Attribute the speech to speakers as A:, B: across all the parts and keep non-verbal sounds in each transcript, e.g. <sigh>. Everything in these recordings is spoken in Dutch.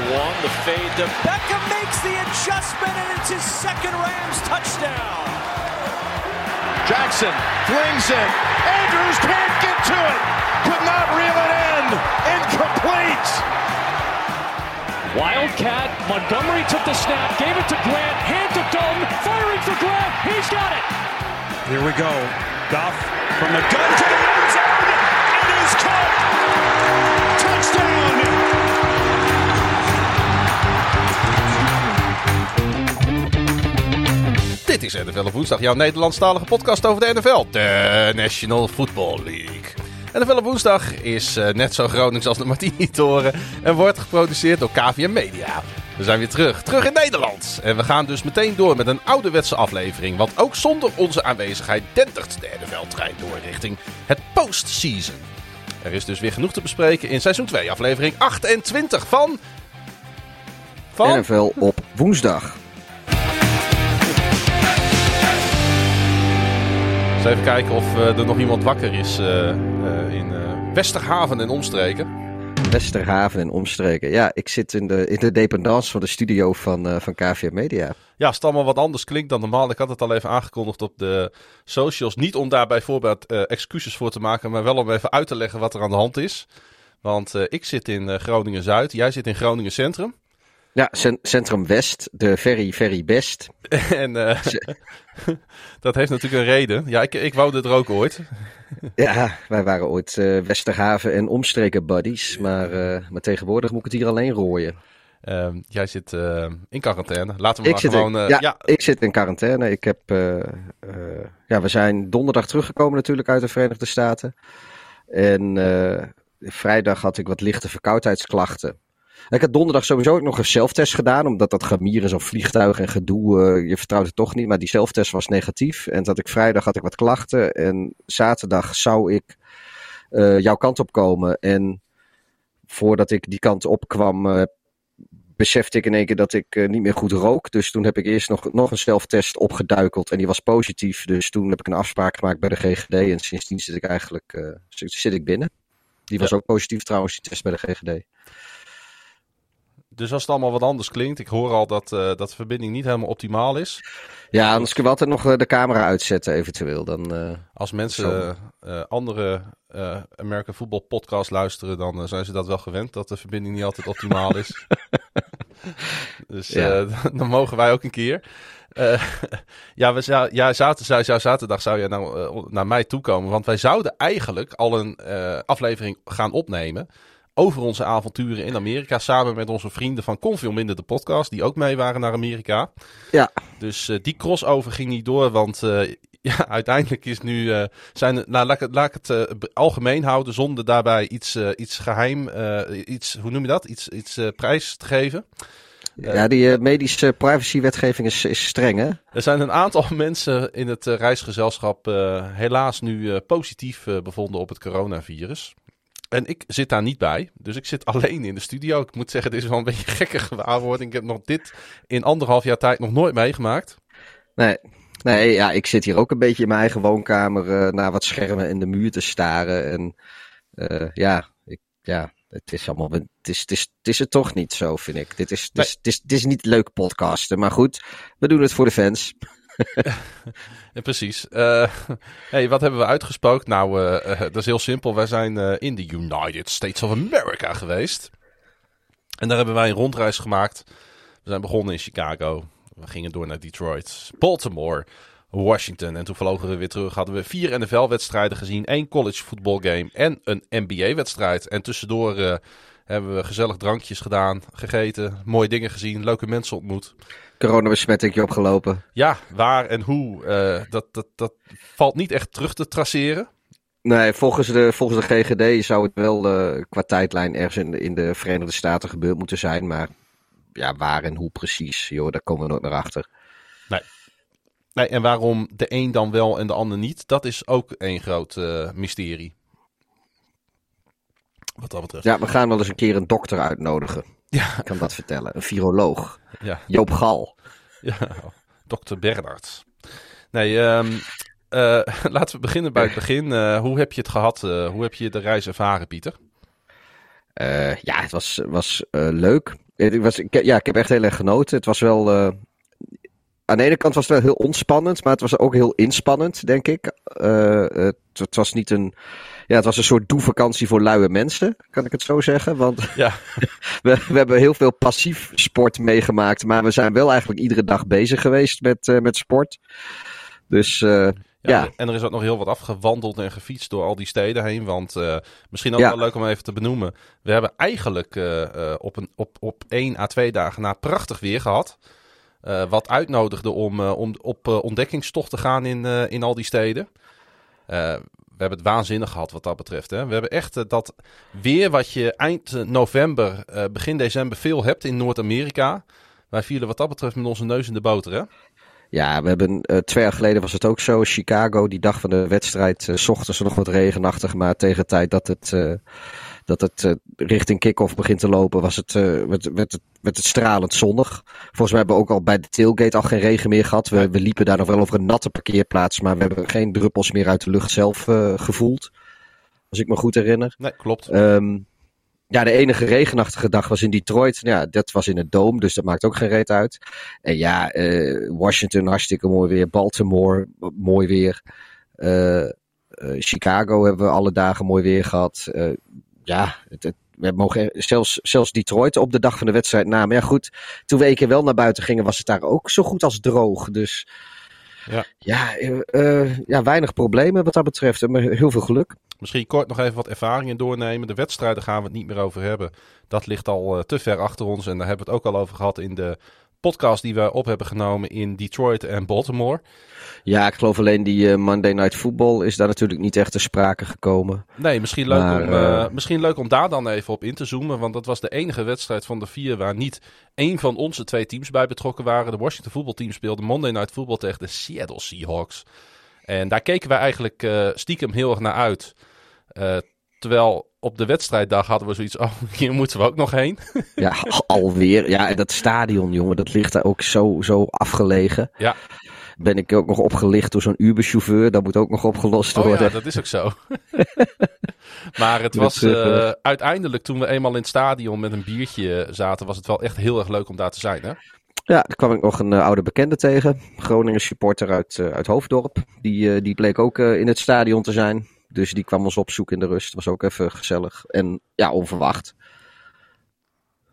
A: at the one, the fade to Beckham makes the adjustment, and it's his second Rams touchdown.
B: Jackson flings it. Andrews can't get to it. Could not reel it in. Incomplete.
C: Wildcat. Montgomery took the snap, gave it to Grant, hand to Dalton, firing for Grant. He's got it.
D: Here we go. Goff from the gun to the is
E: NFL op woensdag, jouw Nederlandstalige podcast over de NFL, de National Football League. NFL op woensdag is eh, net zo Gronings als de Martini-toren en wordt geproduceerd door KVM Media. We zijn weer terug, terug in Nederland. En we gaan dus meteen door met een ouderwetse aflevering, want ook zonder onze aanwezigheid dendert de NFL-trein door richting het postseason. Er is dus weer genoeg te bespreken in seizoen 2, aflevering 28 van... Van...
F: NFL op woensdag.
E: Eens even kijken of eh, er nog iemand wakker is eh, eh, in Westerhaven en omstreken.
F: Westerhaven en omstreken. Ja, ik zit in de, in de dependance van de studio van, van KVM Media.
E: Ja, als het allemaal wat anders klinkt dan normaal. Ik had het al even aangekondigd op de socials. Niet om daar bijvoorbeeld excuses voor te maken, maar wel om even uit te leggen wat er aan de hand is. Want ik zit in Groningen Zuid, jij zit in Groningen Centrum.
F: Ja, cen- Centrum West, de very, very best. <laughs>
E: en eh, <laughs> dat heeft natuurlijk een reden. Ja, ik, ik woonde er ook ooit. <laughs>
F: Ja, wij waren ooit eh, Westerhaven en omstreken buddies. Maar, eh, maar tegenwoordig moet ik het hier alleen rooien.
E: Ehm, jij zit in quarantaine. Laten we
F: Ik
E: maar gewoon...
F: in, ja,
E: ja,
F: ik zit in quarantaine. Ik heb, ja, we zijn donderdag teruggekomen natuurlijk uit de Verenigde Staten. En vrijdag had ik wat lichte verkoudheidsklachten. Ik had donderdag sowieso ook nog een zelftest gedaan, omdat dat gemier in zo'n vliegtuig en gedoe, eh, je vertrouwt het toch niet. Maar die zelftest was negatief. En had ik vrijdag had ik wat klachten. En zaterdag zou ik eh, jouw kant op komen. En voordat ik die kant op kwam, eh, besefte ik in één keer dat ik niet meer goed rook. Dus toen heb ik eerst nog, nog een zelftest opgeduikeld en die was positief. Dus toen heb ik een afspraak gemaakt bij de GGD en sindsdien zit ik eigenlijk zit, zit ik binnen. Die was ook positief trouwens, die test bij de GGD.
E: Dus als het allemaal wat anders klinkt. Ik hoor al dat, eh, dat de verbinding niet helemaal optimaal is.
F: Ja, anders kunnen we altijd nog eh, de camera uitzetten eventueel. Dan, eh,
E: Als mensen andere American Football podcast luisteren, dan zijn ze dat wel gewend dat de verbinding niet altijd optimaal is. <laughs> dus
F: Ja. <laughs>
E: dan mogen wij ook een keer. Eh, ja, we zou, ja zaterdag, zou, zaterdag zou je nou naar mij toekomen. Want wij zouden eigenlijk al een aflevering gaan opnemen over onze avonturen in Amerika. Samen met onze vrienden van Kon Veel Minder de podcast, die ook mee waren naar Amerika.
F: ja,
E: Dus eh, die crossover ging niet door, want eh, <laughs> ja, uiteindelijk is nu, eh, zijn, nou, laat ik het, laat ik het b- algemeen houden zonder daarbij iets, iets geheim, eh, iets, hoe noem je dat, iets, iets prijs te geven.
F: ja, die medische privacywetgeving is, is streng hè.
E: Er zijn een aantal <laughs> mensen in het reisgezelschap helaas nu positief bevonden op het coronavirus. En ik zit daar niet bij, dus ik zit <laughs> alleen in de studio. Ik moet zeggen, dit is wel een beetje een gekke gewaarwording. Ik heb nog dit in anderhalf jaar tijd nog nooit meegemaakt.
F: Nee, nee ja, ik zit hier ook een beetje in mijn eigen woonkamer eh, naar wat schermen in de muur te staren. En eh, ja, ik, ja, het is allemaal. Het is, het, is, het is het toch niet zo, vind ik. Dit is, het is, het is, het is niet leuk podcasten, maar goed, we doen het voor de fans. <laughs>
E: Precies. Eh, hey, wat hebben we uitgespookt? Nou, eh, eh, dat is heel simpel. Wij zijn in de United States of America geweest. En daar hebben wij een rondreis gemaakt. We zijn begonnen in Chicago. We gingen door naar Detroit, Baltimore, Washington. En toen vlogen we weer terug. Hadden we vier NFL-wedstrijden gezien. één college football game en een NBA-wedstrijd. En tussendoor hebben we gezellig drankjes gedaan, gegeten, mooie dingen gezien, leuke mensen ontmoet.
F: Coronabesmetting opgelopen.
E: Ja, waar en hoe, eh, dat, dat, dat valt niet echt terug te traceren.
F: Nee, volgens de, volgens de GGD zou het wel eh, qua tijdlijn ergens in, de- in de Verenigde Staten gebeurd moeten zijn. Maar ja, waar en hoe precies, joh, daar komen we nooit naar achter.
E: Nee, en waarom de een dan wel en de ander niet, dat is ook een groot eh, mysterie. Wat dat betreft.
F: Ja, we gaan wel eens een keer een dokter uitnodigen. <laughs>
E: Ja,
F: Ik kan dat vertellen. Een viroloog.
E: ja,
F: Joop Gal.
E: ja. dokter Bernards. Nee, ehm, eh, <laughs> laten we beginnen bij het begin. Eh, hoe heb je het gehad? Eh, hoe heb je de reis ervaren, Pieter?
F: Ja, het was, was leuk. Ik, was, ik, ja, ik heb echt heel erg genoten. Het was wel. Aan de ene kant was het wel heel ontspannend, maar het was ook heel inspannend, denk ik. Het, het, was niet een. Ja, het was een soort doe-vakantie voor luie mensen, kan ik het zo zeggen. Want
E: ja. <laughs>
F: we, we hebben heel veel passief sport meegemaakt, maar we zijn wel eigenlijk iedere dag bezig geweest met, met sport. Dus ja,
E: En er is ook nog heel wat afgewandeld en gefietst door al die steden heen. Want uh, misschien ook wel leuk om even te benoemen. We hebben eigenlijk uh, op, een, op, op één à twee dagen na prachtig weer gehad. wat uitnodigde om, om op ontdekkingstocht te gaan in, in al die steden. We hebben het waanzinnig gehad wat dat betreft. Hè. We hebben echt dat weer wat je eind november, begin december veel hebt in Noord-Amerika. Wij vielen wat dat betreft met onze neus in de boter. Hè?
F: Ja, we hebben twee jaar geleden was het ook zo. Chicago, die dag van de wedstrijd, uh, ochtends nog wat regenachtig. Maar tegen tijd dat het, dat het richting kick-off begint te lopen, was het, werd, werd, het, werd het stralend zonnig. Volgens mij hebben we ook al bij de tailgate al geen regen meer gehad. We, we liepen daar nog wel over een natte parkeerplaats, maar we hebben geen druppels meer uit de lucht zelf gevoeld. Als ik me goed herinner.
E: Nee, klopt.
F: Um, ja, de enige regenachtige dag was in Detroit. Ja, dat was in het Dome, dus dat maakt ook geen reet uit. En ja, uh, Washington hartstikke mooi weer. Baltimore, mooi weer. Uh, uh, Chicago hebben we alle dagen mooi weer gehad. Ja, het, het, we mogen zelfs, zelfs Detroit op de dag van de wedstrijd na. Maar ja, goed, toen we een keer wel naar buiten gingen, was het daar ook zo goed als droog. Dus
E: ja,
F: ja, ja weinig problemen wat dat betreft. Maar heel veel geluk.
E: Misschien kort nog even wat ervaringen doornemen. De wedstrijden gaan we het niet meer over hebben. Dat ligt al uh, te ver achter ons. En daar hebben we het ook al over gehad in de podcast die we op hebben genomen in Detroit en Baltimore.
F: Ja, ik geloof alleen die uh, Monday Night Football is daar natuurlijk niet echt te sprake gekomen.
E: Nee, misschien leuk, maar, om, uh, misschien leuk om daar dan even op in te zoomen. Want dat was de enige wedstrijd van de vier waar niet één van onze twee teams bij betrokken waren. De Washington voetbalteam speelde Monday Night Football tegen de Seattle Seahawks. En daar keken wij eigenlijk stiekem heel erg naar uit. Terwijl op de wedstrijddag hadden we zoiets, oh, <laughs> hier moeten we ook nog heen.
F: ja, alweer. Ja, en dat stadion, jongen, dat ligt daar ook zo, zo afgelegen.
E: Ja.
F: Ben ik ook nog opgelicht door zo'n Uber-chauffeur. Dat moet ook nog opgelost
E: oh,
F: worden.
E: Ja, dat is ook zo. <laughs> maar het was uh, uiteindelijk, toen we eenmaal in het stadion met een biertje zaten, was het wel echt heel erg leuk om daar te zijn, hè?
F: Ja, daar kwam ik nog een uh, oude bekende tegen. Groningen supporter uit, uh, uit Hoofddorp. Die, die bleek ook in het stadion te zijn. Dus die kwam ons opzoeken in de rust. Was ook even gezellig. En ja, onverwacht.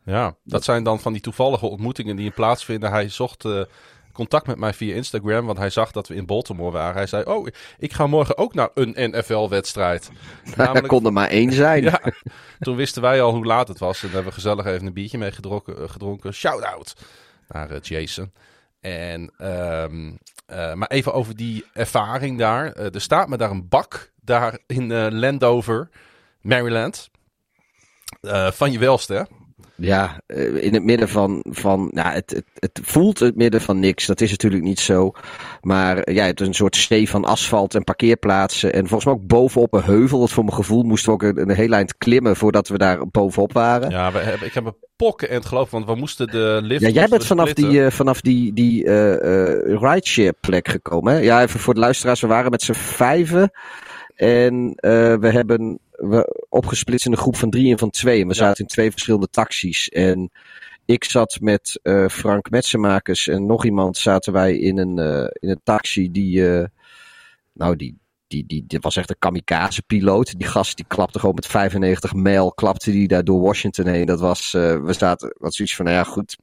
E: Ja, dat zijn dan van die toevallige ontmoetingen die in plaatsvinden. Hij zocht uh, contact met mij via Instagram, want hij zag dat we in Baltimore waren. Hij zei, oh, ik ga morgen ook naar een NFL-wedstrijd. <laughs>
F: Namelijk... Er kon er maar één zijn. <laughs>
E: ja, toen wisten wij al hoe laat het was. En hebben we gezellig even een biertje mee gedronken. gedronken. Shout-out naar uh, Jason. En, um, uh, maar even over die ervaring daar. er staat me daar een bak daar in uh, Landover, Maryland. Van je welste,
F: Ja, uh, in het midden van, van nou, het, het, het voelt het midden van niks. Dat is natuurlijk niet zo. Maar ja, het is een soort stee van asfalt en parkeerplaatsen. En volgens mij ook bovenop een heuvel. Dat voor mijn gevoel moesten we ook een, een heel eind klimmen voordat we daar bovenop waren.
E: Ja, we hebben, ik heb een pokken en het geloof, want we moesten de lift.
F: Ja, jij bent vanaf die, uh, vanaf die, die uh, uh, rideshare plek gekomen. Hè? Ja, even voor de luisteraars, we waren met z'n vijven. En we hebben we opgesplitst in een groep van drie en van twee. En we ja. zaten in twee verschillende taxis. En ik zat met uh, Frank Metsenmakers en nog iemand zaten wij in een, uh, in een taxi die, uh, nou die, die, die, dit was echt een kamikaze piloot. Die gast die klapte gewoon met 95 mijl, klapte die daar door Washington heen. Dat was, we zaten, wat zoiets van, nou ja goed,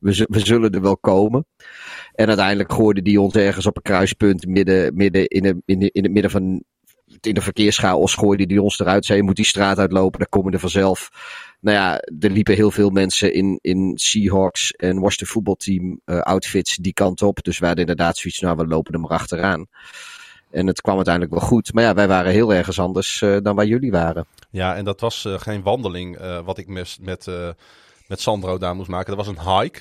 F: we, we, zullen er wel komen. En uiteindelijk gooide die ons ergens op een kruispunt midden, midden in, de, in, de, in het midden van in de verkeerschaos gooide die ons eruit. Zei, je moet die straat uitlopen, dan komen er vanzelf. Nou ja, er liepen heel veel mensen in, in Seahawks en Washington voetbalteam uh, outfits die kant op. Dus wij hadden inderdaad zoiets, nou we lopen er maar achteraan. En het kwam uiteindelijk wel goed. Maar ja, wij waren heel ergens anders uh, dan waar jullie waren.
E: Ja, en dat was uh, geen wandeling wat ik met, met, met Sandro daar moest maken. Dat was een hike.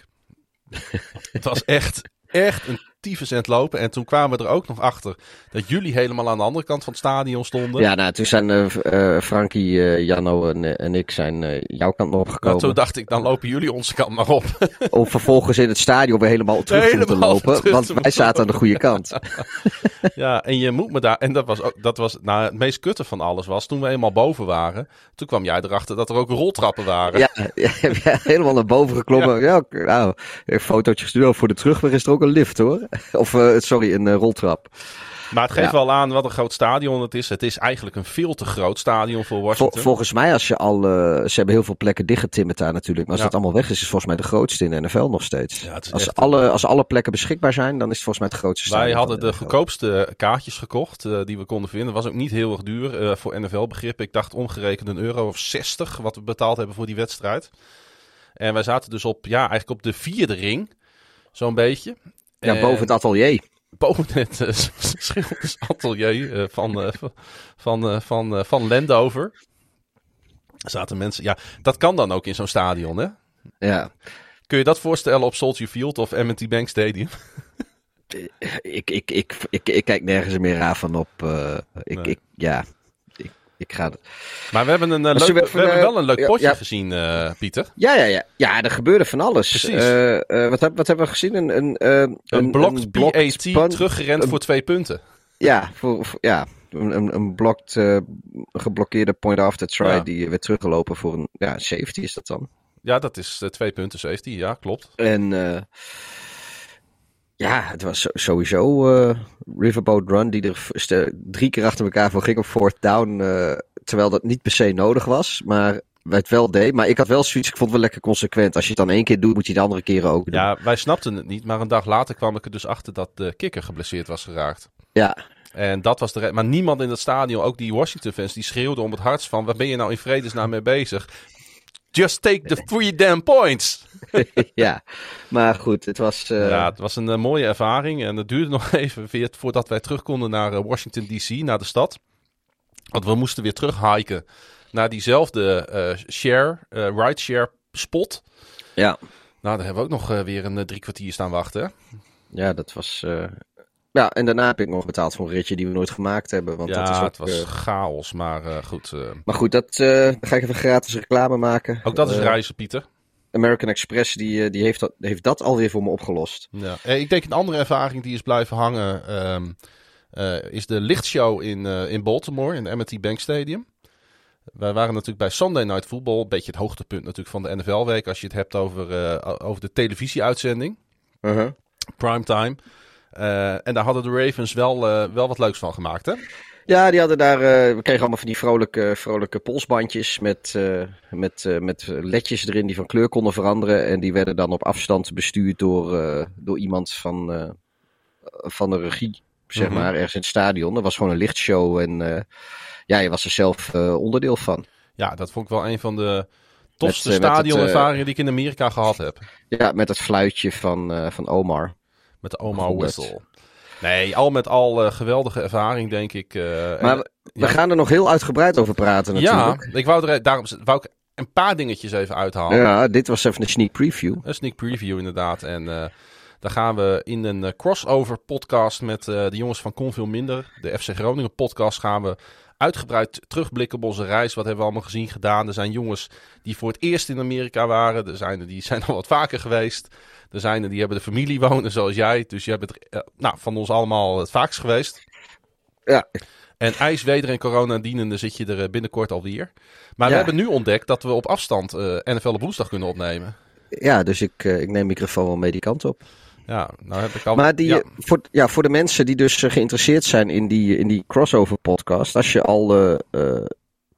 E: <laughs> het was echt, echt een tyfus aan het lopen. En toen kwamen we er ook nog achter dat jullie helemaal aan de andere kant van het stadion stonden.
F: Ja, nou, toen zijn eh, Frankie, eh, Janno en, en ik zijn jouw kant nog
E: Nou,
F: opgekomen.
E: toen dacht ik, dan lopen jullie onze kant maar op. <laughs>
F: Om vervolgens in het stadion weer helemaal terug te moeten
E: Helemaal
F: lopen.
E: terug
F: Want
E: te
F: wij zaten aan de goede kant. <laughs> <laughs>
E: ja, en je moet me daar... En dat was, ook, dat was nou, het meest kutte van alles was, toen we eenmaal boven waren, toen kwam jij erachter dat er ook roltrappen waren.
F: Ja, ja, ja, helemaal naar boven geklommen. Ja. nou, een fotootje gestuurd. Oh, Voor de terugweg is er ook een lift hoor. <laughs> Of, eh, sorry, een eh, roltrap.
E: Maar het geeft
F: Ja.
E: wel aan wat een groot stadion het is. Het is eigenlijk een veel te groot stadion voor
F: Vol-
E: Washington.
F: volgens mij, als je al. eh, ze hebben heel veel plekken dichtgetimmerd daar natuurlijk. Maar als
E: Ja.
F: dat allemaal weg is, is het volgens mij de grootste in de NFL nog steeds.
E: Ja, het
F: als,
E: echt-
F: alle, als alle plekken beschikbaar zijn, dan is het volgens mij het grootste
E: Wij
F: stadion
E: hadden
F: van
E: de
F: NFL.
E: goedkoopste kaartjes gekocht die we konden vinden. was ook niet heel erg duur voor NFL-begrip. Ik dacht omgerekend een euro of 60 wat we betaald hebben voor die wedstrijd. En wij zaten dus op, ja, eigenlijk op de vierde ring. Zo'n beetje.
F: Ja,
E: En
F: boven het atelier.
E: boven het uh, schildersatelier eh, van, eh, van, eh, van, eh, van Landover. Zaten mensen, ja, dat kan dan ook in zo'n stadion, hè?
F: Ja.
E: Kun je dat voorstellen op Soldier Field of M&T Bank Stadium? <laughs>
F: Ik, ik, ik, ik, ik kijk nergens meer raar van op. eh, ik,
E: Nee.
F: ik, ja. Ik, ga.
E: Maar we hebben, een, eh, leuk,
F: we
E: hebben
F: eh,
E: wel een leuk
F: ja,
E: potje
F: ja.
E: gezien, eh, Pieter.
F: Ja, ja, ja. Ja, er gebeurde van alles.
E: Precies.
F: Eh, eh, wat, heb- wat hebben we gezien? Een, een, eh,
E: Een, PAT
F: punt.
E: teruggerend
F: een-
E: voor twee punten.
F: Ja, voor, voor- ja. Een, een, een blocked, eh, geblokkeerde point after try
E: Ja.
F: die werd teruggelopen voor een ja, safety is dat dan.
E: Ja, dat is eh, twee punten safety. Ja, klopt.
F: En eh, ja, het was sowieso eh, Riverboat Run die er drie keer achter elkaar voor ging op fourth down. eh, terwijl dat niet per se nodig was, maar het wel deed. Maar ik had wel zoiets, ik vond het wel lekker consequent. Als je het dan één keer doet, moet je de andere keren ook doen.
E: Ja, wij snapten het niet. Maar een dag later kwam ik er dus achter dat de kikker geblesseerd was geraakt.
F: ja.
E: En dat was de Maar niemand in het stadion, ook die Washington-fans, die schreeuwden om het hardst van... Waar ben je nou in vredesnaam mee bezig? Just take the three damn points! <laughs>
F: ja, maar goed, het was. eh,
E: Ja, het was een eh, mooie ervaring. En het duurde <laughs> nog even weer voordat wij terug konden naar eh, Washington D.C., naar de stad. Want we moesten weer terug hiken naar diezelfde eh, share, eh ride-share spot.
F: ja.
E: Nou, daar hebben we ook nog weer een drie kwartier staan wachten.
F: ja, dat was. Ja, en daarna heb ik nog betaald voor een ritje die we nooit gemaakt hebben. Want dat is
E: ja,
F: ook,
E: het was
F: eh,
E: chaos, maar eh, goed. eh,
F: maar goed, dat ga ik even gratis reclame maken.
E: ook dat is reizen, Pieter.
F: American Express die, die heeft, dat, heeft dat alweer voor me opgelost.
E: Ja. Ik denk een andere ervaring die is blijven hangen ehm, eh, is de lichtshow in, in Baltimore, in de M&T Bank Stadium. Wij waren natuurlijk bij Sunday Night Football, een beetje het hoogtepunt natuurlijk van de NFL-week als je het hebt over, over de televisieuitzending, primetime. Eh, en daar hadden de Ravens wel, eh, wel wat leuks van gemaakt, hè?
F: Ja, die hadden daar. eh, we kregen allemaal van die vrolijke, vrolijke polsbandjes met, eh, met, met ledjes erin die van kleur konden veranderen. En die werden dan op afstand bestuurd door, door iemand van, van de regie, zeg
E: Mhm.
F: maar, ergens in het stadion. Dat was gewoon een lichtshow en ja, je was er zelf onderdeel van.
E: Ja, dat vond ik wel een van de tofste stadionervaringen die ik in Amerika gehad heb.
F: Ja, met het fluitje van, van Omar.
E: Met de Omar
F: Goed.
E: Whistle. Nee, al met al eh, geweldige ervaring, denk ik. eh,
F: Maar we, we
E: ja.
F: gaan er nog heel uitgebreid over praten
E: Ja,
F: natuurlijk.
E: ik wou er, daarom wou ik een paar dingetjes even uithalen.
F: Ja, dit was even een sneak preview.
E: Een sneak preview inderdaad. En eh daar gaan we in een crossover podcast met de jongens van Kon Veel Minder, de FC Groningen podcast, gaan we uitgebreid terugblikken op onze reis. Wat hebben we allemaal gezien, gedaan. Er zijn jongens die voor het eerst in Amerika waren. Er zijn er die zijn al wat vaker geweest. Er zijn er die hebben de familie wonen zoals jij. Dus je hebt het eh, nou, van ons allemaal het vaakst geweest.
F: Ja,
E: En ijs, weder en corona dienende zit je er eh, binnenkort alweer. Maar we hebben nu ontdekt dat we op afstand eh, NFL op woensdag kunnen opnemen.
F: ja dus ik, ik neem microfoon wel mee die kant op.
E: Ja, nou heb ik al...
F: Maar die,
E: ja.
F: voor, ja, voor de mensen die dus geïnteresseerd zijn in die, in die crossover podcast. Als je al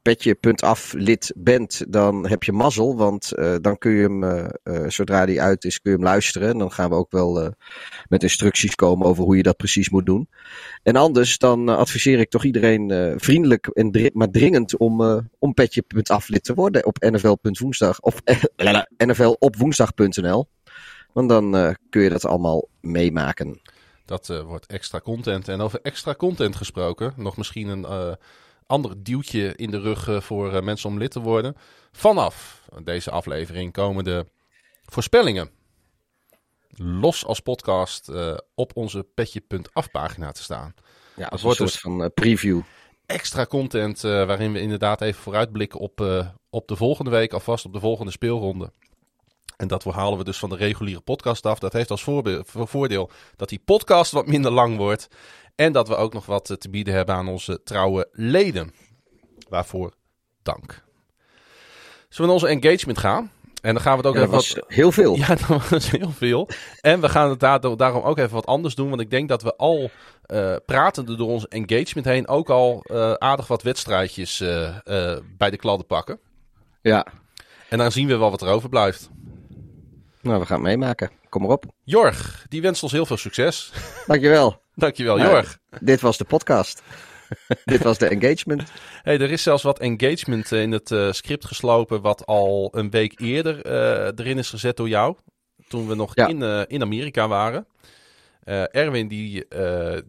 F: petje.af lid bent, dan heb je mazzel. Want eh, dan kun je hem, eh, eh, zodra die uit is, kun je hem luisteren. En dan gaan we ook wel met instructies komen over hoe je dat precies moet doen. En anders, dan adviseer ik toch iedereen vriendelijk, en maar dringend om, om petje.af lid te worden op nfl.woensdag. Of <laughs> nflopwoensdag.nl. Want dan kun je dat allemaal meemaken.
E: Dat wordt extra content. En over extra content gesproken, nog misschien een ander duwtje in de rug eh, voor eh, mensen om lid te worden. Vanaf deze aflevering komen de voorspellingen. los als podcast eh, op onze petje.af pagina te staan.
F: Ja, als
E: wordt
F: een soort van eh, preview.
E: Extra content waarin we inderdaad even vooruitblikken op, op de volgende week, alvast op de volgende speelronde. En dat halen we dus van de reguliere podcast af. Dat heeft als voordeel dat die podcast wat minder lang wordt. En dat we ook nog wat eh, te bieden hebben aan onze trouwe leden. Waarvoor dank. Zullen we naar onze engagement gaan? En dan gaan we het ook
F: Ja,
E: even
F: was
E: wat...
F: heel veel.
E: Ja, <laughs> dat was heel veel. En we gaan het daarom ook even wat anders doen. Want ik denk dat we al eh pratende door ons engagement heen ook al eh, aardig wat wedstrijdjes bij de kladden pakken.
F: Ja.
E: En dan zien we wel wat er overblijft.
F: Nou, we gaan het meemaken. Kom maar op.
E: Jorg, die wenst ons heel veel succes.
F: Dankjewel.
E: Dankjewel,
F: Nou,
E: Jorg.
F: Dit was de podcast. <laughs> Dit was de engagement.
E: Hey, er is zelfs wat engagement eh, in het eh, script geslopen, wat al een week eerder eh, erin is gezet door jou. Toen we nog
F: Ja.
E: in, in Amerika waren. Erwin die,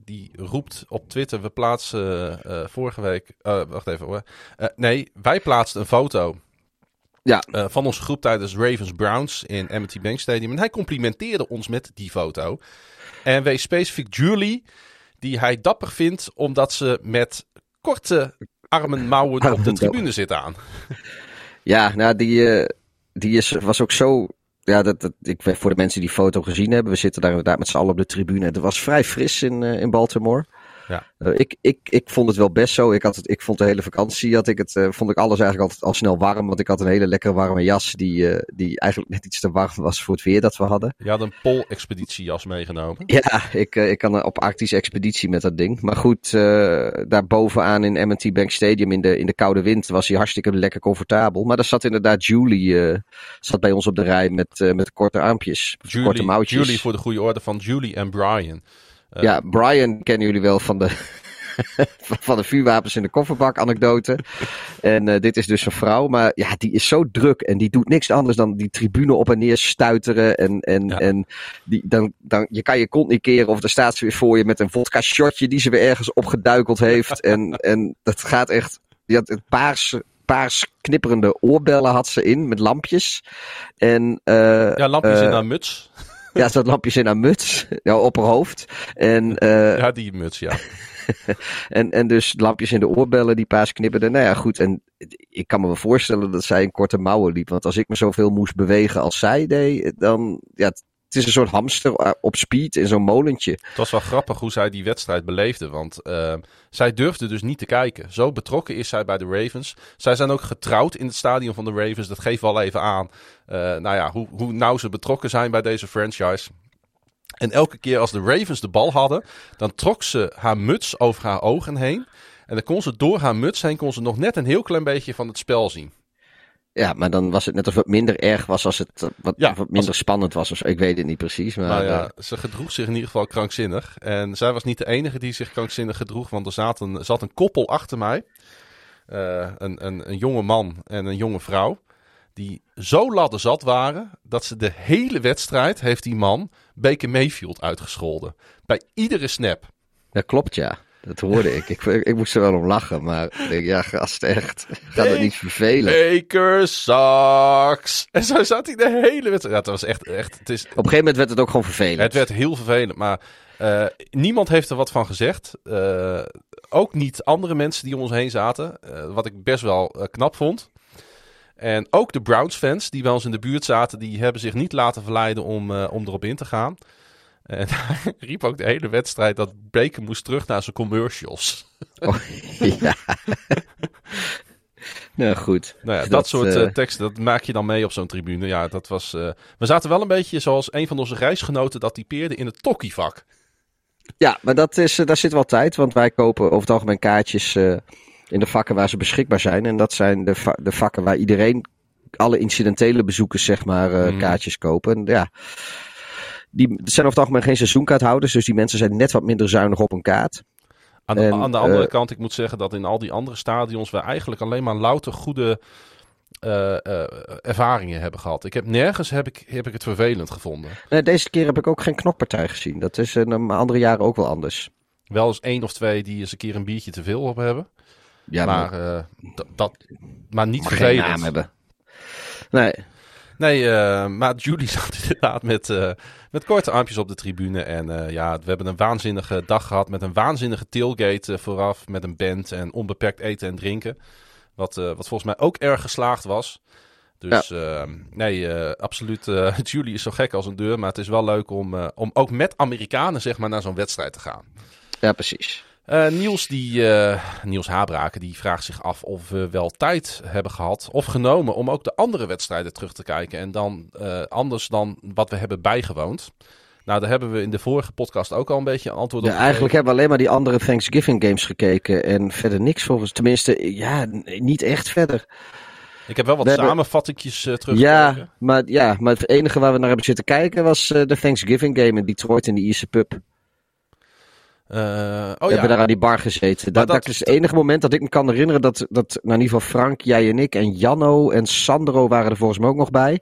E: die roept op Twitter, we plaatsen vorige week, wacht even hoor. Nee, wij plaatsten een foto
F: Ja.
E: van onze groep tijdens Ravens Browns in M&T Bank Stadium. En hij complimenteerde ons met die foto. En wees specifiek Julie, die hij dapper vindt omdat ze met korte armen mouwen op de tribune zit aan.
F: Ja, nou, die, eh, die is, was ook zo. Ja, dat, dat, ik, voor de mensen die die foto gezien hebben, we zitten daar inderdaad met z'n allen op de tribune. Het was vrij fris in, eh, in Baltimore.
E: Ja.
F: Eh, ik, ik, ik vond het wel best zo. Ik, had het, ik vond de hele vakantie, had ik het, eh, vond ik alles eigenlijk altijd al snel warm. Want ik had een hele lekkere warme jas, die, eh, die eigenlijk net iets te warm was voor het weer dat we hadden.
E: Je had een Pol-expeditiejas meegenomen.
F: Ja, ik, ik kan op Arctische expeditie met dat ding. Maar goed, daar bovenaan in M&T Bank Stadium in de, in de koude wind was hij hartstikke lekker comfortabel. Maar daar zat inderdaad Julie, zat bij ons op de rij met, met korte armpjes, korte mouwtjes.
E: Julie voor de goede orde van Julie en Brian. Eh,
F: Ja, Brian kennen jullie wel van de, <laughs> van de vuurwapens in de kofferbak anekdote. <laughs> En eh, dit is dus een vrouw, maar ja, die is zo druk en die doet niks anders dan die tribune op en neer stuiteren. En, en,
E: Ja.
F: en die, dan, dan, je kan je kont niet keren of er staat ze weer voor je met een vodka shotje die ze weer ergens opgeduikeld heeft. <laughs> en, en dat gaat echt, die had het paars, paars knipperende oorbellen had ze in met lampjes. En, eh,
E: ja, lampjes
F: eh,
E: in haar muts.
F: Ja, er zat lampjes in haar muts, ja, op haar hoofd. En, eh,
E: Ja, die muts, ja. <laughs>
F: en, en dus lampjes in de oorbellen die paas knipperden. Nou ja, goed. En ik kan me wel voorstellen dat zij in korte mouwen liep. Want als ik me zoveel moest bewegen als zij deed, dan... Ja, het is een soort hamster eh, op speed in zo'n molentje.
E: Het was wel grappig hoe zij die wedstrijd beleefde. Want eh, zij durfde dus niet te kijken. Zo betrokken is zij bij de Ravens. Zij zijn ook getrouwd in het stadion van de Ravens. Dat geeft wel even aan. Eh, nou ja, hoe, hoe nauw ze betrokken zijn bij deze franchise. En elke keer als de Ravens de bal hadden, dan trok ze haar muts over haar ogen heen. En dan kon ze door haar muts heen kon ze nog net een heel klein beetje van het spel zien.
F: Ja, maar dan was het net of het minder erg was als het eh, wat,
E: Ja,
F: wat minder spannend was. Of. Ik weet het niet precies. Maar, eh,
E: ja, ze gedroeg zich in ieder geval krankzinnig. En zij was niet de enige die zich krankzinnig gedroeg, want er zat een, zat een koppel achter mij. Eh, een, een, een jonge man en een jonge vrouw. Die zo ladderzat waren, dat ze de hele wedstrijd heeft die man Baker Mayfield uitgescholden. Bij iedere snap.
F: dat klopt, ja. Dat hoorde ik. ik. Ik moest er wel om lachen. Maar ik denk, ja, gast, echt. Gaat het niet vervelen?
E: Baker sucks. En zo zat hij de hele wedstrijd. Ja, het was echt, echt het is,
F: Op een gegeven moment werd het ook gewoon vervelend.
E: Het werd heel vervelend, maar eh, niemand heeft er wat van gezegd. Eh, ook niet andere mensen die om ons heen zaten. eh, wat ik best wel knap vond. En ook de Browns-fans die bij ons in de buurt zaten, die hebben zich niet laten verleiden om, eh, om erop in te gaan. En <laughs> hij riep ook de hele wedstrijd dat Baker moest terug naar zijn commercials. <laughs>
F: Oh, ja. nou goed.
E: Nou ja, dat,
F: Dat,
E: soort
F: eh,
E: eh, teksten, dat maak je dan mee op zo'n tribune. Ja, dat was. we zaten wel een beetje zoals een van onze reisgenoten dat typeerde in het tokkievak.
F: Ja, maar dat is, daar zit wel tijd. Want wij kopen over het algemeen kaartjes in de vakken waar ze beschikbaar zijn. En dat zijn de, va- de vakken waar iedereen, alle incidentele bezoekers, zeg maar, eh,
E: Mhm.
F: kaartjes kopen. En ja, die zijn over het algemeen geen seizoenkaarthouders. Dus die mensen zijn net wat minder zuinig op een kaart.
E: Aan de,
F: En,
E: aan de andere
F: eh,
E: kant, ik moet zeggen dat in al die andere stadions we eigenlijk alleen maar louter goede eh, ervaringen hebben gehad. Ik heb nergens heb ik, heb ik het vervelend gevonden.
F: Eh, deze keer heb ik ook geen knokpartij gezien. Dat is in andere jaren ook wel anders.
E: Wel eens één of twee die eens een keer een biertje te veel op hebben.
F: Ja,
E: maar, eh, dat, maar niet
F: mag geen
E: vervelend.
F: naam hebben. Nee,
E: Nee, uh, maar Julie <laughs> zat inderdaad met, uh, met korte armpjes op de tribune. En ja, we hebben een waanzinnige dag gehad met een waanzinnige tailgate vooraf. Met een band en onbeperkt eten en drinken. Wat, wat volgens mij ook erg geslaagd was. Dus ja. nee, absoluut. <laughs> Julie is zo gek als een deur. Maar het is wel leuk om, om ook met Amerikanen zeg maar, naar zo'n wedstrijd te gaan.
F: Ja, precies.
E: Uh, Niels, die, uh, Niels Habraken die vraagt zich af of we wel tijd hebben gehad of genomen om ook de andere wedstrijden terug te kijken. En dan uh, anders dan wat we hebben bijgewoond. Nou, daar hebben we in de vorige podcast ook al een beetje antwoord op.
F: Ja, eigenlijk hebben we alleen maar die andere Thanksgiving games gekeken en verder niks volgens. Tenminste, ja, niet echt verder.
E: Ik heb wel wat samenvattingjes uh, terug.
F: Ja maar, ja, maar het enige waar we naar hebben zitten kijken was de Thanksgiving game in Detroit in de Ierse pub.
E: Uh, oh
F: we
E: ja.
F: hebben daar aan die bar gezeten. Dat, dat, is het enige moment dat ik me kan herinneren dat, dat nou, in ieder geval Frank, jij en ik en Janno en Sandro waren er volgens mij ook nog bij.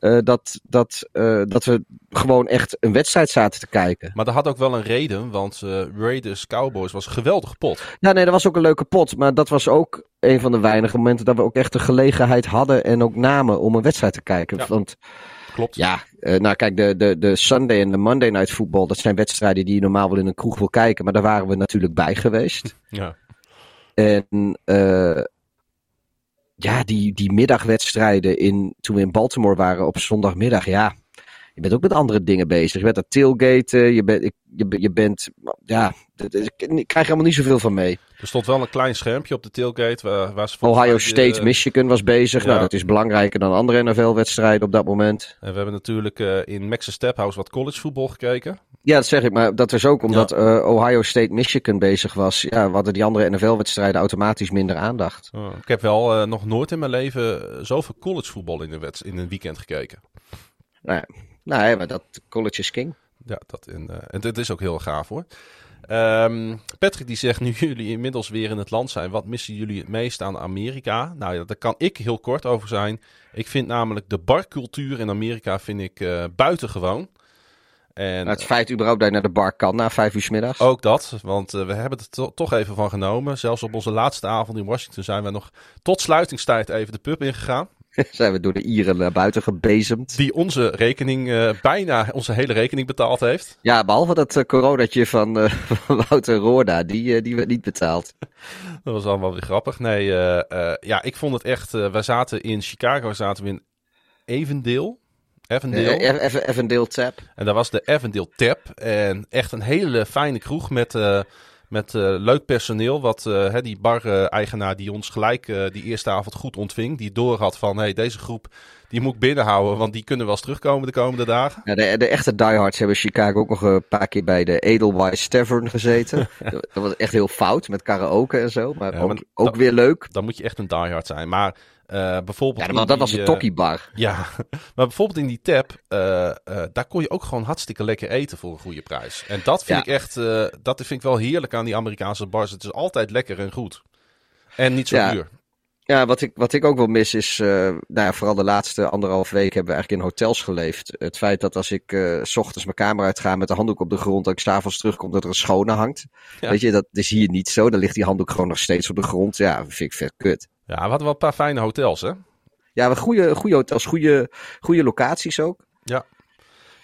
F: Uh, dat, dat, uh, dat we gewoon echt een wedstrijd zaten te kijken.
E: Maar dat had ook wel een reden, want Raiders Cowboys was een geweldige pot.
F: Ja, nee, dat was ook een leuke pot. Maar dat was ook een van de weinige momenten dat we ook echt de gelegenheid hadden en ook namen om een wedstrijd te kijken.
E: Ja.
F: Want
E: Klopt.
F: ja, uh, nou kijk, de, de, de Sunday en de Monday Night Football, dat zijn wedstrijden die je normaal wel in een kroeg wil kijken, maar daar waren we natuurlijk bij geweest. <laughs>
E: Ja.
F: En uh, ja, die, die middagwedstrijden in, toen we in Baltimore waren op zondagmiddag, ja, je bent ook met andere dingen bezig. Je bent aan tailgaten, je, bent, je, je bent, ja, ik krijg helemaal niet zoveel van mee.
E: Er stond wel een klein schermpje op de tailgate. Waar, waar ze
F: Ohio
E: mij,
F: State,
E: uh,
F: Michigan was bezig.
E: ja.
F: Nou, dat is belangrijker dan andere NFL-wedstrijden op dat moment.
E: En we hebben natuurlijk uh, in Max's Step House wat college voetbal gekeken.
F: Ja, dat zeg ik. Maar dat is ook omdat ja. uh, Ohio State, Michigan bezig was. Ja, we hadden die andere NFL-wedstrijden automatisch minder aandacht.
E: Oh, ik heb wel nog nooit in mijn leven zoveel college voetbal in een, in een weekend gekeken.
F: Nou ja. Nee, maar dat college is king.
E: Ja, dat in, uh, en dit is ook heel gaaf hoor. Um, Patrick die zegt, nu <laughs> jullie inmiddels weer in het land zijn, wat missen jullie het meest aan Amerika? Nou ja, daar kan ik heel kort over zijn. Ik vind namelijk de barcultuur in Amerika vind ik uh, buitengewoon. En,
F: nou, het feit überhaupt dat je naar de bar kan na vijf uur s middags.
E: Ook dat, want uh, we hebben het to toch even van genomen. Zelfs op onze laatste avond in Washington zijn we nog tot sluitingstijd even de pub ingegaan. <laughs>
F: zijn we door de Ieren naar buiten gebezemd.
E: Die onze rekening, uh, bijna onze hele rekening betaald heeft.
F: Ja, behalve dat uh, coronatje van, uh, <laughs> van Wouter Roorda, die, die werd niet betaald. <laughs>
E: dat was allemaal weer grappig. Nee, ja, ik vond het echt, wij zaten in Chicago, zaten we in Evendale. Evendale.
F: Even, Evendale Tap.
E: En daar was de Evendale Tap. En echt een hele fijne kroeg met... met uh, leuk personeel, wat uh, hè, die bar-eigenaar die ons gelijk uh, die eerste avond goed ontving. Die door had van, hey, deze groep die moet ik binnenhouden, want die kunnen wel eens terugkomen de komende dagen.
F: Ja, de, de echte diehards hebben Chicago ook nog een paar keer bij de Edelweiss Tavern gezeten. <laughs> dat was echt heel fout met karaoke en zo, maar, ja, ook, maar ook weer leuk.
E: Dan moet je echt een diehard zijn, maar... Uh, bijvoorbeeld
F: ja, maar dat was een tokkiebar. <laughs>
E: Ja, maar bijvoorbeeld in die tap, uh, uh, daar kon je ook gewoon hartstikke lekker eten voor een goede prijs. En dat vind ja. ik echt, dat vind ik wel heerlijk aan die Amerikaanse bars. Het is altijd lekker en goed. En niet zo
F: ja.
E: duur.
F: Ja, wat ik, wat ik ook wel mis is, uh, nou ja, vooral de laatste anderhalf week hebben we eigenlijk in hotels geleefd. Het feit dat als ik uh, s ochtends mijn kamer uitga met de handdoek op de grond, dat ik s'avonds terugkom dat er een schone hangt. Ja. Weet je, dat is hier niet zo. Dan ligt die handdoek gewoon nog steeds op de grond. Ja, vind ik vet kut.
E: Ja, we hadden wel een paar fijne hotels, hè?
F: Ja, we goede, goede hotels, goede, goede locaties ook.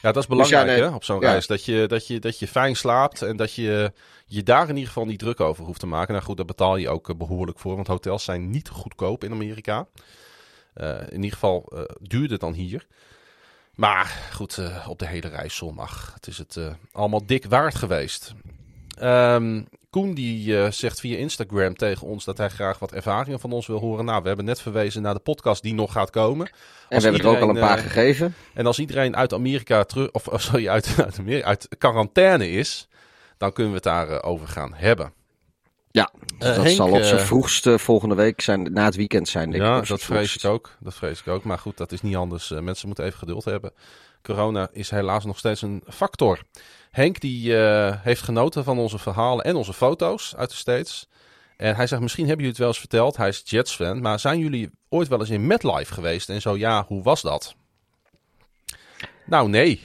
E: Ja. Dat is belangrijk dus ja, nee, hè, op zo'n ja. reis. Dat je, dat, je, dat je fijn slaapt en dat je je daar in ieder geval niet druk over hoeft te maken. Nou goed, daar betaal je ook behoorlijk voor, want hotels zijn niet goedkoop in Amerika. Uh, in ieder geval uh, duurder dan hier. Maar goed, uh, op de hele reis zondag. Het is het allemaal dik waard geweest. Um, Koen die zegt via Instagram tegen ons dat hij graag wat ervaringen van ons wil horen. Nou, we hebben net verwezen naar de podcast die nog gaat komen.
F: En als we hebben iedereen, er ook al een paar gegeven.
E: En als iedereen uit Amerika terug, of sorry, uit, <laughs> uit, Amerika, uit quarantaine is, dan kunnen we het daarover uh, gaan hebben.
F: Ja, dat Henk, zal op zijn vroegste volgende week zijn, na het weekend zijn. Denk
E: ja,
F: ik,
E: dat vrees ik ook. Dat vrees ik ook. Maar goed, dat is niet anders. Mensen moeten even geduld hebben. Corona is helaas nog steeds een factor. Henk die uh, heeft genoten van onze verhalen en onze foto's uit de States. En hij zegt, misschien hebben jullie het wel eens verteld. Hij is Jets fan. Maar zijn jullie ooit wel eens in MetLife geweest? En zo ja, hoe was dat? Nou, nee.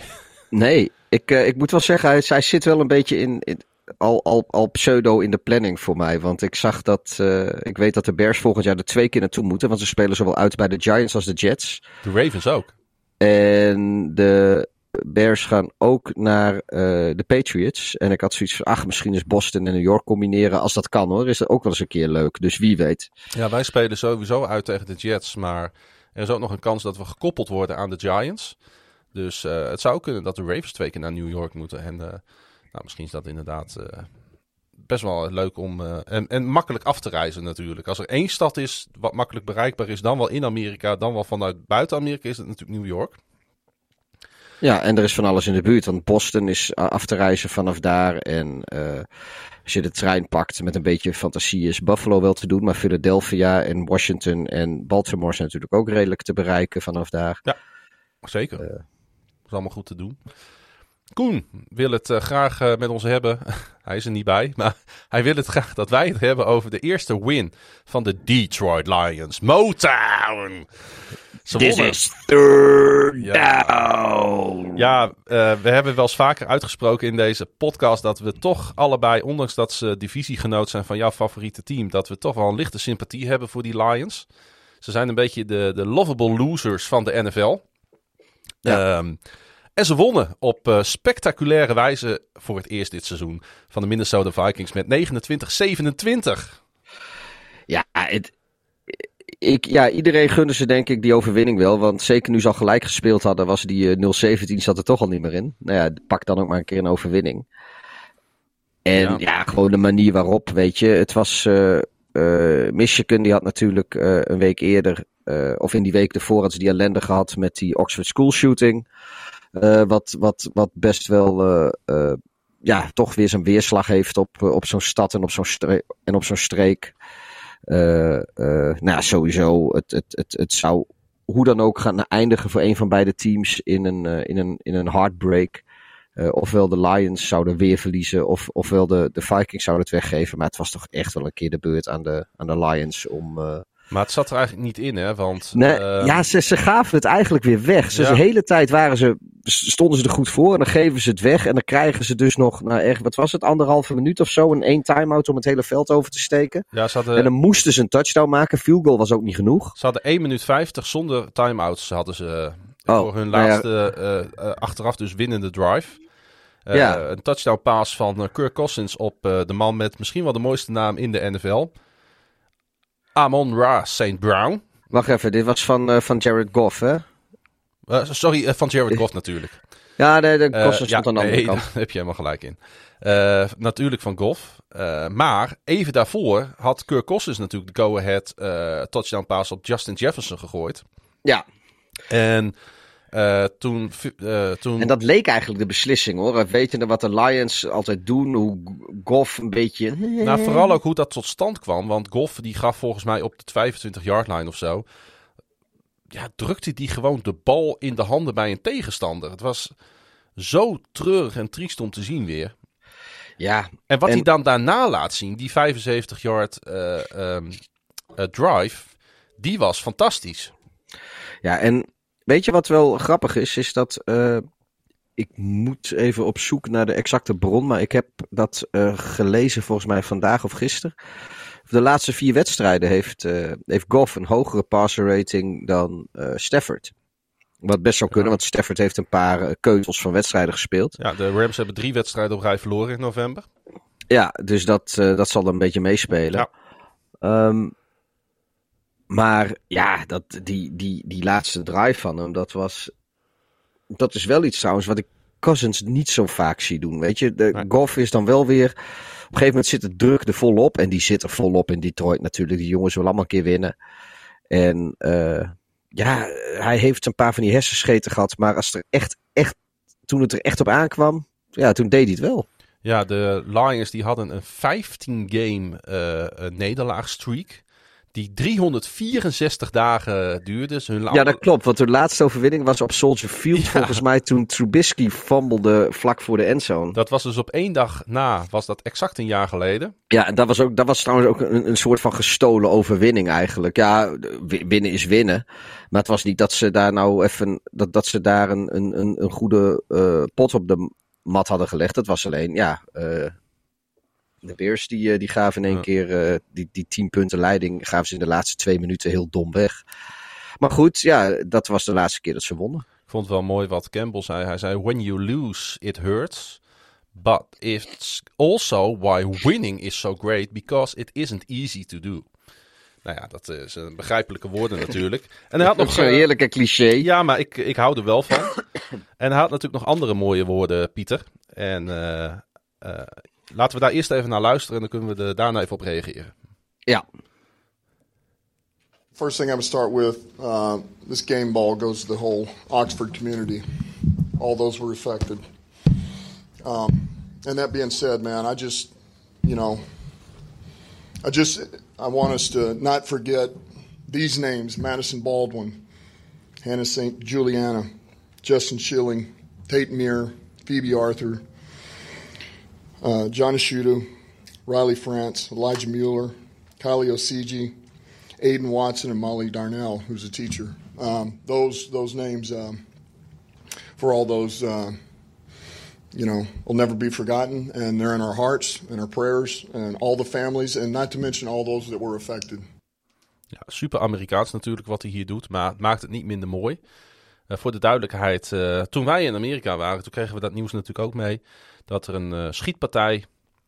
F: Nee, ik, uh, ik moet wel zeggen, hij, hij zit wel een beetje in, in al, al, al pseudo in de planning voor mij. Want ik zag dat. eh, ik weet dat de Bears volgend jaar er twee keer naartoe moeten. Want ze spelen zowel uit bij de Giants als de Jets.
E: De Ravens ook.
F: En de Bears gaan ook naar eh, de Patriots. En ik had zoiets van, ach, misschien is Boston en New York combineren. Als dat kan hoor, is dat ook wel eens een keer leuk. Dus wie weet.
E: Ja, wij spelen sowieso uit tegen de Jets. Maar er is ook nog een kans dat we gekoppeld worden aan de Giants. Dus eh, het zou kunnen dat de Ravens twee keer naar New York moeten. En eh, nou, misschien is dat inderdaad best wel leuk om. eh, en, en makkelijk af te reizen natuurlijk. Als er één stad is wat makkelijk bereikbaar is, dan wel in Amerika, dan wel vanuit buiten Amerika, is het natuurlijk New York.
F: Ja, en er is van alles in de buurt. Want Boston is af te reizen vanaf daar. En eh, als je de trein pakt met een beetje fantasie is Buffalo wel te doen. Maar Philadelphia en Washington en Baltimore zijn natuurlijk ook redelijk te bereiken vanaf daar.
E: Zeker. Dat is allemaal goed te doen. Koen wil het eh, graag eh, met ons hebben. <laughs> hij is er niet bij, maar <laughs> hij wil het graag dat wij het hebben over de eerste win van de Detroit Lions. Motown! Ze wonnen.
F: third
E: Ja. Ja, eh, we hebben wel eens vaker uitgesproken in deze podcast dat we toch allebei, ondanks dat ze divisiegenoot zijn van jouw favoriete team, dat we toch wel een lichte sympathie hebben voor die Lions. Ze zijn een beetje de, de lovable losers van de NFL.
F: Ja.
E: Ehm, en ze wonnen op eh, spectaculaire wijze voor het eerst dit seizoen van de Minnesota Vikings met 29-27.
F: Ja, het, ik, ja, iedereen gunde ze denk ik die overwinning wel. Want zeker nu ze al gelijk gespeeld hadden, was die eh, 0-17 zat er toch al niet meer in. Nou ja, pak dan ook maar een keer een overwinning. En
E: Ja.
F: ja, gewoon de manier waarop, weet je. Het was, eh, Michigan die had natuurlijk een week eerder, of in die week ervoor had ze die ellende gehad met die Oxford School shooting. Eh, wat, wat, wat best wel, eh, eh, ja, toch weer zijn weerslag heeft op, op zo'n stad en op zo'n streek. En op zo'n streek. Nou sowieso, het, het, het, het zou hoe dan ook gaan eindigen voor een van beide teams in een, eh, in een, in een heartbreak. Ofwel de Lions zouden weer verliezen, of, ofwel de, de Vikings zouden het weggeven. Maar het was toch echt wel een keer de beurt aan de, aan de Lions om. Eh,
E: Maar het zat er eigenlijk niet in, hè? Want
F: Nee,
E: ehm,
F: ja, ze, ze gaven het eigenlijk weer weg. Ze,
E: Ja.
F: De hele tijd waren ze, stonden ze er goed voor en dan geven ze het weg. En dan krijgen ze dus nog, nou echt, wat was het, anderhalve minuut of zo, een één time-out om het hele veld over te steken.
E: ja, ze hadden,
F: En dan moesten ze een touchdown maken. Field goal was ook niet genoeg.
E: Ze hadden 1 minuut 50 zonder timeouts hadden ze
F: Oh,
E: voor hun
F: nou ja.
E: laatste eh, eh, achteraf dus winnende drive. Eh,
F: Ja.
E: Een touchdown pass van eh, Kirk Cousins op eh, de man met misschien wel de mooiste naam in de NFL. Amon Ra St. Brown.
F: Wacht even, dit was van, eh, van Jared Goff, hè?
E: Eh, sorry, eh, van Jared Goff natuurlijk.
F: Ja, de, de Cousins
E: ja,
F: stond aan de andere
E: nee,
F: kant. <laughs>
E: daar heb je helemaal gelijk in. Natuurlijk van Goff. Maar even daarvoor had Kirk Cousins natuurlijk de go-ahead touchdown pass op Justin Jefferson gegooid.
F: Ja,
E: En eh, toen, eh, toen
F: en dat leek eigenlijk de beslissing, hoor. Wetende wat de Lions altijd doen, hoe Goff een beetje...
E: Nou, vooral ook hoe dat tot stand kwam. Want Goff die gaf volgens mij op de 25-yard line of zo. Ja, drukte die gewoon de bal in de handen bij een tegenstander. Het was zo treurig en triest om te zien weer.
F: Ja,
E: En wat
F: En-
E: hij dan daarna laat zien, die 75-yard eh, ehm, eh, drive, die was fantastisch.
F: Ja, en weet je wat wel grappig is? Is dat. eh, ik moet even op zoek naar de exacte bron, maar ik heb dat eh, gelezen volgens mij vandaag of gisteren. De laatste vier wedstrijden heeft, eh, heeft Goff een hogere passer rating dan Stafford. Wat best zou kunnen, want Stafford heeft een paar keutels van wedstrijden gespeeld.
E: Ja, de Rams hebben drie wedstrijden op rij verloren in november.
F: Ja, dus dat, dat zal dan een beetje meespelen.
E: Ja.
F: Ehm, maar ja, dat, die, die, die laatste drive van hem, dat was. Dat is wel iets trouwens wat ik Cousins niet zo vaak zie doen. Weet je, de
E: Nee.
F: Goff is dan wel weer. Op een gegeven moment zit de druk er volop. En die zit er volop in Detroit natuurlijk. Die jongens willen allemaal een keer winnen. En eh, ja, hij heeft een paar van die hersenscheten gehad. Maar als er echt, echt. Toen het er echt op aankwam. Ja, toen deed hij het wel.
E: Ja, de Lions die hadden een 15-game eh nederlaagstreak. Die 364 dagen duurde. Dus hun
F: Ja, dat klopt. Want de laatste overwinning was op Soldier Field.
E: Ja.
F: Volgens mij toen Trubisky fumblede vlak voor de endzone.
E: Dat was dus op één dag na, was dat exact een jaar geleden.
F: Ja, en dat was, ook, dat was trouwens ook een, een soort van gestolen overwinning eigenlijk. Ja, winnen is winnen. Maar het was niet dat ze daar nou even. Dat, dat ze daar een, een, een, een goede eh, pot op de mat hadden gelegd. Het was alleen, ja. eh, de Bears die, die gaven in één keer die, die tien punten leiding. Gaven ze in de laatste twee minuten heel dom weg. Maar goed, ja, dat was de laatste keer dat ze wonnen.
E: Ik vond het wel mooi wat Campbell zei. Hij zei: When you lose, it hurts. But it's also why winning is so great because it isn't easy to do. Nou ja, dat is een begrijpelijke woorden natuurlijk. En hij had <laughs> nog
F: zo'n heerlijke cliché.
E: Ja, maar ik, ik hou er wel van. en hij had natuurlijk nog andere mooie woorden, Pieter. En uh, uh, laten we daar eerst even naar luisteren en dan kunnen we er daarna even op reageren.
F: Ja.
G: First thing I would start with, uh, this game ball goes to the whole Oxford community. All those were affected. Um, and that being said, man, I just, you know, I just, I want us to not forget these names Madison Baldwin, Hannah St. Juliana, Justin Schilling, Tate Muir, Phoebe Arthur, uh, John Ashuto, Riley France, Elijah Mueller, Kylie Osigi, Aiden Watson, and Molly Darnell, who's a teacher. Um, those those names um, for all those uh, you know, will never be forgotten. And they're in our hearts and our prayers and all the families. And not to mention all those that were affected.
E: Ja, super Amerikaans natuurlijk wat hij hier doet, maar het maakt het niet minder mooi. Uh, voor de duidelijkheid, uh, toen wij in Amerika waren, toen kregen we dat nieuws natuurlijk ook mee. Dat er een uh, schietpartij,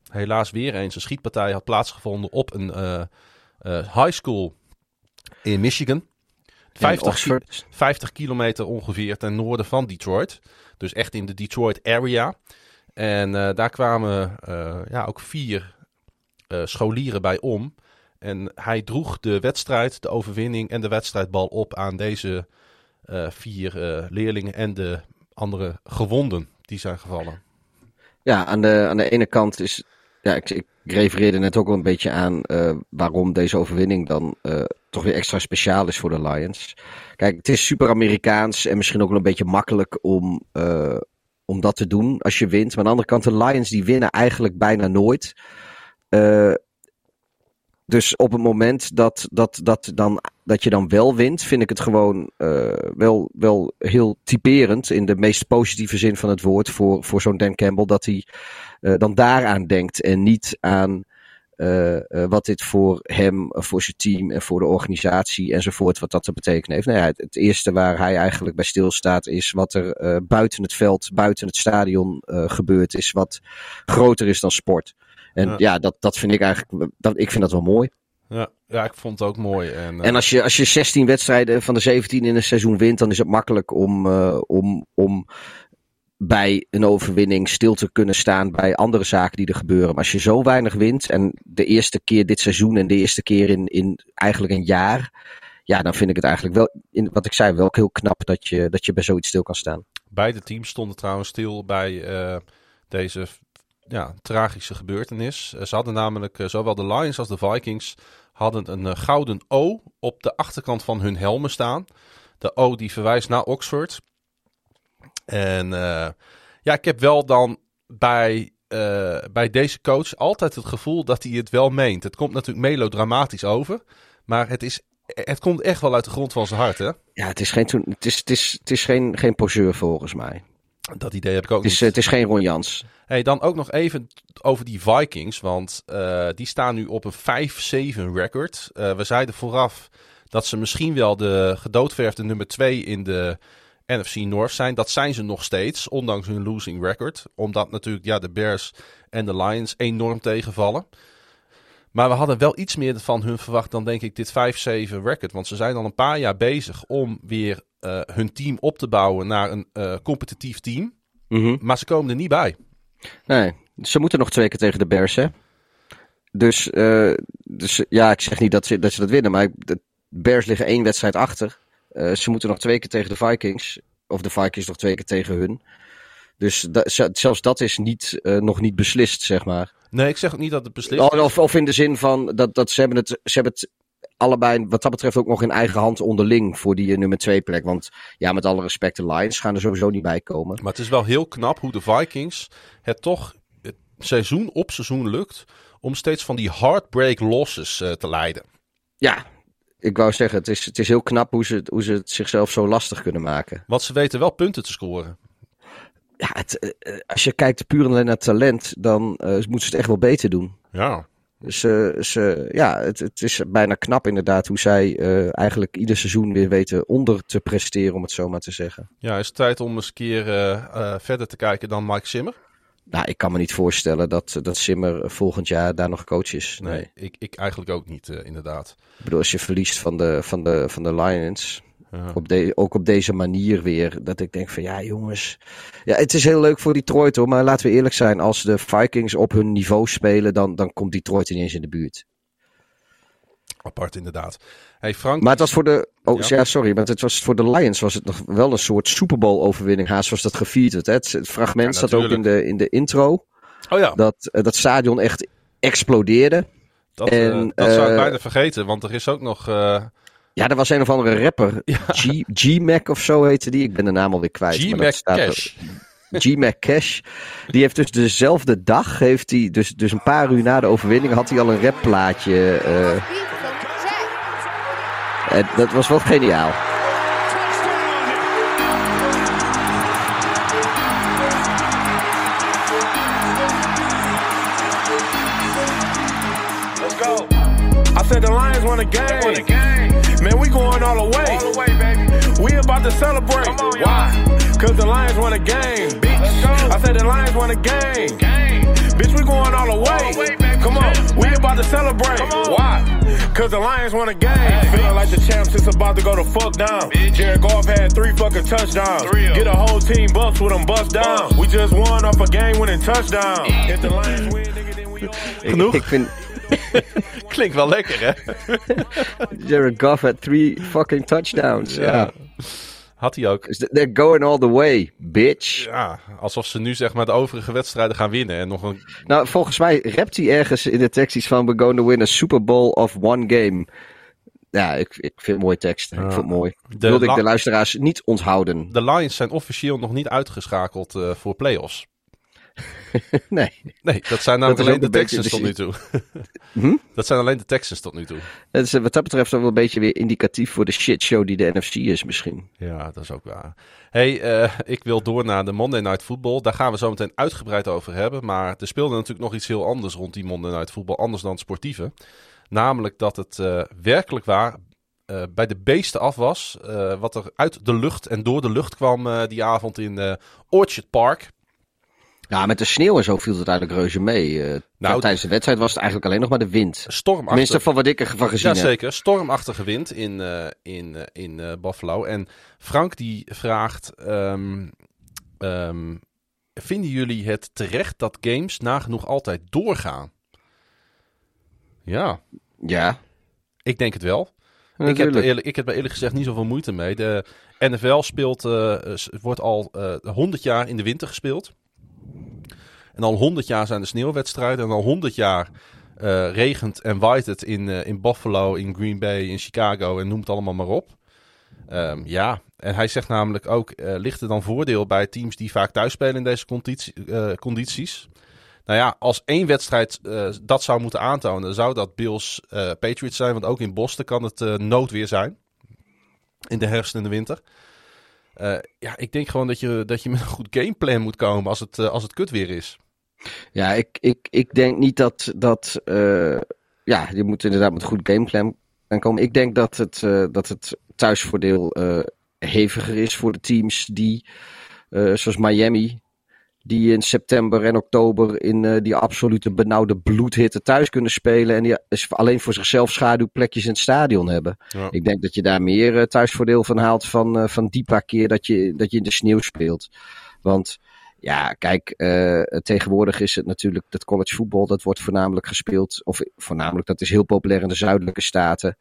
E: helaas weer eens een schietpartij, had plaatsgevonden op een high school in Michigan. 50, 50 kilometer ongeveer ten noorden van Detroit. Dus echt in de Detroit area. En uh, daar kwamen uh, ja, ook vier uh, scholieren bij om. En hij droeg de wedstrijd, de overwinning en de wedstrijdbal op aan deze vier leerlingen en de andere gewonden die zijn gevallen.
F: Ja, aan de, aan de ene kant is. Ja, ik, ik refereerde net ook al een beetje aan waarom deze overwinning dan toch weer extra speciaal is voor de Lions. Kijk, het is super Amerikaans en misschien ook wel een beetje makkelijk om, uh, om dat te doen als je wint. Maar aan de andere kant, de Lions die winnen eigenlijk bijna nooit. Dus op het moment dat, dat, dat, dan, dat je dan wel wint, vind ik het gewoon uh, wel, wel heel typerend in de meest positieve zin van het woord voor, voor zo'n Dan Campbell. Dat hij uh, dan daaraan denkt en niet aan uh, wat dit voor hem, voor zijn team en voor de organisatie enzovoort, wat dat te betekenen heeft. Nou ja, het, het eerste waar hij eigenlijk bij stilstaat is wat er buiten het veld, buiten het stadion gebeurd is, wat groter is dan sport. En ja, ja dat, dat vind ik eigenlijk, dat, ik vind dat wel mooi.
E: Ja, ja, ik vond het ook mooi. En,
F: en als, je, als je 16 wedstrijden van de 17 in een seizoen wint, dan is het makkelijk om, om, om bij een overwinning stil te kunnen staan bij andere zaken die er gebeuren. Maar als je zo weinig wint en de eerste keer dit seizoen en de eerste keer in, in eigenlijk een jaar. Ja, dan vind ik het eigenlijk wel, in, wat ik zei, wel heel knap dat je, dat je bij zoiets stil kan staan.
E: Beide teams stonden trouwens stil bij uh, deze ja, tragische gebeurtenis. Ze hadden namelijk, uh, zowel de Lions als de Vikings, hadden een uh, gouden O op de achterkant van hun helmen staan. De O die verwijst naar Oxford. En ja, ik heb wel dan bij, bij deze coach altijd het gevoel dat hij het wel meent. Het komt natuurlijk melodramatisch over, maar het, is, het komt echt wel uit de grond van zijn hart, hè?
F: Ja, het is geen, het is, het is, het is geen, geen poseur volgens mij.
E: Dat idee heb ik ook
F: het is,
E: niet.
F: Het is geen Ron Jans.
E: Hey, dan ook nog even over die Vikings, want uh, die staan nu op een 5-7 record. we zeiden vooraf dat ze misschien wel de gedoodverfde nummer 2 in de NFC North zijn. Dat zijn ze nog steeds, ondanks hun losing record. Omdat natuurlijk ja, de Bears en de Lions enorm tegenvallen. Maar we hadden wel iets meer van hun verwacht dan denk ik dit 5-7 record. Want ze zijn al een paar jaar bezig om weer uh, hun team op te bouwen naar een uh, competitief team.
F: Mm -hmm.
E: Maar ze komen er niet bij.
F: Nee, ze moeten nog twee keer tegen de Bears hè. Dus, uh, dus ja, ik zeg niet dat ze dat, ze dat winnen. Maar de Bears liggen één wedstrijd achter. Ze moeten nog twee keer tegen de Vikings. Of de Vikings nog twee keer tegen hun. Dus zelfs dat is niet, nog niet beslist, zeg maar.
E: Nee, ik zeg ook niet dat het beslist
F: is. Of, of in de zin van dat, dat ze, hebben het, ze hebben het allebei, wat dat betreft, ook nog in eigen hand onderling voor die uh, nummer twee plek. Want ja, met alle respect, de Lions gaan er sowieso niet bij komen.
E: Maar het is wel heel knap hoe de Vikings het toch het seizoen op seizoen lukt om steeds van die heartbreak losses uh, te leiden.
F: Ja, ik wou zeggen, het is, het is heel knap hoe ze, hoe ze het zichzelf zo lastig kunnen maken.
E: Want ze weten wel punten te scoren.
F: Ja, het, als je kijkt puur alleen naar talent, dan uh, moeten ze het echt wel beter doen.
E: Ja.
F: Ze, ze, ja, het, het is bijna knap inderdaad hoe zij uh, eigenlijk ieder seizoen weer weten onder te presteren, om het zo maar te zeggen.
E: Ja, is het tijd om eens een keer uh, uh, verder te kijken dan Mike Simmer?
F: Nou, ik kan me niet voorstellen dat, dat Simmer volgend jaar daar nog coach is. Nee,
E: nee ik, ik eigenlijk ook niet, inderdaad.
F: Ik bedoel, als je verliest van de, van de, van de Lions, ja. Op de, ook op deze manier weer. Dat ik denk van ja jongens. Ja, het is heel leuk voor Detroit hoor. Maar laten we eerlijk zijn. Als de Vikings op hun niveau spelen. Dan, dan komt Detroit ineens in de buurt.
E: Apart inderdaad. Hey Frank.
F: Maar het was voor de. Oh ja. ja. sorry. Maar het was voor de Lions was het nog wel een soort Super Bowl overwinning. Haast was dat gevierd. Hè? Het, fragment ja, zat ook in de, in de intro.
E: Oh ja.
F: Dat, dat stadion echt explodeerde.
E: Dat, en, uh, dat zou ik bijna vergeten. Want er is ook nog. Uh,
F: ja, er was een of andere rapper. Ja. G-Mac of zo heette die. Ik ben de naam alweer kwijt.
E: G-Mac Cash.
F: G-Mac Cash. Die heeft dus dezelfde dag, heeft hij, dus, dus een paar uur na de overwinning, had hij al een rapplaatje. Uh, en dat was wel geniaal.
B: Let's go. I said the Lions won a game. Man, we going all the way. All the way, baby. We about to celebrate. On, Why? Cause the Lions won a game, bitch. I said the Lions won a game. game. Bitch, we going all the way. All the way Come on, we about to celebrate. Why? Cause the Lions won a game. Hey, Feeling like the champs is about to go to fuck down. Bitch. Jared Goff had three fucking touchdowns. Three Get a whole team bucks with them bust down. We just won off a game winning touchdown. If the Lions win, nigga, then we
F: Genoeg. Ik vind... <laughs>
E: Klinkt wel lekker, hè? <laughs>
F: Jared Goff had three fucking touchdowns. Ja. ja.
E: Had hij ook.
F: They're going all the way, bitch.
E: Ja, alsof ze nu zeg maar de overige wedstrijden gaan winnen. En nog een...
F: Nou, volgens mij rapt hij ergens in de tekst iets van... We're going to win a Super Bowl of one game. Ja, ik, ik vind het mooie tekst. Ik vind het mooi. De Wilde ik de luisteraars niet onthouden.
E: De Lions zijn officieel nog niet uitgeschakeld uh, voor playoffs. <laughs>
F: nee.
E: Nee, dat zijn nou alleen de Texans tot nu toe. <laughs> hm? Dat zijn alleen de Texans tot nu toe.
F: Dat is wat dat betreft wel een beetje weer indicatief voor de shitshow die de NFC is misschien.
E: Ja, dat is ook waar. hey, uh, ik wil door naar de Monday Night Football. Daar gaan we zo meteen uitgebreid over hebben. Maar er speelde natuurlijk nog iets heel anders rond die Monday Night Football. Anders dan het sportieve. Namelijk dat het uh, werkelijk waar uh, bij de beesten af was. wat er uit de lucht en door de lucht kwam die avond in Orchard Park.
F: Ja, met de sneeuw en zo viel het eigenlijk reuze mee. Uh, nou, tijdens de wedstrijd was het eigenlijk alleen nog maar de wind.
E: Stormachtig.
F: Tenminste, van wat ik ervan gezien
E: heb. Jazeker, stormachtige wind in, uh, in, uh, in Buffalo. En Frank die vraagt... Um, um, vinden jullie het terecht dat games nagenoeg altijd doorgaan? Ja.
F: Ja.
E: Ik denk het wel. ik heb, eerlijk, ik heb er eerlijk gezegd niet zoveel moeite mee. De NFL speelt, wordt al 100 jaar in de winter gespeeld. En al 100 jaar zijn de sneeuwwedstrijden. En al 100 jaar uh, regent en waait het in, uh, in Buffalo, in Green Bay, in Chicago en noem het allemaal maar op. Um, ja, en hij zegt namelijk ook, uh, ligt er dan voordeel bij teams die vaak thuis spelen in deze conditie, condities? Nou ja, als één wedstrijd dat zou moeten aantonen, zou dat Bills Patriots zijn. Want ook in Boston kan het noodweer zijn. In de herfst en de winter. ja, ik denk gewoon dat je, dat je met een goed gameplan moet komen als het, als het kut weer is.
F: Ja, ik, ik, ik denk niet dat. dat uh, ja, je moet inderdaad met goed gameplan komen. Ik denk dat het, uh, dat het thuisvoordeel uh, heviger is voor de teams die, zoals Miami, die in september en oktober in die absolute benauwde bloedhitte thuis kunnen spelen. En die alleen voor zichzelf schaduwplekjes in het stadion hebben. Ja. Ik denk dat je daar meer thuisvoordeel van haalt van, van die paar keer dat je, dat je in de sneeuw speelt. Want ja, kijk, uh, tegenwoordig is het natuurlijk dat college voetbal, dat wordt voornamelijk gespeeld, of voornamelijk, dat is heel populair in de zuidelijke staten.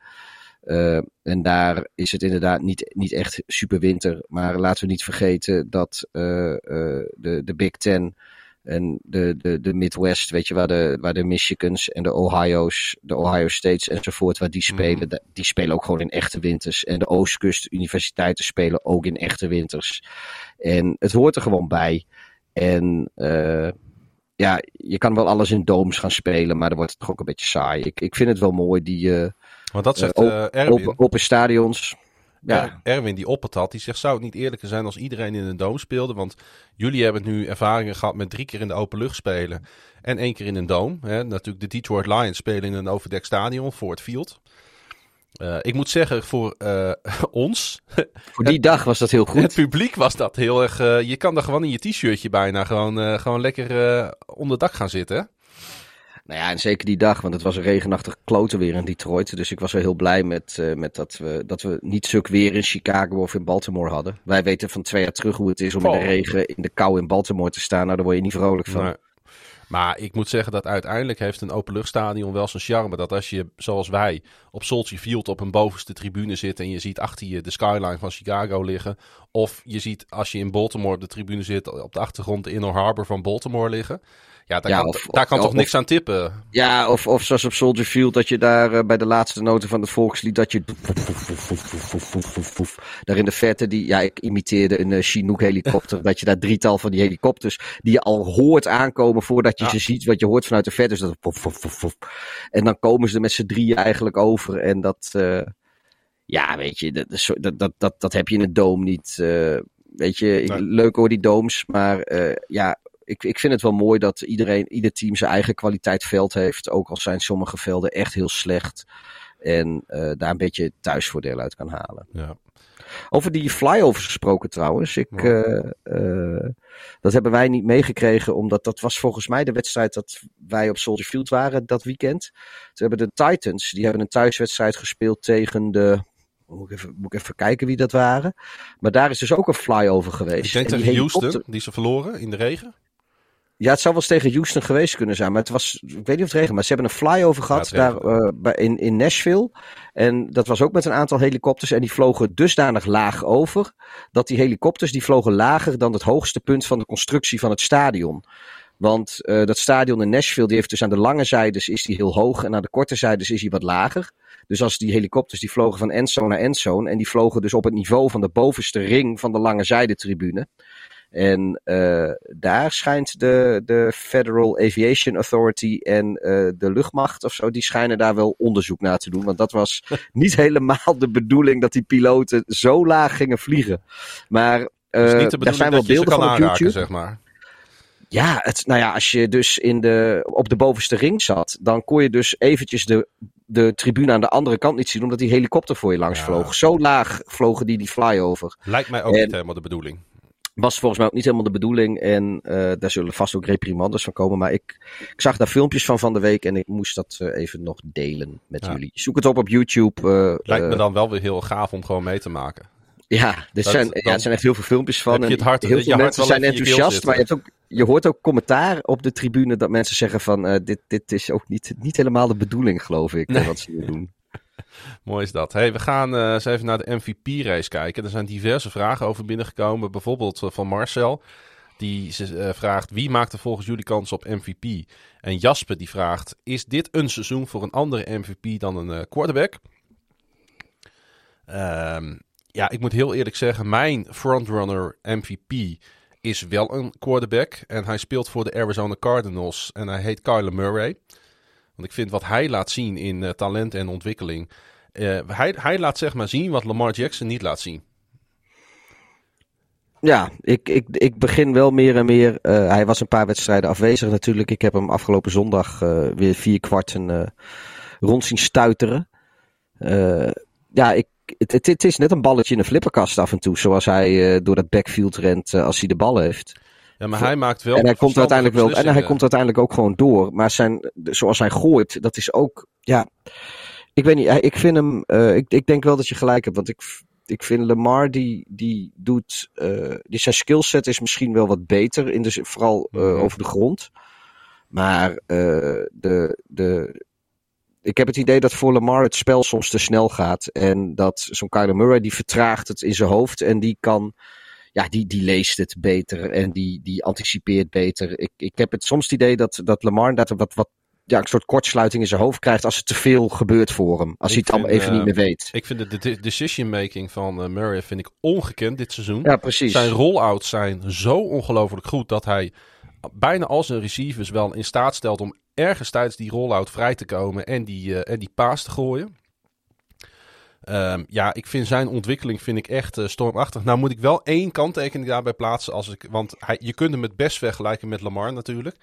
F: Uh, en daar is het inderdaad niet, niet echt super winter. Maar laten we niet vergeten dat uh, de, de Big Ten en de, de, de Midwest, weet je, waar de, waar de Michigans en de Ohio's, de Ohio States enzovoort, waar die mhm. spelen, die spelen ook gewoon in echte winters. En de Oostkust universiteiten spelen ook in echte winters. En het hoort er gewoon bij. En uh, ja, je kan wel alles in domes gaan spelen, maar dan wordt het toch ook een beetje saai. Ik, ik vind het wel mooi, die uh,
E: Want dat zegt, uh,
F: open, open stadions. Ja.
E: Er- Erwin die op het had, die zegt zou het niet eerlijker zijn als iedereen in een doom speelde? Want jullie hebben nu ervaringen gehad met drie keer in de open lucht spelen en één keer in een doom. Hè? Natuurlijk de Detroit Lions spelen in een overdekt stadion, Ford Field. Eh, ik moet zeggen, voor eh, <laughs> ons, <laughs>
F: Voor die dag was dat heel
E: het
F: goed.
E: publiek was dat heel erg... eh, je kan daar gewoon in je t-shirtje bijna gewoon, gewoon lekker onder dak gaan zitten.
F: Nou ja, en zeker die dag, want het was een regenachtig kloten weer in Detroit. Dus ik was wel heel blij met, met dat, we, dat we niet zulk weer in Chicago of in Baltimore hadden. Wij weten van twee jaar terug hoe het is om in de regen in de kou in Baltimore te staan. Nou, daar word je niet vrolijk van.
E: Maar ik moet zeggen dat uiteindelijk heeft een openluchtstadion wel zijn charme. Dat als je, zoals wij, op Soldier Field op een bovenste tribune zit... en je ziet achter je de skyline van Chicago liggen... of je ziet als je in Baltimore op de tribune zit... op de achtergrond de Inner Harbor van Baltimore liggen... Ja, daar
F: Ja,
E: kan,
F: of-
E: daar kan
F: of-
E: toch niks aan tippen?
F: Ja, of, of zoals op Soldier Field, dat je daar eh, bij de laatste noten van het volkslied, dat je daar in de verte, die, ja, ik imiteerde een eh, Chinook helikopter, dat je daar drietal van die helikopters, die je al hoort aankomen voordat je
E: Ja.
F: ze ziet, wat je hoort vanuit de verte, dus dat en dan komen ze er met z'n drieën eigenlijk over en dat, eh, ja, weet je, dat, dat, dat, dat, dat heb je in het doom niet, eh, weet je,
E: Nee.
F: leuk hoor die dooms, maar eh, ja, ik, ik vind het wel mooi dat iedereen, ieder team zijn eigen kwaliteit veld heeft. Ook al zijn sommige velden echt heel slecht. En eh, daar een beetje thuisvoordeel uit kan halen.
E: Ja.
F: Over die flyovers gesproken trouwens. Ik, eh, eh, dat hebben wij niet meegekregen. Omdat dat was volgens mij de wedstrijd dat wij op Soldier Field waren dat weekend. Toen hebben de Titans, die hebben een thuiswedstrijd gespeeld tegen de... Moet ik, even, moet ik even kijken wie dat waren. Maar daar is dus ook een flyover geweest.
E: Ik denk tegen Houston, die ze verloren in de regen.
F: Ja, het zou wel eens tegen Houston geweest kunnen zijn. Maar het was, ik weet niet of het regent, maar ze hebben een flyover gehad daar eh, in, in Nashville. En dat was ook met een aantal helikopters. En die vlogen dusdanig laag over. Dat die helikopters die vlogen lager dan het hoogste punt van de constructie van het stadion. Want eh, dat stadion in Nashville, die heeft dus aan de lange zijdes is die heel hoog. En aan de korte zijdes is hij wat lager. Dus als die helikopters die vlogen van endzone naar endzone. En die vlogen dus op het niveau van de bovenste ring van de lange zijdetribune. En eh, daar schijnt de, de Federal Aviation Authority en eh, de luchtmacht of zo, die schijnen daar wel onderzoek naar te doen. Want dat was <laughs> niet helemaal de bedoeling dat die piloten zo laag gingen vliegen. Maar
E: de
F: daar zijn wel beelden van op YouTube.
E: zeg maar.
F: Ja, het, nou ja, als je dus in de, op de bovenste ring zat, dan kon je dus eventjes de, de tribune aan de andere kant niet zien, omdat die helikopter voor je langs
E: Ja.
F: vloog. Zo laag vlogen die die flyover.
E: Lijkt mij ook
F: En-
E: niet helemaal de bedoeling.
F: Was volgens mij ook niet helemaal de bedoeling. En eh, daar zullen vast ook reprimandes van komen. Maar ik, ik zag daar filmpjes van van de week. En ik moest dat eh, even nog delen met
E: Ja.
F: jullie. Zoek het op op YouTube. eh,
E: Lijkt me dan wel weer heel gaaf om gewoon mee te maken.
F: Ja, er
E: Dat-
F: zijn, ja, er zijn echt heel veel filmpjes van.
E: heb je
F: en
E: het hart-
F: heel veel mensen zijn
E: in je
F: enthousiast. Maar je, hebt ook, je hoort ook commentaar op de tribune dat mensen zeggen van... dit, dit is ook niet, niet helemaal de bedoeling, geloof ik, wat ze hier doen. <laughs>
E: Mooi is dat. Hey, we gaan eh, eens even naar de MVP-race kijken. Er zijn diverse vragen over binnengekomen. Bijvoorbeeld eh, van Marcel. Die eh, vraagt, wie maakt er volgens jullie kans op MVP? En Jasper die vraagt, is dit een seizoen voor een andere MVP dan een quarterback? Ehm, ja, ik moet heel eerlijk zeggen, mijn frontrunner MVP is wel een quarterback. En hij speelt voor de Arizona Cardinals en hij heet Kyler Murray. Want ik vind wat hij laat zien in eh, talent en ontwikkeling. eh, hij, hij laat zeg maar zien wat Lamar Jackson niet laat zien.
F: Ja, ik, ik, ik begin wel meer en meer. eh, hij was een paar wedstrijden afwezig natuurlijk. Ik heb hem afgelopen zondag weer vier kwarten rond zien stuiteren. Ja, ik, het, het, het is net een balletje in een flipperkast af en toe. Zoals hij door dat backfield rent als hij de bal heeft.
E: Ja, maar hij maakt wel.
F: en hij komt uiteindelijk wel. En hij komt uiteindelijk ook gewoon door. Maar zijn, zoals hij gooit, dat is ook. Ja, ik weet niet. Ik vind hem. eh, ik, ik denk wel dat je gelijk hebt. Want ik, ik vind Lamar die, die doet. eh, die zijn skillset is misschien wel wat beter. In de, vooral eh,
E: Mhm.
F: over de grond. Maar de, de, ik heb het idee dat voor Lamar het spel soms te snel gaat. En dat zo'n Kyler Murray die vertraagt het in zijn hoofd. En die kan ja, die, die leest het beter en die, die anticipeert beter. Ik, ik heb het soms het idee dat, dat Lamar inderdaad wat, wat ja, een soort kortsluiting in zijn hoofd krijgt als er te veel gebeurt voor hem. Als
E: Ik
F: hij het allemaal even
E: eh,
F: niet meer weet.
E: Ik vind de de- decision making van eh, Murray vind ik ongekend dit seizoen.
F: Ja, precies.
E: Zijn rollouts zijn zo ongelooflijk goed dat hij bijna al zijn receivers wel in staat stelt om ergens tijdens die rollout vrij te komen en die, eh, en die paas te gooien. Ehm, ja, ik vind zijn ontwikkeling vind ik echt uh, stormachtig. Nou moet ik wel één kanttekening daarbij plaatsen. Als ik, want hij, je kunt hem het best vergelijken met Lamar natuurlijk.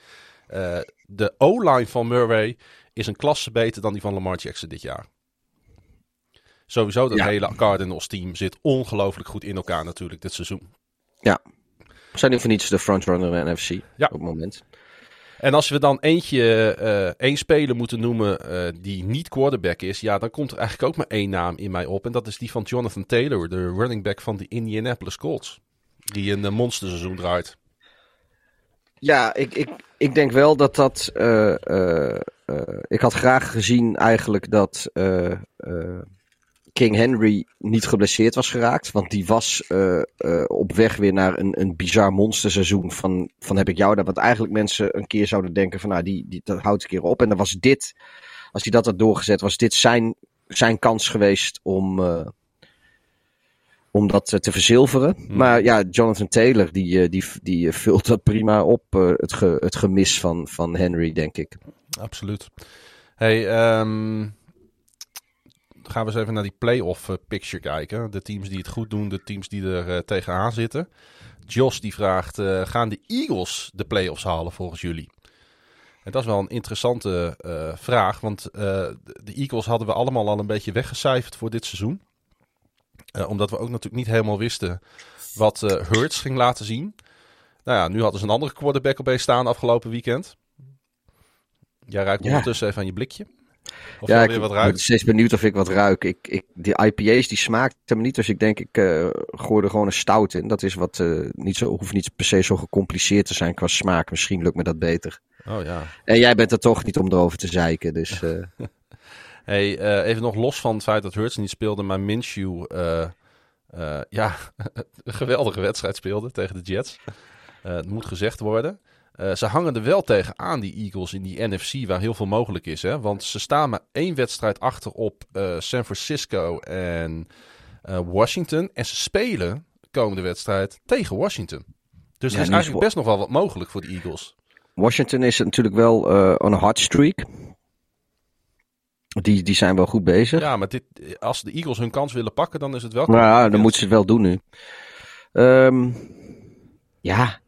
E: Uh, de O-line van Murray is een klasse beter dan die van Lamar Jackson dit jaar. Sowieso dat
F: Ja.
E: hele Cardinals team zit ongelooflijk goed in elkaar natuurlijk dit seizoen.
F: Ja. Zijn niet voor niets de frontrunner in NFC
E: Ja.
F: op het moment.
E: En als we dan eentje, eh één speler moeten noemen eh, die niet quarterback is, ja, dan komt er eigenlijk ook maar één naam in mij op. En dat is die van Jonathan Taylor, de running back van de Indianapolis Colts. Die een eh, monsterseizoen draait.
F: Ja, ik, ik, ik denk wel dat dat. ik had graag gezien eigenlijk dat King Henry niet geblesseerd was geraakt. Want die was eh, eh, op weg weer naar een, een bizar monsterseizoen. Van, van heb ik jou daar. Wat eigenlijk mensen een keer zouden denken: van nou, die, die, dat houdt een keer op. En dan was dit, als hij dat had doorgezet, was dit zijn, zijn kans geweest om. eh, om dat te verzilveren. Maar ja, Jonathan Taylor, die, die, die vult dat prima op. het, ge, het gemis van, van Henry, denk ik.
E: Absoluut. Hey, ehm, gaan we eens even naar die playoff eh, picture kijken. De teams die het goed doen, de teams die er eh, tegenaan zitten. Jos die vraagt, eh, gaan de Eagles de playoffs halen volgens jullie? En dat is wel een interessante vraag, want de Eagles hadden we allemaal al een beetje weggecijferd voor dit seizoen. Omdat we ook natuurlijk niet helemaal wisten wat Hurts ging laten zien. Nou ja, nu hadden ze een andere quarterback opeens staan afgelopen weekend. Jij ruikt
F: Ja.
E: ondertussen even aan je blikje. Of
F: ja, ik
E: wat
F: ben
E: ruikt.
F: steeds benieuwd of ik wat ruik. Ik, ik, die IPA's die smaakten me niet, dus ik denk ik eh gooi er gewoon een stout in. Dat is wat eh, niet zo, hoeft niet per se zo gecompliceerd te zijn qua smaak. Misschien lukt me dat beter.
E: Oh ja.
F: En jij bent er toch niet om erover te zeiken, dus... eh, <laughs>
E: Hey, even nog los van het feit dat Hurts niet speelde, maar Minshew ja, <laughs> een geweldige wedstrijd speelde tegen de Jets. Het moet gezegd worden. Eh, ze hangen er wel tegen aan, die Eagles, in die NFC, waar heel veel mogelijk is. Hè? Want ze staan maar één wedstrijd achter op eh, San Francisco en eh, Washington. En ze spelen de komende wedstrijd tegen Washington. Dus
F: Ja,
E: er is eigenlijk best nog wel wat mogelijk voor de Eagles.
F: Washington is natuurlijk wel a hot streak. Die, die zijn wel goed bezig.
E: Ja, maar dit, als de Eagles hun kans willen pakken, dan is het wel...
F: Maar ja, dan moeten ze het wel doen nu. Ehm, ja,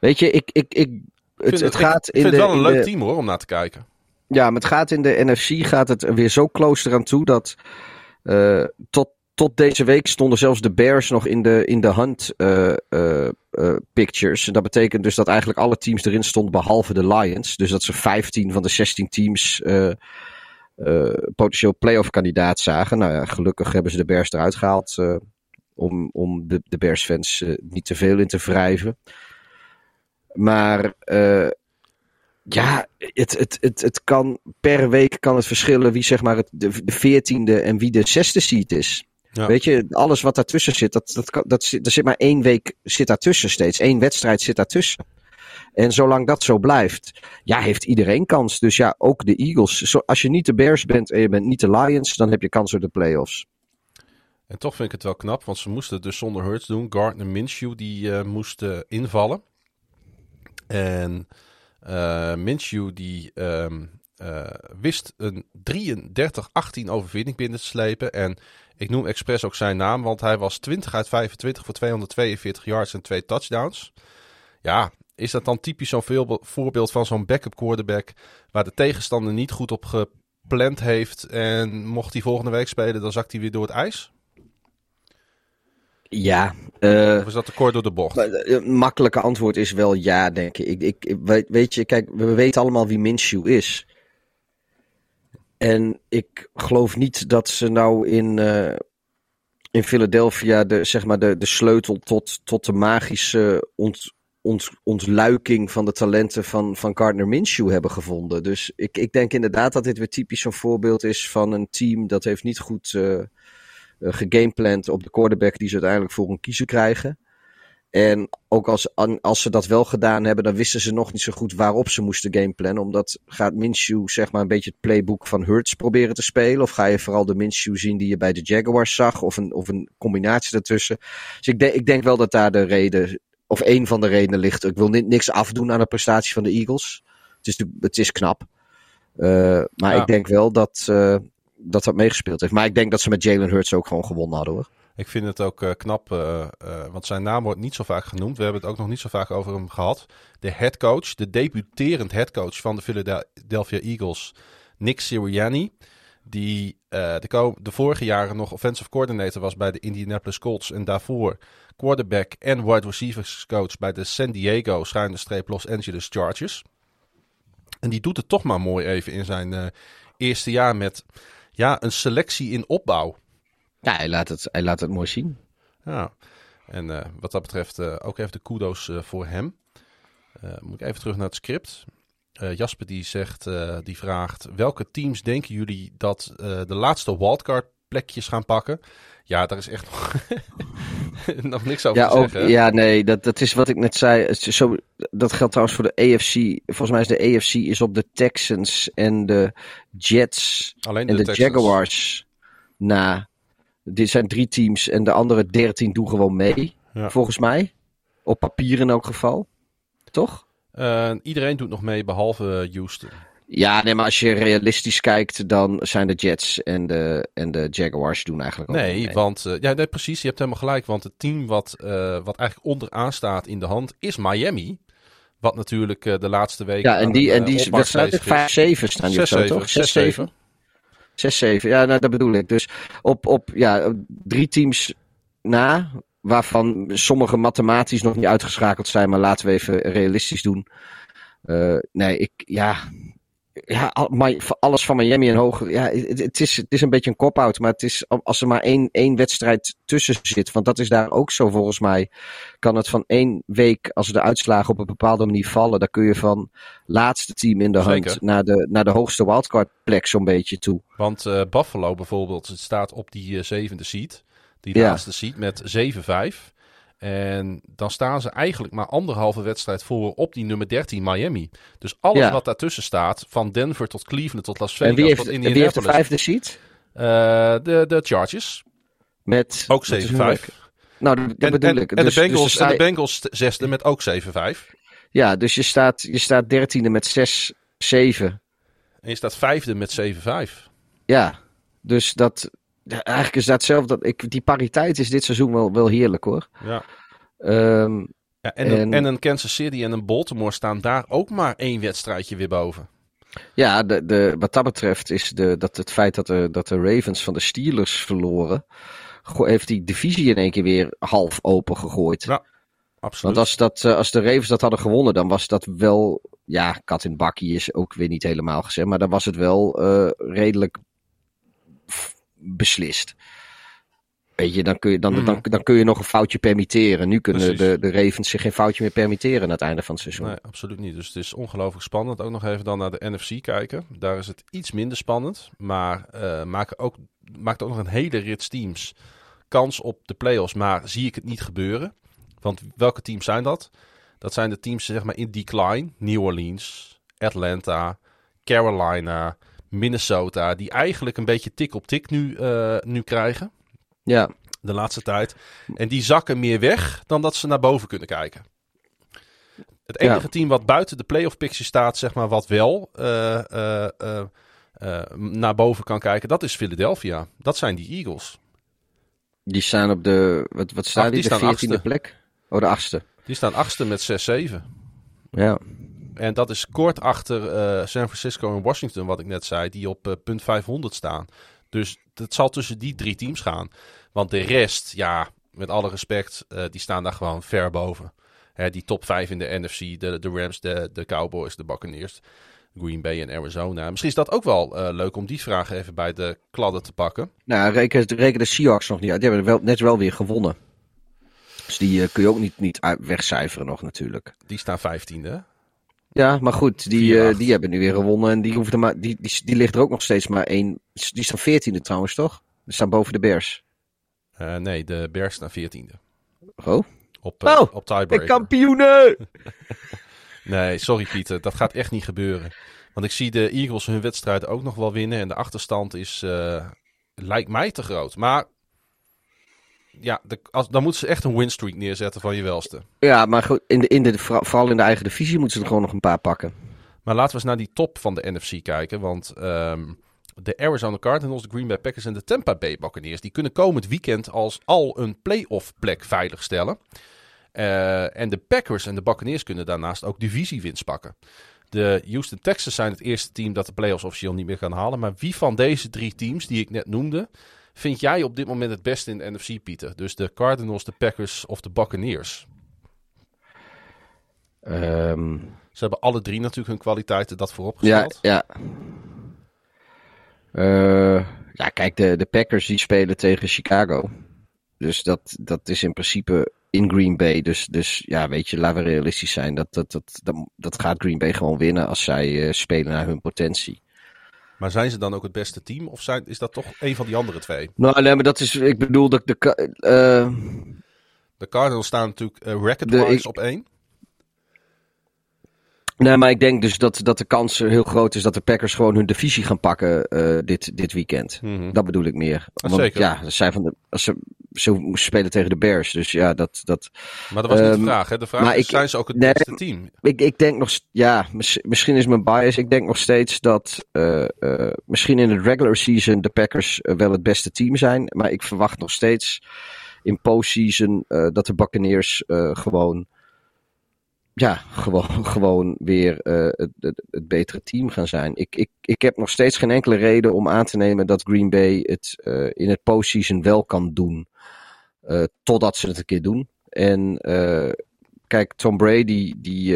F: weet je, ik, ik, ik,
E: Ik
F: het, het
E: ik
F: gaat in
E: vind
F: de,
E: het wel een leuk
F: de-
E: team hoor, om naar te kijken.
F: Ja, maar het gaat in de NFC gaat het weer zo close eraan toe dat eh, tot, tot deze week stonden zelfs de Bears nog in de, in de hunt eh, eh, pictures. En dat betekent dus dat eigenlijk alle teams erin stonden behalve de Lions. Dus dat ze 15 van de 16 teams potentieel playoff kandidaat zagen. Nou ja, gelukkig hebben ze de Bears eruit gehaald eh, om, om de, de Bears fans niet te veel in te wrijven. Maar eh, ja, het, het, het, het kan per week kan het verschillen wie zeg maar het, de, de veertiende en wie de zesde seed is.
E: Ja.
F: Weet je, alles wat daartussen zit, dat, dat, kan- dat, zit- er zit maar één week zit daartussen steeds. Eén wedstrijd zit daartussen. En zolang dat zo blijft, ja, heeft iedereen kans. Dus ja, ook de Eagles. Zo, als je niet de Bears bent en je bent niet de Lions, dan heb je kans op de playoffs.
E: En toch vind ik het wel knap, want ze moesten het dus zonder Hurts doen. Gardner Minshew die eh, moest eh, invallen. En eh Minshew die ehm, eh, wist een 33-18 overwinning binnen te slepen. En ik noem expres ook zijn naam, want hij was 20 uit 25 voor 242 yards en twee touchdowns. Ja, is dat dan typisch zo'n voorbeeld van zo'n backup quarterback waar de tegenstander niet goed op gepland heeft en mocht hij volgende week spelen, dan zakt hij weer door het ijs?
F: Ja,
E: Of is dat te kort door de bocht?
F: Eh, het makkelijke antwoord is wel ja, denk ik. ik, ik, weet, weet je, kijk, we weten allemaal wie Minshew is. En ik geloof niet dat ze nou in, eh, in Philadelphia de, zeg maar de, de sleutel tot, tot de magische ont, ont, ontluiking van de talenten van, van Gardner Minshew hebben gevonden. Dus ik, ik denk inderdaad dat dit weer typisch zo'n voorbeeld is van een team dat heeft niet goed gegamepland op de quarterback die ze uiteindelijk voor een kiezer krijgen. En ook als, als ze dat wel gedaan hebben, dan wisten ze nog niet zo goed waarop ze moesten gameplannen. Omdat gaat Minshew zeg maar een beetje het playbook van Hurts proberen te spelen? Of ga je vooral de Minshew zien die je bij de Jaguars zag? Of een, of een combinatie daartussen? Dus ik, denk ik denk wel dat daar de reden, of een van de redenen ligt. Ik wil ni- niks afdoen aan de prestatie van de Eagles. Het is, het is knap. Eh, maar
E: Ja.
F: ik denk wel dat, eh, dat dat meegespeeld heeft. Maar ik denk dat ze met Jalen Hurts ook gewoon gewonnen hadden hoor.
E: Ik vind het ook uh, knap, uh, uh, want zijn naam wordt niet zo vaak genoemd. We hebben het ook nog niet zo vaak over hem gehad. De headcoach, de debuterend headcoach van de Philadelphia Eagles, Nick Sirianni. Die de, de, vorige jaren nog offensive coordinator was bij de Indianapolis Colts. En daarvoor quarterback en wide receivers coach bij de San Diego schuine streep Los Angeles Chargers. En die doet het toch maar mooi even in zijn eerste jaar met ja, een selectie in opbouw.
F: Ja, hij laat het, hij laat het mooi zien.
E: Ja, en uh, wat dat betreft uh, ook even de kudos uh, voor hem. moet ik even terug naar het script. Jasper die zegt, die vraagt, welke teams denken jullie dat de laatste wildcard plekjes gaan pakken? Ja, daar is echt nog, <laughs> nog niks over
F: ja,
E: te
F: ook,
E: zeggen.
F: Ja, nee, dat, dat is wat ik net zei. Zo, dat geldt trouwens voor de AFC. Volgens mij is de AFC is op de Texans en de Jets
E: Alleen
F: en de,
E: Texans.
F: Jaguars na. Dit zijn drie teams en de andere dertien doen gewoon mee.
E: Ja.
F: Volgens mij. Op papier in elk geval. Toch?
E: Uh, iedereen doet nog mee, behalve Houston.
F: Ja, nee, maar als je realistisch kijkt, dan zijn de Jets en de, en de Jaguars doen eigenlijk ook
E: Nee,
F: mee.
E: want uh, ja, nee, precies, je hebt helemaal gelijk. Want het team wat, uh, wat eigenlijk onderaan staat in de hand is Miami. Wat natuurlijk uh, de laatste weken.
F: Ja, en die, en die wedstrijd 5-7 staan die zo, toch? 6-7. 6-7. Ja, nou, dat bedoel ik. Dus op, op ja, drie teams na, waarvan sommige mathematisch nog niet uitgeschakeld zijn, maar laten we even realistisch doen. Nee, ik, ja, ja, alles van Miami en hoger. Ja, het, is, het is een beetje een cop-out. Maar het is, als er maar één, één wedstrijd tussen zit. Want dat is daar ook zo volgens mij. Kan het van één week, als de uitslagen op een bepaalde manier vallen. Dan kun je van laatste team in de
E: Zeker.
F: hand naar de, naar de hoogste wildcard plek zo'n beetje toe.
E: Want uh, Buffalo bijvoorbeeld, het staat op die uh, zevende seat. Die
F: Ja.
E: laatste seat met 7-5. En dan staan ze eigenlijk maar anderhalve wedstrijd voor op die nummer 13 Miami. Dus alles
F: Ja.
E: wat daartussen staat, van Denver tot Cleveland tot Las Vegas
F: En wie heeft,
E: tot
F: en wie heeft de
E: Indianapolis.
F: vijfde seat?
E: Eh, de, de Chargers,
F: Met,
E: ook
F: wat is
E: 7-5.
F: hun record? Nou, dat
E: En,
F: bedoel
E: en,
F: ik.
E: en
F: Dus-
E: de
F: dus
E: Bengals,
F: sta
E: en de Bengals zesde met ook 7-5.
F: Ja, dus je staat, je staat dertiende met 6, 7.
E: En je staat vijfde met 7-5.
F: Ja, dus dat. Ja, Eigenlijk is dat zelf. Dat, ik, die pariteit is dit seizoen wel, wel heerlijk hoor.
E: Ja.
F: Ehm,
E: Ja, en, een,
F: En-
E: en een Kansas City en een Baltimore staan daar ook maar één wedstrijdje weer boven.
F: ja, de, de, wat dat betreft is de, dat het feit dat de, dat de Ravens van de Steelers verloren. heeft die divisie in één keer weer half open gegooid.
E: Ja, Absoluut.
F: Want als, dat, eh, als de Ravens dat hadden gewonnen, dan was dat wel. Ja, kat in bakkie is ook weer niet helemaal gezegd. Maar dan was het wel eh, redelijk beslist. Weet je, dan kun je, dan,
E: Mhm.
F: dan, dan kun je nog een foutje permitteren. Nu kunnen
E: Precies.
F: de, de Ravens zich geen foutje meer permitteren aan het einde van het seizoen.
E: Nee, absoluut niet. Dus het is ongelooflijk spannend. Ook nog even dan naar de NFC kijken. Daar is het iets minder spannend. Maar eh maken ook, maakt ook nog een hele rits teams kans op de playoffs. Maar zie ik het niet gebeuren. Want welke teams zijn dat? Dat zijn de teams zeg maar in decline. New Orleans, Atlanta, Carolina, Minnesota. Die eigenlijk een beetje tik op tik nu, eh, nu krijgen.
F: Ja,
E: De laatste tijd. En die zakken meer weg dan dat ze naar boven kunnen kijken. Het enige
F: Ja.
E: team wat buiten de playoff picture staat, zeg maar, wat wel eh, eh, naar boven kan kijken, dat is Philadelphia. Dat zijn die Eagles.
F: die staan op de. Wat, wat staan
E: Ach,
F: die?
E: die
F: De
E: staan
F: veertiende
E: achtste.
F: plek? Oh, de achtste.
E: Die staan achtste met 6-7.
F: Ja.
E: En dat is kort achter eh, San Francisco en Washington, wat ik net zei, die op eh, punt 500 staan. Dus het zal tussen die drie teams gaan. Want de rest, ja, met alle respect, eh, die staan daar gewoon ver boven. Hè, die top 5 in de NFC, de, de Rams, de, de Cowboys, de Buccaneers, Green Bay en Arizona. Misschien is dat ook wel leuk om die vraag even bij de kladden te pakken.
F: Nou, reken, reken de Seahawks nog niet uit. Die hebben wel, net wel weer gewonnen. Dus die kun je ook niet, niet wegcijferen nog natuurlijk.
E: Die staan 15e.
F: Ja, maar goed, die, eh, die hebben nu weer gewonnen. En die, hoeft er maar, die, die, die ligt er ook nog steeds maar één. Die staan veertiende trouwens, toch? Die staan boven de Bears.
E: Eh, nee, de Bears staan 14e.
F: Oh,
E: Op,
F: Oh,
E: op
F: de
E: tiebreaker.
F: kampioenen! <laughs>
E: Nee, sorry Pieter, dat gaat echt niet gebeuren. Want ik zie de Eagles hun wedstrijd ook nog wel winnen. En de achterstand is, eh, lijkt mij te groot. Maar ja, de, als, dan moeten ze echt een winstreak neerzetten van je welste.
F: Ja, maar goed, in de, in de, vooral in de eigen divisie moeten ze er gewoon nog een paar pakken.
E: Maar laten we eens naar die top van de NFC kijken. Want ehm, de Arizona Cardinals, de Green Bay Packers en de Tampa Bay Buccaneers. Die kunnen komend weekend als al een playoff plek veiligstellen. Uh, en de Packers en de Buccaneers kunnen daarnaast ook divisiewinst pakken. De Houston Texans zijn het eerste team dat de playoffs officieel niet meer kan halen. Maar wie van deze drie teams die ik net noemde, vind jij op dit moment het beste in de NFC, Pieter? Dus de Cardinals, de Packers of de Buccaneers?
F: Um,
E: Ze hebben alle drie natuurlijk hun kwaliteiten dat vooropgesteld.
F: Ja, ja. Uh, ja, kijk, de, de Packers die spelen tegen Chicago. Dus dat, dat is in principe in Green Bay. Dus, dus ja, weet je, laten we realistisch zijn. Dat, dat, dat, dat, dat gaat Green Bay gewoon winnen als zij uh, spelen naar hun potentie.
E: Maar zijn ze dan ook het beste team? Of zijn, is dat toch een van die andere twee?
F: Nou, nee, maar dat is, ik bedoel, dat de, uh,
E: de Cardinals staan natuurlijk uh, record-wise op één.
F: Nee, maar ik denk dus dat, dat de kans heel groot is dat de Packers gewoon hun divisie gaan pakken uh, dit, dit weekend.
E: Mm -hmm.
F: Dat bedoel ik meer. Want,
E: zeker.
F: Ja, zij van de, als ze, ze moesten spelen tegen de Bears. Dus ja, dat. dat
E: maar dat was niet de vraag. Hè? De vraag is:
F: ik,
E: zijn ze ook het
F: nee,
E: beste team?
F: Ik, ik denk nog. Ja, mis, misschien is mijn bias. Ik denk nog steeds dat. Uh, uh, misschien in de regular season de Packers wel het beste team zijn. Maar ik verwacht nog steeds in postseason dat de Buccaneers gewoon ja, gewoon, <laughs> gewoon weer het, het, het, betere team gaan zijn. Ik, ik, ik heb nog steeds geen enkele reden om aan te nemen dat Green Bay het in het postseason wel kan doen. Uh, totdat ze het een keer doen. En kijk, Tom Brady die,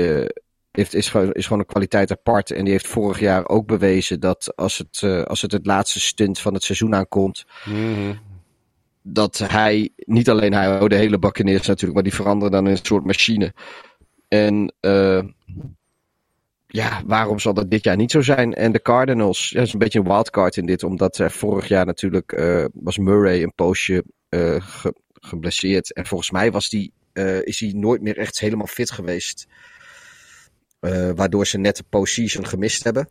F: heeft, is, gewoon, is gewoon een kwaliteit apart. En die heeft vorig jaar ook bewezen dat als het, als het, het laatste stunt van het seizoen aankomt.
E: Mm -hmm.
F: Dat hij, niet alleen hij, oh, de hele Buccaneers natuurlijk, maar die veranderen dan in een soort machine. En uh, ja, waarom zal dat dit jaar niet zo zijn? En de Cardinals, ja, dat is een beetje een wildcard in dit, omdat er vorig jaar natuurlijk uh, was Murray een poosje uh, ge, geblesseerd. En volgens mij was die, is hij nooit meer echt helemaal fit geweest. waardoor ze net de postseason gemist hebben.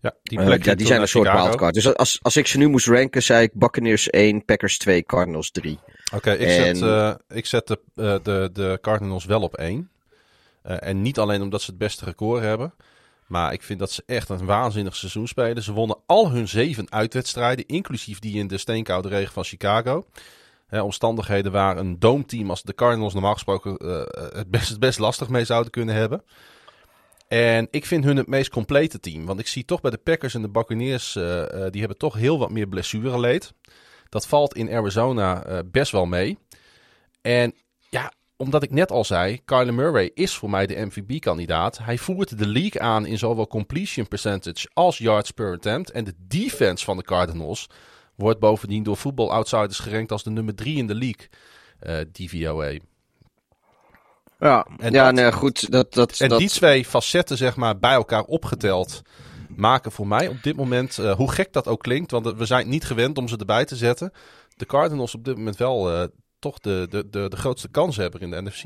E: Ja, die, plek
F: ja, die zijn een soort
E: Chicago.
F: wildcard. Dus als, als ik ze nu moest ranken, zei ik Buccaneers 1, Packers 2, Cardinals 3.
E: Oké, okay, ik,
F: En-
E: zet, ik zet de, de, de Cardinals wel op één. Uh, en niet alleen omdat ze het beste record hebben. Maar ik vind dat ze echt een waanzinnig seizoen spelen. Ze wonnen al hun zeven uitwedstrijden. Inclusief die in de steenkoude regen van Chicago. Hè, omstandigheden waar een doomteam als de Cardinals normaal gesproken uh, het, best, het best lastig mee zouden kunnen hebben. En ik vind hun het meest complete team. Want ik zie toch bij de Packers en de Buccaneers. Uh, die hebben toch heel wat meer blessureleed. Dat valt in Arizona best wel mee. En ja, omdat ik net al zei, Kyler Murray is voor mij de MVP-kandidaat. Hij voert de league aan in zowel completion percentage als yards per attempt. En de defense van de Cardinals wordt bovendien door Football Outsiders gerankt als de nummer 3 in de league. Uh, DVOA.
F: Ja,
E: En
F: ja
E: dat-
F: nee, goed. Dat, dat,
E: En
F: dat,
E: die twee facetten, zeg maar, bij elkaar opgeteld, maken voor mij op dit moment, uh, hoe gek dat ook klinkt, want we zijn niet gewend om ze erbij te zetten, de Cardinals op dit moment wel uh, toch de, de, de, de grootste kans hebben in de NFC.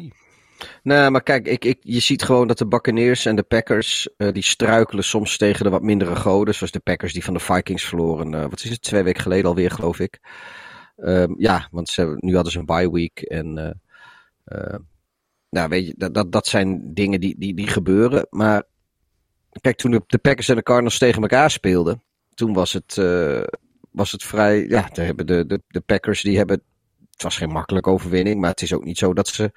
F: Nee, maar kijk, ik, ik, je ziet gewoon dat de Buccaneers en de Packers, eh, die struikelen soms tegen de wat mindere goden. Zoals de Packers die van de Vikings verloren, eh, wat is het, twee weken geleden alweer geloof ik. Ehm, ja, want ze, nu hadden ze een bye week en... eh, nou, weet je, dat, dat, dat zijn dingen die, die, die gebeuren. Maar kijk, toen de, de Packers en de Cardinals tegen elkaar speelden, toen was het, was het vrij. Ja, de, de, de, de Packers die hebben. Het was geen makkelijke overwinning, maar het is ook niet zo dat ze.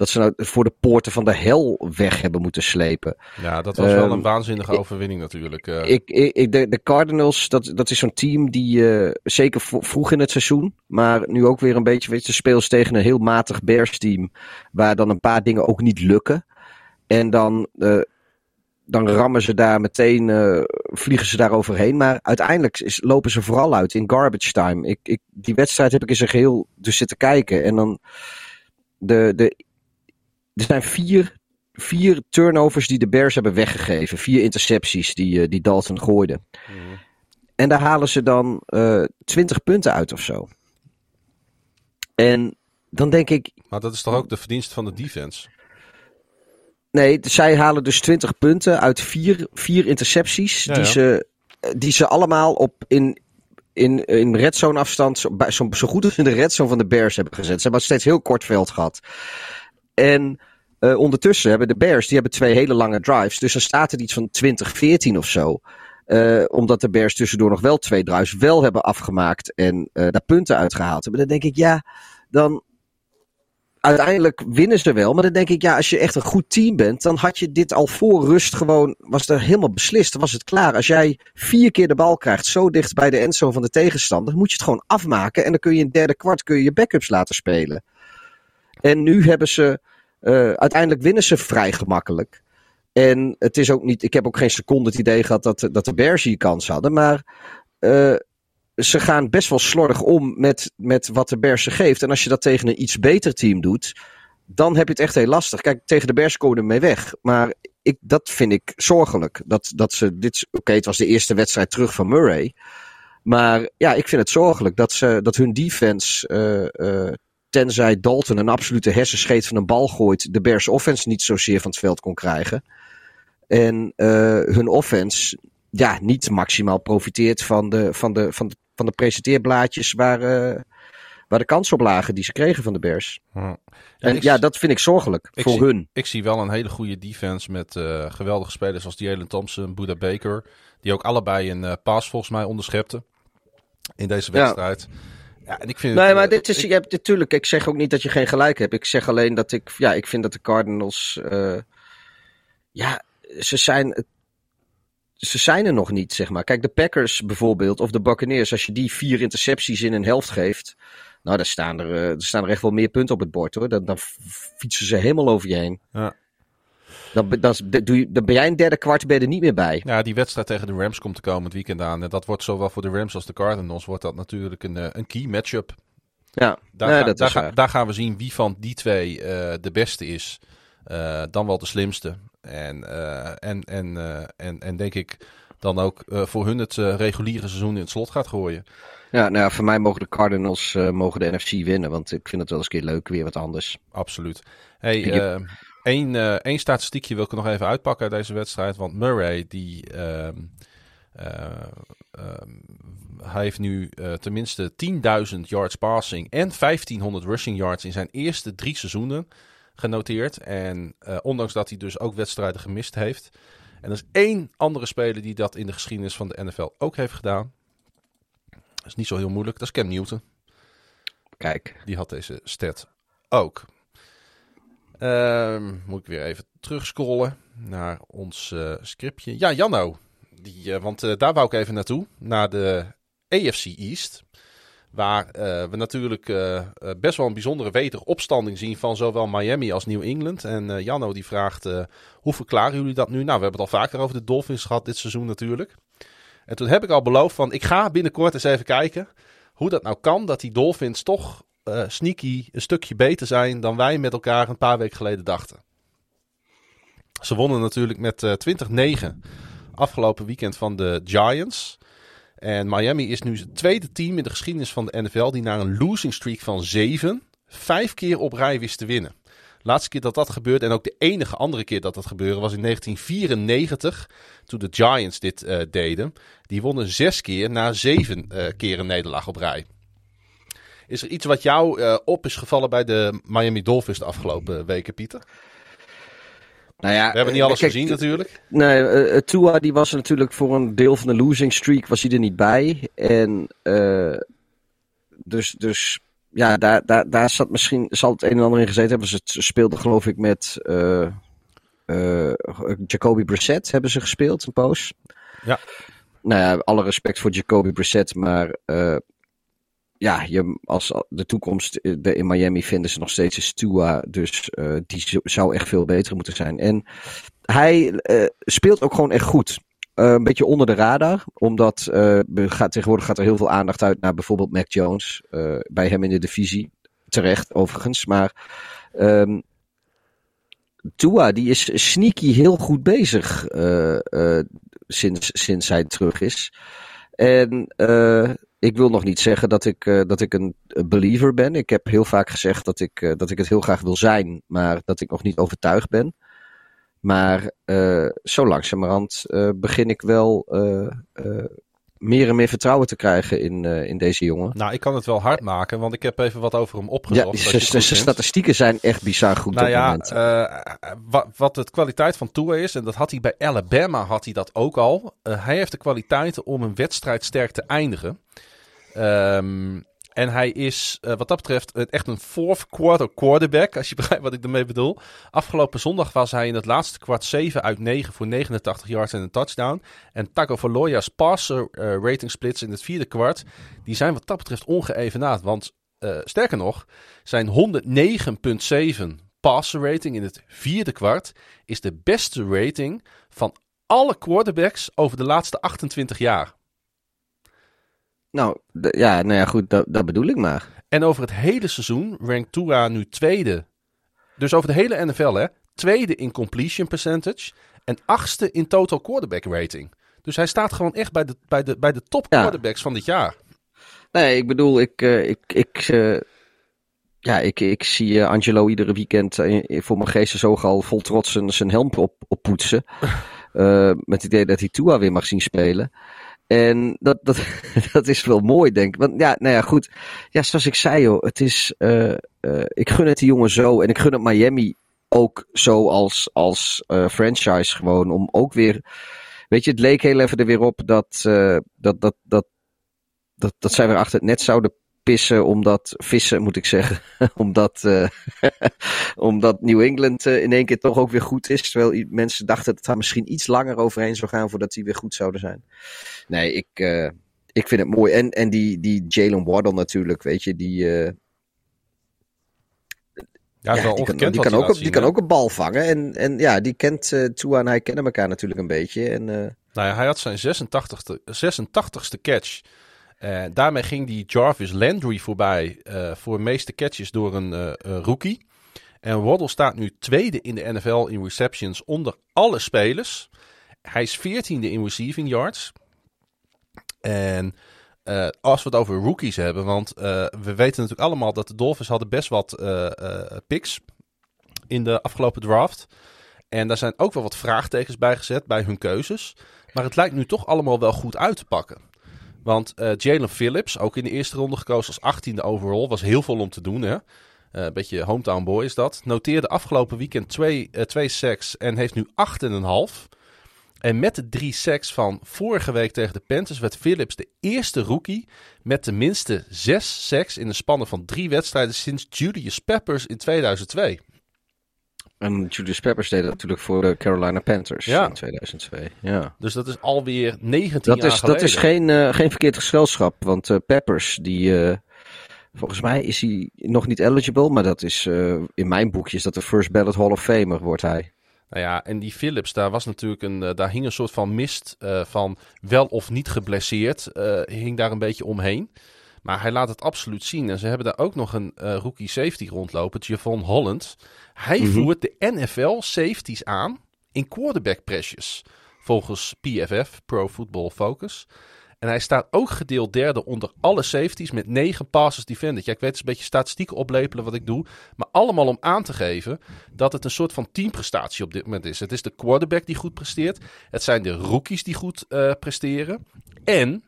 F: Dat ze nou voor de poorten van de hel weg hebben moeten slepen.
E: Ja, dat was wel
F: Ehm,
E: een waanzinnige
F: ik-
E: overwinning natuurlijk. eh.
F: Ik, ik, ik- de, de Cardinals, dat, dat is zo'n team die eh, zeker vro- vroeg in het seizoen, maar nu ook weer een beetje, weet je, ze tegen een heel matig Bears team, waar dan een paar dingen ook niet lukken. En dan, eh, dan rammen ze daar meteen, vliegen ze daar overheen. Maar uiteindelijk is, lopen ze vooral uit in garbage time. Ik, ik, die wedstrijd heb ik in zijn geheel dus zitten kijken. En dan, de, de, er zijn vier vier turnovers die de Bears hebben weggegeven. Vier intercepties die, eh, die Dalton gooide. En daar halen ze dan eh 20 punten uit of zo. En dan denk ik,
E: Maar dat is toch ook de verdienst van de defense?
F: nee, zij halen dus 20 punten uit vier, vier intercepties.
E: Ja,
F: die,
E: ja.
F: Ze, die ze allemaal op in, in, in redzone afstand, zo, zo goed als in de redzone van de Bears hebben gezet. Ze hebben steeds heel kort veld gehad. En eh, ondertussen hebben de Bears, die hebben twee hele lange drives. Dus dan staat er iets van 20-14 of zo. Uh, omdat de Bears tussendoor nog wel twee druis wel hebben afgemaakt en uh, daar punten uitgehaald hebben. Dan denk ik, ja, dan uiteindelijk winnen ze wel. Maar dan denk ik, ja, als je echt een goed team bent, dan had je dit al voor rust gewoon, was er helemaal beslist. Dan was het klaar. Als jij vier keer de bal krijgt, zo dicht bij de endzone van de tegenstander, moet je het gewoon afmaken. En dan kun je in het derde kwart kun je, je backups laten spelen. En nu hebben ze, uh, uiteindelijk winnen ze vrij gemakkelijk. En het is ook niet, ik heb ook geen seconde het idee gehad dat, dat de Bears hier kans hadden. Maar uh, ze gaan best wel slordig om met, met wat de Bears geeft. En als je dat tegen een iets beter team doet, dan heb je het echt heel lastig. Kijk, tegen de Bears komen mee weg. Maar ik, dat vind ik zorgelijk. Dat, dat ze dit, oké, het was de eerste wedstrijd terug van Murray. Maar ja, ik vind het zorgelijk dat, ze, dat hun defense, uh, tenzij Dalton een absolute hersenscheet van een bal gooit, de Bears offense niet zozeer van het veld kon krijgen. En uh, hun offense ja, niet maximaal profiteert van de, van de, van de, van de presenteerblaadjes waar, uh, waar de kans op lagen die ze kregen van de Bears. Ja. En ja, dat vind ik zorgelijk
E: ik
F: voor
E: zie,
F: hun.
E: Ik zie wel een hele goede defense met uh, geweldige spelers als Jalen Thompson, Buda Baker. Die ook allebei een pass volgens mij onderschepten in deze wedstrijd. Ja. Ja, en ik vind
F: nee,
E: het,
F: maar dit is, ik, je hebt, natuurlijk, ik zeg ook niet dat je geen gelijk hebt. Ik zeg alleen dat ik, ja, ik vind dat de Cardinals, uh, ja, ze zijn, ze zijn er nog niet, zeg maar. Kijk, de Packers bijvoorbeeld, of de Buccaneers, als je die vier intercepties in een helft geeft, nou, dan staan er, uh, er staan er echt wel meer punten op het bord, hoor. Dan, dan fietsen ze helemaal over je heen.
E: Ja.
F: Dan, dan, doe je, dan ben jij een derde kwart ben je er niet meer bij.
E: Ja, die wedstrijd tegen de Rams komt te komen het weekend aan. En dat wordt zowel voor de Rams als de Cardinals wordt dat natuurlijk een, een key matchup.
F: Ja,
E: daar,
F: nee,
E: ga,
F: dat
E: daar, ga, daar gaan we zien wie van die twee uh, de beste is. Uh, dan wel de slimste. En, uh, en, en, en, en denk ik dan ook voor hun het reguliere seizoen in het slot gaat gooien.
F: Ja, nou ja, voor mij mogen de Cardinals mogen de NFC winnen. Want ik vind het wel eens een keer leuk, weer wat anders.
E: Absoluut. Hey. Eén, uh, één statistiekje wil ik nog even uitpakken uit deze wedstrijd. Want Murray, die uh, uh, hij heeft nu uh, tenminste 10.000 yards passing en 1500 rushing yards in zijn eerste drie seizoenen genoteerd. En ondanks dat hij dus ook wedstrijden gemist heeft. En er is één andere speler die dat in de geschiedenis van de NFL ook heeft gedaan. Dat is niet zo heel moeilijk. Dat is Cam Newton.
F: Kijk.
E: Die had deze stat ook. Um, moet ik weer even terugscrollen naar ons uh, scriptje. Ja, Janno. Die, uh, want uh, daar wou ik even naartoe. Naar de AFC East. Waar we natuurlijk best wel een bijzondere wederopstanding zien van zowel Miami als New England. En Janno die vraagt, hoe verklaren jullie dat nu? Nou, we hebben het al vaker over de Dolphins gehad dit seizoen natuurlijk. En toen heb ik al beloofd van, ik ga binnenkort eens even kijken hoe dat nou kan dat die Dolphins toch uh, sneaky een stukje beter zijn dan wij met elkaar een paar weken geleden dachten. Ze wonnen natuurlijk met uh, 20-9 afgelopen weekend van de Giants. En Miami is nu het tweede team in de geschiedenis van de NFL die na een losing streak van 7 vijf keer op rij wist te winnen. Laatste keer dat dat gebeurde en ook de enige andere keer dat dat gebeurde was in 1994 toen de Giants dit uh, deden. Die wonnen zes keer na zeven uh, keer een nederlaag op rij. Is er iets wat jou uh, op is gevallen bij de Miami Dolphins de afgelopen weken, Pieter?
F: Nou ja,
E: We hebben niet alles kijk, gezien natuurlijk.
F: Nee, uh, Tua die was er natuurlijk voor een deel van de losing streak was hij er niet bij. En uh, dus, dus ja, daar, daar, daar zat misschien, zal het een en ander in gezeten hebben. Ze speelden geloof ik met uh, Jacoby Brissett hebben ze gespeeld, een poos.
E: Ja.
F: Nou ja, alle respect voor Jacoby Brissett, maar ja, je, als de toekomst de, in Miami vinden ze nog steeds is Tua. Dus uh, die zou echt veel beter moeten zijn. En hij uh, speelt ook gewoon echt goed. Een beetje onder de radar. Omdat gaat, tegenwoordig gaat er heel veel aandacht uit naar bijvoorbeeld Mac Jones. bij hem in de divisie. Terecht overigens. Maar um, Tua die is sneaky heel goed bezig. sinds, sinds hij terug is. En ik wil nog niet zeggen dat ik, uh, dat ik een believer ben. Ik heb heel vaak gezegd dat ik, uh, dat ik het heel graag wil zijn, maar dat ik nog niet overtuigd ben. Maar zo langzamerhand begin ik wel meer en meer vertrouwen te krijgen in, uh, in deze jongen.
E: Nou, ik kan het wel hard maken, want ik heb even wat over hem opgezocht.
F: Ja, zijn statistieken zijn echt bizar goed
E: nou
F: op
E: ja,
F: moment.
E: Uh, wat, wat de kwaliteit van Tua is, en dat had hij bij Alabama had hij dat ook al. Uh, hij heeft de kwaliteiten om een wedstrijd sterk te eindigen. Um, en hij is uh, wat dat betreft echt een fourth quarter quarterback, als je <laughs> begrijpt wat ik ermee bedoel. Afgelopen zondag was hij in het laatste kwart 7 uit 9 voor 89 yards en een touchdown. En Tagovailoa's passer uh, rating splits in het vierde kwart, die zijn wat dat betreft ongeëvenaard. Want sterker nog, zijn 109,7 passer rating in het vierde kwart is de beste rating van alle quarterbacks over de laatste 28 jaar.
F: Nou, ja, nou ja, goed, dat, dat bedoel ik maar.
E: En over het hele seizoen rankt Tua nu tweede. Dus over de hele NFL, hè? Tweede in completion percentage en achtste in total quarterback rating. Dus hij staat gewoon echt bij de, bij de, bij de top quarterbacks van dit jaar.
F: Nee, ik bedoel, ik, uh, ik, ik, uh, ja, ik, ik zie uh, Angelo iedere weekend voor mijn geestesoog al vol trots zijn, zijn helm op, oppoetsen. <laughs> met het idee dat hij Tua weer mag zien spelen. En dat, dat, <laughs> dat is wel mooi, denk ik. Want ja, nou ja, goed. Ja, zoals ik zei, joh. Het is, uh, uh, ik gun het die jongen zo. En ik gun het Miami ook zo als, als uh, franchise gewoon. Om ook weer. Weet je, het leek heel even er weer op dat, dat, dat, dat, dat, dat zij weer achter het net zouden pissen, omdat vissen moet ik zeggen, <laughs> omdat, uh, <laughs> omdat New England uh, in één keer toch ook weer goed is. Terwijl mensen dachten dat het misschien iets langer overheen zou gaan voordat die weer goed zouden zijn. Nee, ik, uh, ik vind het mooi. En, en die, die Jalen Waddle natuurlijk, weet je, die.
E: Ja, ja
F: die, kan, die, kan, ook,
E: zien,
F: die kan ook een bal vangen. En, en ja, die kent Tua en hij kennen elkaar natuurlijk een beetje. En.
E: Nou ja, hij had zijn 86ste, 86ste catch. Uh, daarmee ging die Jarvis Landry voorbij uh, voor de meeste catches door een uh, rookie. En Waddle staat nu tweede in de NFL in receptions onder alle spelers. Hij is veertiende in receiving yards. En als we het over rookies hebben, want we weten natuurlijk allemaal dat de Dolphins hadden best wat picks in de afgelopen draft. En daar zijn ook wel wat vraagtekens bij gezet bij hun keuzes. Maar het lijkt nu toch allemaal wel goed uit te pakken. Want uh, Jalen Phillips, ook in de eerste ronde gekozen als 18e overall, was heel veel om te doen. Hè? Uh, een beetje hometown boy is dat. Noteerde afgelopen weekend twee, uh, twee sacks en heeft nu 8,5. En met de drie sacks van vorige week tegen de Panthers werd Phillips de eerste rookie met tenminste zes sacks in een spanne van drie wedstrijden sinds Julius Peppers in 2002.
F: En Julius Peppers deed dat natuurlijk voor de Carolina Panthers
E: ja.
F: in 2002. Ja.
E: Dus dat is alweer 19
F: dat
E: jaar
F: is,
E: geleden.
F: Dat is geen, uh, geen verkeerd gezelschap, want uh, Peppers, die, uh, volgens mij is hij nog niet eligible, maar dat is in mijn boekje is dat de First Ballot Hall of Famer wordt hij.
E: Nou ja, en die Phillips, daar was natuurlijk een, daar hing een soort van mist van wel of niet geblesseerd, hing daar een beetje omheen. Maar hij laat het absoluut zien. En ze hebben daar ook nog een uh, rookie safety rondlopen, Javon Holland. Hij mm -hmm. voert de NFL safeties aan in quarterback pressures. Volgens PFF, Pro Football Focus. En hij staat ook gedeeld derde onder alle safeties met negen passes defended. Ja, ik weet het is een beetje statistieken oplepelen wat ik doe. Maar allemaal om aan te geven dat het een soort van teamprestatie op dit moment is. Het is de quarterback die goed presteert. Het zijn de rookies die goed uh, presteren. En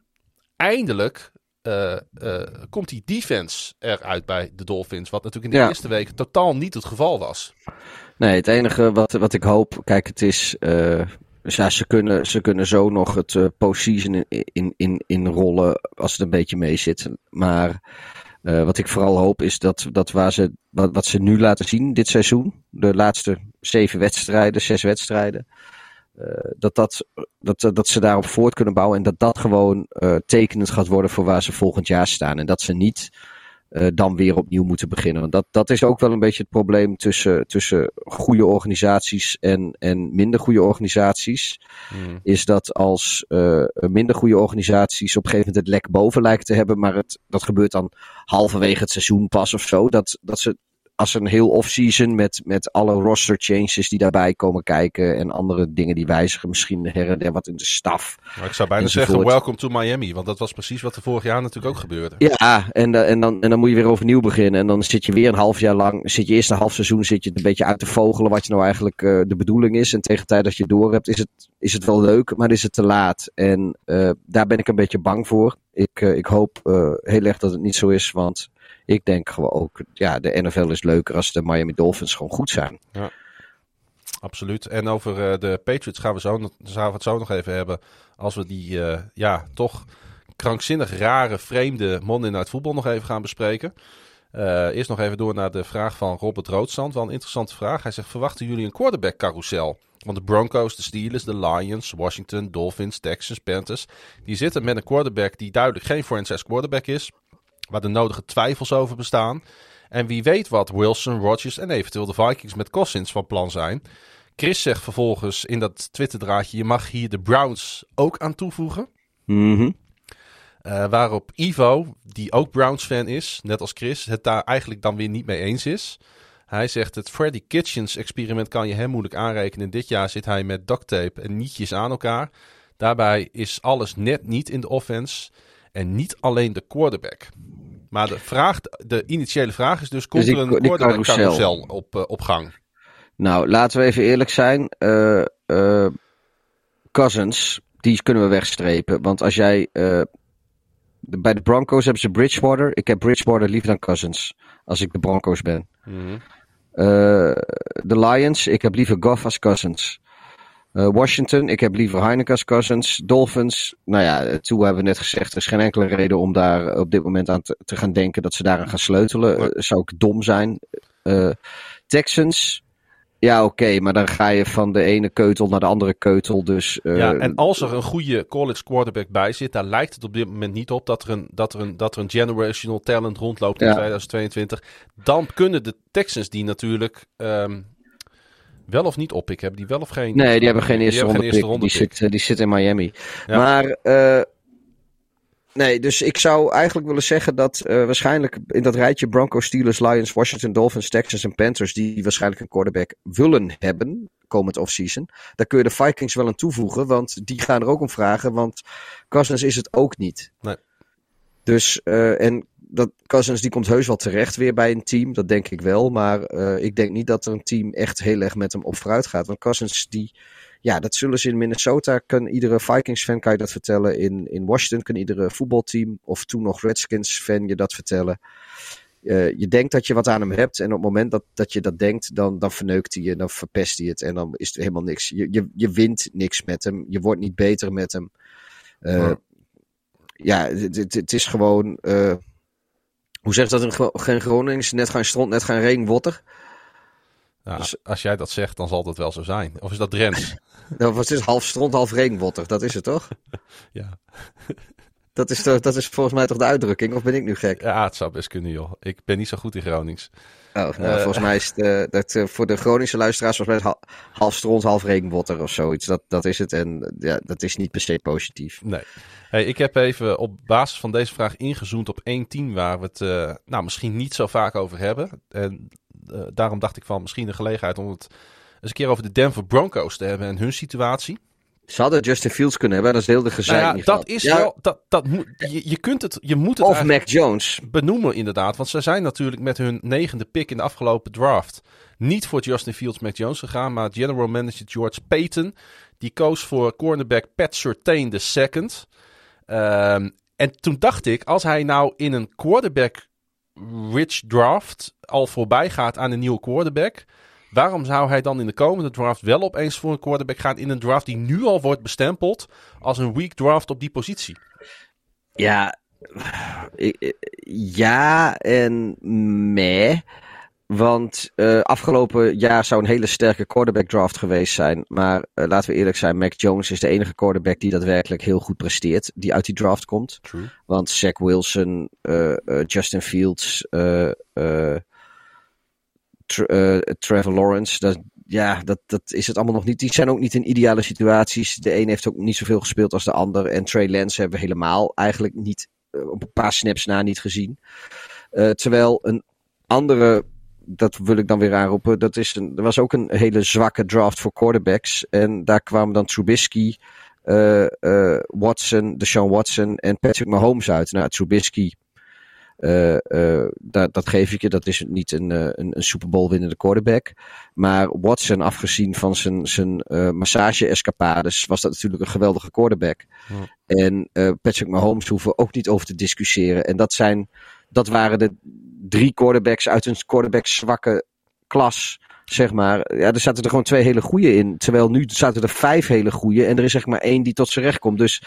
E: eindelijk uh, uh, komt die defense eruit bij de Dolphins. Wat natuurlijk in de
F: Ja.
E: eerste week totaal niet het geval was.
F: Nee, het enige wat, wat ik hoop, kijk, het is. eh, ja, ze, kunnen, ze kunnen zo nog het eh, postseason in, in, in, inrollen als het een beetje mee zit. Maar eh, wat ik vooral hoop is dat, dat waar ze, wat, wat ze nu laten zien dit seizoen, de laatste zeven wedstrijden, zes wedstrijden, eh, dat, dat, dat, dat ze daarop voort kunnen bouwen en dat dat gewoon eh, tekenend gaat worden voor waar ze volgend jaar staan. En dat ze niet eh, dan weer opnieuw moeten beginnen. Want dat, dat is ook wel een beetje het probleem tussen, tussen goede organisaties en, en minder goede organisaties. Is dat als eh, minder goede organisaties op een gegeven moment het lek boven lijken te hebben, maar het, dat gebeurt dan halverwege het seizoen pas of zo. Dat, dat ze als een heel off-season met, met alle roster changes die daarbij komen kijken en andere dingen die wijzigen, misschien her en der wat in de staf.
E: Maar ik zou bijna
F: Enzovoort.
E: zeggen, welcome to Miami. Want dat was precies wat er vorig jaar natuurlijk ook gebeurde.
F: Ja, en, eh, en, dan, en dan moet je weer overnieuw beginnen. En dan zit je weer een half jaar lang, zit je eerste half seizoen, zit je een beetje uit te vogelen wat je nou eigenlijk eh, de bedoeling is. En tegen de tijd dat je door hebt, is het, is het wel leuk, maar is het te laat. En eh, daar ben ik een beetje bang voor. Ik, ik hoop heel erg dat het niet zo is, want ik denk gewoon ook, ja, de NFL is leuker als de Miami Dolphins gewoon goed zijn.
E: Absoluut. En over eh, de Patriots gaan we, zo, gaan we het zo nog even hebben. Als we die, eh, ja, toch krankzinnig rare, vreemde Monday Night Football nog even gaan bespreken. Eh, eerst nog even door naar de vraag van Robert Roodstand. Wel een interessante vraag. Hij zegt, verwachten jullie een quarterback carousel? Want de Broncos, de Steelers, de Lions, Washington, Dolphins, Texans, Panthers... die zitten met een quarterback die duidelijk geen franchise quarterback is... waar de nodige twijfels over bestaan... En wie weet wat Wilson, Rodgers en eventueel de Vikings met Cousins van plan zijn. Chris zegt vervolgens in dat Twitter-draadje: je mag hier de Browns ook aan toevoegen.
F: Mhm.
E: Eh, waarop Ivo, die ook Browns-fan is, net als Chris, het daar eigenlijk dan weer niet mee eens is. Hij zegt: het Freddy Kitchens-experiment kan je hem moeilijk aanrekenen. Dit jaar zit hij met duct tape en nietjes aan elkaar. Daarbij is alles net niet in de offense. En niet alleen de quarterback. Maar de, vraag, de initiële vraag is dus: komt
F: die-
E: er een quarterback
F: carousel.
E: op, op gang?
F: Nou, laten we even eerlijk zijn. eh eh, Cousins, die kunnen we wegstrepen. Want als jij. bij de Broncos hebben ze Bridgewater. Ik heb Bridgewater liever dan Cousins. Als ik de Broncos ben. Eh, de Lions, ik heb liever Goff als Cousins. Eh, Washington, ik heb liever Heineken als Cousins. Dolphins, nou ja, toen hebben we net gezegd, er is geen enkele reden om daar op dit moment aan te, te gaan denken dat ze daaraan gaan sleutelen. Eh, zou ik dom zijn. Eh, Texans, ja oké, maar dan ga je van de ene keutel naar de andere keutel. Dus eh,
E: Ja, en als er een goede college quarterback bij zit, daar lijkt het op dit moment niet op dat er een, dat er een, dat er een generational talent rondloopt in
F: Ja.
E: 2022. Dan kunnen de Texans die natuurlijk ehm, wel of niet oppikken. Hebben die wel of geen?
F: Nee, die hebben geen eerste ronde. Die
E: pick.
F: zit, eh, die zit in Miami.
E: Ja.
F: Maar eh, nee, dus ik zou eigenlijk willen zeggen dat eh, waarschijnlijk in dat rijtje Broncos, Steelers, Lions, Washington, Dolphins, Texans en Panthers, die waarschijnlijk een quarterback willen hebben komend offseason, daar kun je de Vikings wel aan toevoegen, want die gaan er ook om vragen, want Cousins is het ook niet.
E: Nee.
F: Dus, en dat Cousins die komt heus wel terecht weer bij een team, dat denk ik wel. Maar eh, ik denk niet dat er een team echt heel erg met hem op vooruit gaat. Want Cousins, die, ja, dat zullen ze in Minnesota, kan iedere Vikings-fan kan je dat vertellen. In, in Washington kan iedere voetbalteam, of toen nog Redskins-fan je dat vertellen. Eh, je denkt dat je wat aan hem hebt en op het moment dat, dat je dat denkt, dan, dan verneukt hij je, dan verpest hij het en dan is er helemaal niks. Je, je, je wint niks met hem, je wordt niet beter met hem. Eh,
E: Ja.
F: het, het, het is gewoon. Hoe zegt dat in geen Gronings? Net geen stront, net geen regenwotter.
E: Ja,
F: Dus-
E: als jij dat zegt, dan zal dat wel zo zijn. Of is dat Drents? <laughs>
F: Nou, wat is het? half stront, half regenwotter? Dat is het toch? <laughs>
E: ja. <laughs>
F: Dat is, toch- dat is volgens mij toch de uitdrukking? Of ben ik nu gek?
E: ja, het zou best kunnen, joh. Ik ben niet zo goed in Gronings.
F: Oh, nou,
E: Eh.
F: volgens mij is het, eh, dat, eh, voor de Groningse luisteraars volgens mij half stront, half regenwotter of zoiets. Dat, dat is het. En ja, dat is niet per se positief.
E: Nee. Hey, ik heb even op basis van deze vraag ingezoomd op één team waar we het nou, misschien niet zo vaak over hebben. En daarom dacht ik van misschien een gelegenheid om het eens een keer over de Denver Broncos te hebben en hun situatie.
F: Ze hadden Justin Fields kunnen hebben, dat is heel de gezeik
E: Nou ja,
F: niet
E: dat
F: gehad.
E: is
F: Ja,
E: wel. Dat, dat moet, je, je kunt het. Je moet het
F: Of Mac Jones.
E: benoemen, inderdaad. Want ze zijn natuurlijk met hun negende pick in de afgelopen draft. Niet voor Justin Fields, Mac Jones gegaan. Maar general manager George Payton. Die koos voor cornerback Pat Surtain de second. Ehm, en toen dacht ik, als hij nou in een quarterback rich draft al voorbij gaat aan een nieuwe quarterback. Waarom zou hij dan in de komende draft wel opeens voor een quarterback gaan in een draft die nu al wordt bestempeld als een weak draft op die positie?
F: Ja, ja en meh. Want eh, afgelopen jaar zou een hele sterke quarterback draft geweest zijn. Maar eh, laten we eerlijk zijn, Mac Jones is de enige quarterback die daadwerkelijk heel goed presteert. Die uit die draft komt.
E: True.
F: Want Zach Wilson, eh, Justin Fields, Tra- eh, Trevor Lawrence. Dat, ja, dat, dat is het allemaal nog niet. Die zijn ook niet in ideale situaties. De een heeft ook niet zoveel gespeeld als de ander. En Trey Lance hebben we helemaal eigenlijk niet, eh, op een paar snaps na niet gezien. Eh, terwijl een andere dat wil ik dan weer aanroepen. Dat is er was ook een hele zwakke draft voor quarterbacks. En daar kwamen dan Trubisky, Watson, Deshaun Watson en Patrick Mahomes uit. Nou, Trubisky, uh, dat, dat geef ik je. Dat is niet een, een, een Super Bowl winnende quarterback. Maar Watson, afgezien van zijn, zijn massage-escapades, was dat natuurlijk een geweldige quarterback. Ja. En Patrick Mahomes hoeven we ook niet over te discussiëren. En dat zijn, dat waren de drie quarterbacks uit een quarterback zwakke klas zeg maar. Ja, er zaten er gewoon twee hele goede in. Terwijl nu zaten er vijf hele goede. En er is zeg maar één die tot zijn recht komt. Dus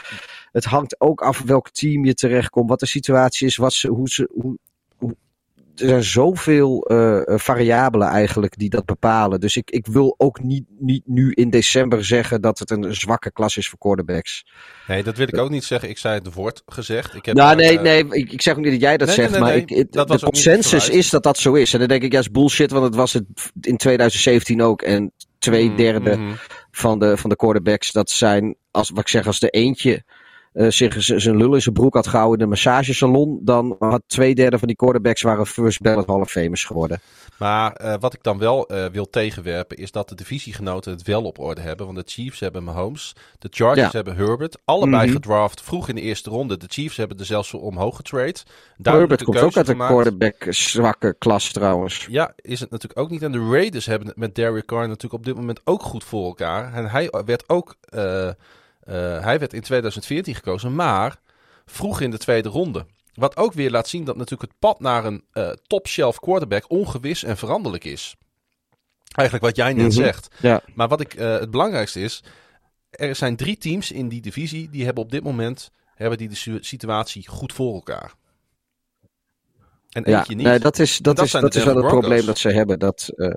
F: het hangt ook af welk team je terechtkomt. Wat de situatie is. Wat ze, hoe ze, hoe, er zijn zoveel uh, variabelen eigenlijk die dat bepalen. Dus ik, ik wil ook niet, niet nu in december zeggen dat het een zwakke klas is voor quarterbacks.
E: Nee, dat wil ik ook niet zeggen. Ik zei het woord gezegd. Ik heb
F: nou, nee, uh, nee, ik, ik zeg ook niet dat jij dat nee, zegt. Nee, nee, maar ik, dat de consensus is dat dat zo is. En dan denk ik, ja, is bullshit, want het was het in 2017 ook. En twee mm, derde mm. van, de, van de quarterbacks, dat zijn, als, wat ik zeg, als de eentje uh, zich zijn lul in zijn broek had gehouden in een massagesalon, dan had twee derde van die quarterbacks waren first ballot Hall of Famers geworden.
E: Maar uh, wat ik dan wel uh, wil tegenwerpen is dat de divisiegenoten het wel op orde hebben. Want de Chiefs hebben Mahomes, de Chargers ja. hebben Herbert. Allebei mm -hmm. gedraft vroeg in de eerste ronde. De Chiefs hebben er zelfs omhoog getrade.
F: Herbert komt ook uit een quarterback zwakke klas trouwens.
E: Ja, is het natuurlijk ook niet. En de Raiders hebben het met Derek Carr natuurlijk op dit moment ook goed voor elkaar. En hij werd ook... Uh, hij werd in 2014 gekozen, maar vroeg in de tweede ronde. Wat ook weer laat zien dat natuurlijk het pad naar een uh, top-shelf quarterback ongewis en veranderlijk is. Eigenlijk wat jij net mm -hmm. zegt.
F: Ja.
E: Maar wat ik, uh, het belangrijkste is, er zijn drie teams in die divisie die hebben op dit moment hebben die de situatie goed voor elkaar. En
F: ja,
E: eentje niet.
F: Nee, dat is, dat, dat is, dat is wel het probleem dat ze hebben. Dat, uh...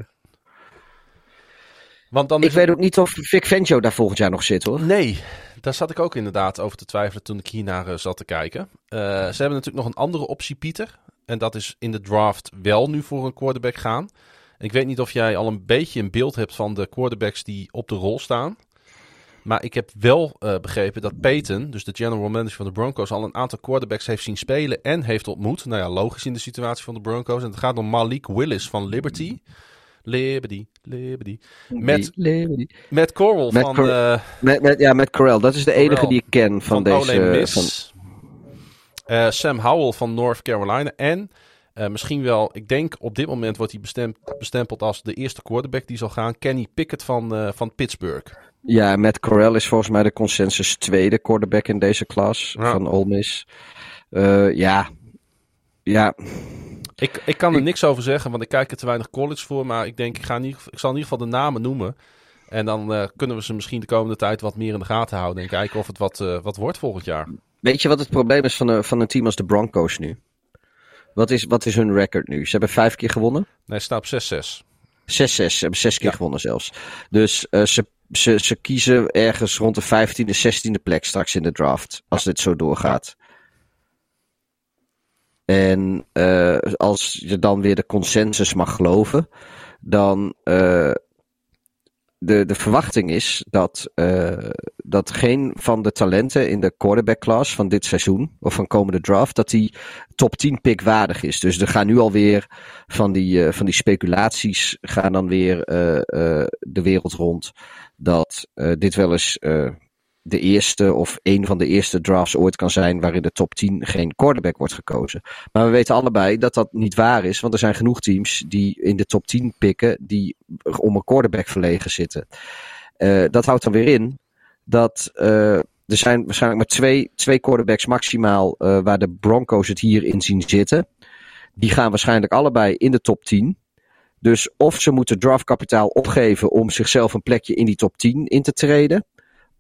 E: Want dan
F: ik weet ook niet of Vic Fangio daar volgend jaar nog zit hoor.
E: Nee, daar zat ik ook inderdaad over te twijfelen toen ik hiernaar uh, zat te kijken. Uh, ze hebben natuurlijk nog een andere optie, Pieter. En dat is in de draft wel nu voor een quarterback gaan. Ik weet niet of jij al een beetje een beeld hebt van de quarterbacks die op de rol staan. Maar ik heb wel uh, begrepen dat Peyton, dus de general manager van de Broncos, al een aantal quarterbacks heeft zien spelen en heeft ontmoet. Nou ja, logisch in de situatie van de Broncos. En het gaat om Malik Willis van Liberty. Liberty, Liberty. Met,
F: Liberty.
E: met Coral
F: met
E: van...
F: Cor met, met, ja, met Corral. Dat is de enige die ik ken van,
E: van
F: deze...
E: Van... Uh, Sam Howell van North Carolina. En uh, misschien wel, ik denk op dit moment wordt hij bestempeld als de eerste quarterback die zal gaan. Kenny Pickett van, uh, van Pittsburgh.
F: Ja, Matt Corral is volgens mij de consensus tweede quarterback in deze klas
E: Ja.
F: van Ole Miss. Ja, ja,
E: Ik, ik kan er niks over zeggen, want ik kijk er te weinig college voor. Maar ik denk, ik, ga in ieder, ik zal in ieder geval de namen noemen. En dan eh, kunnen we ze misschien de komende tijd wat meer in de gaten houden. En kijken of het wat, eh, wat wordt volgend jaar.
F: Weet je wat het probleem is van, een- van een team als de Broncos nu? Wat is, wat is hun record nu? Ze hebben vijf keer gewonnen.
E: Nee, staat op 6-6.
F: 6-6. Ze hebben zes keer
E: Ja.
F: gewonnen zelfs. Dus eh, ze, ze, ze kiezen ergens rond de 15e, 16e plek straks in de draft. Als dit zo doorgaat. En eh, als je dan weer de consensus mag geloven, dan uh, de, de verwachting is dat, uh, dat geen van de talenten in de quarterback class van dit seizoen, of van komende draft, dat die top 10 pick waardig is. Dus er gaan nu alweer van die, van die speculaties gaan dan weer de wereld rond. Dat dit wel eens de eerste of een van de eerste drafts ooit kan zijn waarin de top 10 geen quarterback wordt gekozen. Maar we weten allebei dat dat niet waar is, want er zijn genoeg teams die in de top 10 pikken die om een quarterback verlegen zitten. Uh, dat houdt dan weer in dat uh, er zijn waarschijnlijk maar twee, twee quarterbacks maximaal uh, waar de Broncos het hier in zien zitten. Die gaan waarschijnlijk allebei in de top 10. Dus of ze moeten draftkapitaal opgeven om zichzelf een plekje in die top 10 in te treden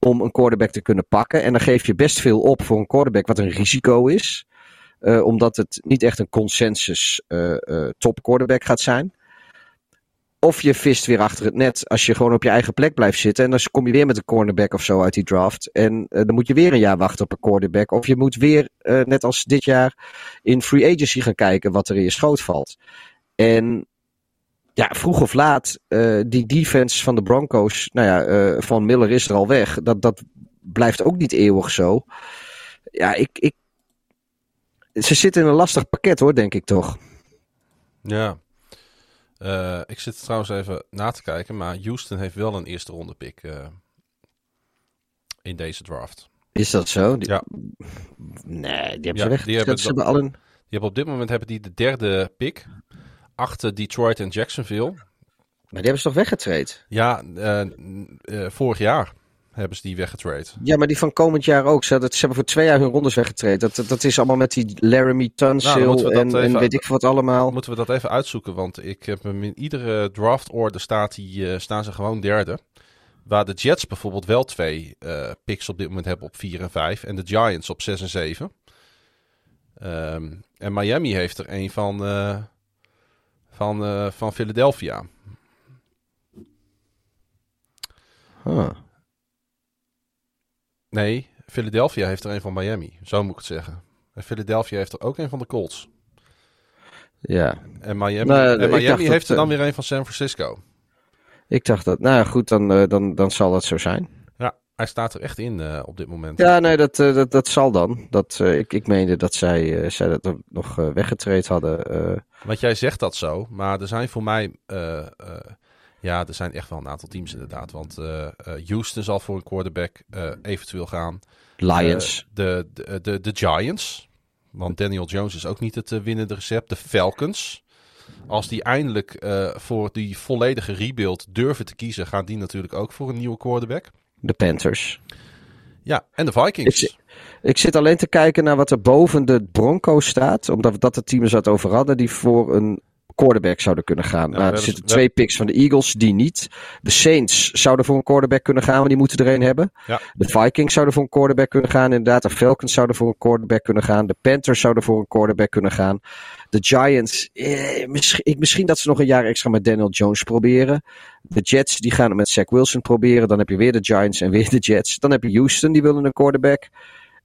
F: om een quarterback te kunnen pakken. En dan geef je best veel op voor een quarterback wat een risico is. Uh, omdat het niet echt een consensus uh, uh, top quarterback gaat zijn. Of je vist weer achter het net als je gewoon op je eigen plek blijft zitten. En dan kom je weer met een cornerback of zo uit die draft. En dan moet je weer een jaar wachten op een quarterback. Of je moet weer, net als dit jaar, in free agency gaan kijken wat er in je schoot valt. En ja, vroeg of laat, uh, die defense van de Broncos, nou ja, uh, van Miller is er al weg. Dat, dat blijft ook niet eeuwig zo. Ja, ik, ik. Ze zitten in een lastig pakket hoor, denk ik toch.
E: Ja. Eh, ik zit trouwens even na te kijken, maar Houston heeft wel een eerste ronde pick eh, in deze draft.
F: Is dat zo? Die-
E: Ja.
F: Nee, die hebben
E: Ja,
F: ze weg.
E: die hebben
F: ze
E: dat-
F: hebben al een...
E: Die hebben op dit moment hebben die de derde pick achter Detroit en Jacksonville.
F: Maar die hebben ze toch weggetraind?
E: Ja, eh, eh, vorig jaar hebben ze die weggetrade.
F: Ja, maar die van komend jaar ook. Ze, ze hebben voor twee jaar hun rondes weggetraind. Dat, dat, dat is allemaal met die Laramie
E: Nou,
F: Tunsil
E: dat
F: en,
E: even-
F: en weet ik wat allemaal.
E: Moeten we dat even uitzoeken, want ik heb hem in iedere draft order staat die, eh, staan ze gewoon derde. Waar de Jets bijvoorbeeld wel twee picks op dit moment hebben op 4 en 5 en de Giants op 6 en 7. Ehm, en Miami heeft er een van, van, eh, van Philadelphia.
F: Huh.
E: Nee, Philadelphia heeft er een van Miami. Zo moet ik het zeggen. En Philadelphia heeft er ook een van de Colts.
F: Ja,
E: En Miami,
F: Nou,
E: en Miami
F: dat,
E: heeft er dan
F: eh,
E: weer een van San Francisco.
F: ik dacht dat. Nou goed, dan, eh, dan, dan zal dat zo zijn.
E: Ja, hij staat er echt in op dit moment.
F: Ja, nee, dat, dat, dat zal dan. Dat, ik, ik meende dat zij, zij dat nog weggetraind hadden.
E: Want jij zegt dat zo, maar er zijn voor mij... eh, eh, ja, er zijn echt wel een aantal teams inderdaad. Want eh, Houston zal voor een quarterback eventueel gaan.
F: Lions.
E: De, de, de, de Giants. Want Daniel Jones is ook niet het winnende recept. De Falcons. Als die eindelijk voor die volledige rebuild durven te kiezen, gaan die natuurlijk ook voor een nieuwe quarterback.
F: de Panthers.
E: Ja, en de Vikings.
F: Ik, zit alleen te kijken naar wat er boven de Broncos staat. Omdat dat de teams het over hadden die voor een quarterback zouden kunnen gaan. nou, er zitten
E: we
F: twee picks van de Eagles, die niet. De Saints zouden voor een quarterback kunnen gaan, maar die moeten er een hebben.
E: Ja.
F: De Vikings zouden voor een quarterback kunnen gaan. Inderdaad, de Falcons zouden voor een quarterback kunnen gaan. De Panthers zouden voor een quarterback kunnen gaan. De Giants, eh, misschien, ik, misschien dat ze nog een jaar extra met Daniel Jones proberen. De Jets, die gaan het met Zach Wilson proberen. Dan heb je weer de Giants en weer de Jets. Dan heb je Houston, die willen een quarterback.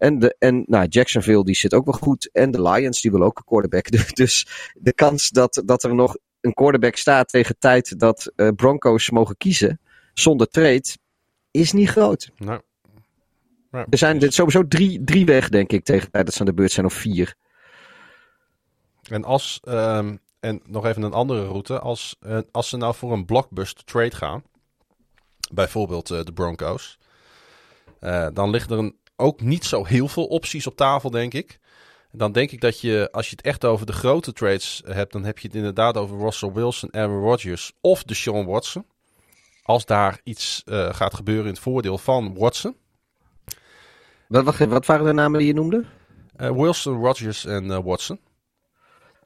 F: En, de, en nou, Jacksonville, die zit ook wel goed. En de Lions, die willen ook een quarterback. <laughs> Dus de kans dat, dat er nog een quarterback staat tegen tijd dat eh, Broncos mogen kiezen zonder trade, is niet groot.
E: Nou,
F: Er zijn er sowieso drie, drie weg, denk ik, tegen tijd dat ze aan de beurt zijn, of vier.
E: En als, ehm, en nog even een andere route, als, eh, als ze nou voor een blockbuster trade gaan, bijvoorbeeld eh, de Broncos, dan liggen er een, ook niet zo heel veel opties op tafel, denk ik. Dan denk ik dat je, als je het echt over de grote trades hebt, dan heb je het inderdaad over Russell Wilson, Aaron Rodgers of Deshaun Watson. Als daar iets eh, gaat gebeuren in het voordeel van Watson.
F: Wat, wat, wat waren de namen die je noemde?
E: Eh, Wilson, Rodgers en eh, Watson.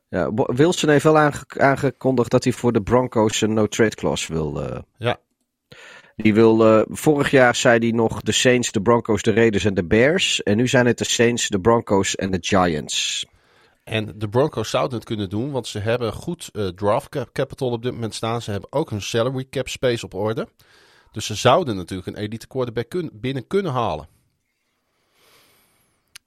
F: Ja, Wilson heeft wel aange- aangekondigd dat hij voor de Broncos een no-trade clause wil.
E: Ja.
F: Die wil, vorig jaar zei hij nog de Saints, de Broncos, de Raiders en de Bears. En nu zijn het de Saints, de Broncos en de Giants.
E: En de Broncos zouden het kunnen doen, want ze hebben goed eh, draft cap- capital op dit moment staan. Ze hebben ook hun salary cap space op orde. Dus ze zouden natuurlijk een elite quarterback kun- binnen kunnen halen.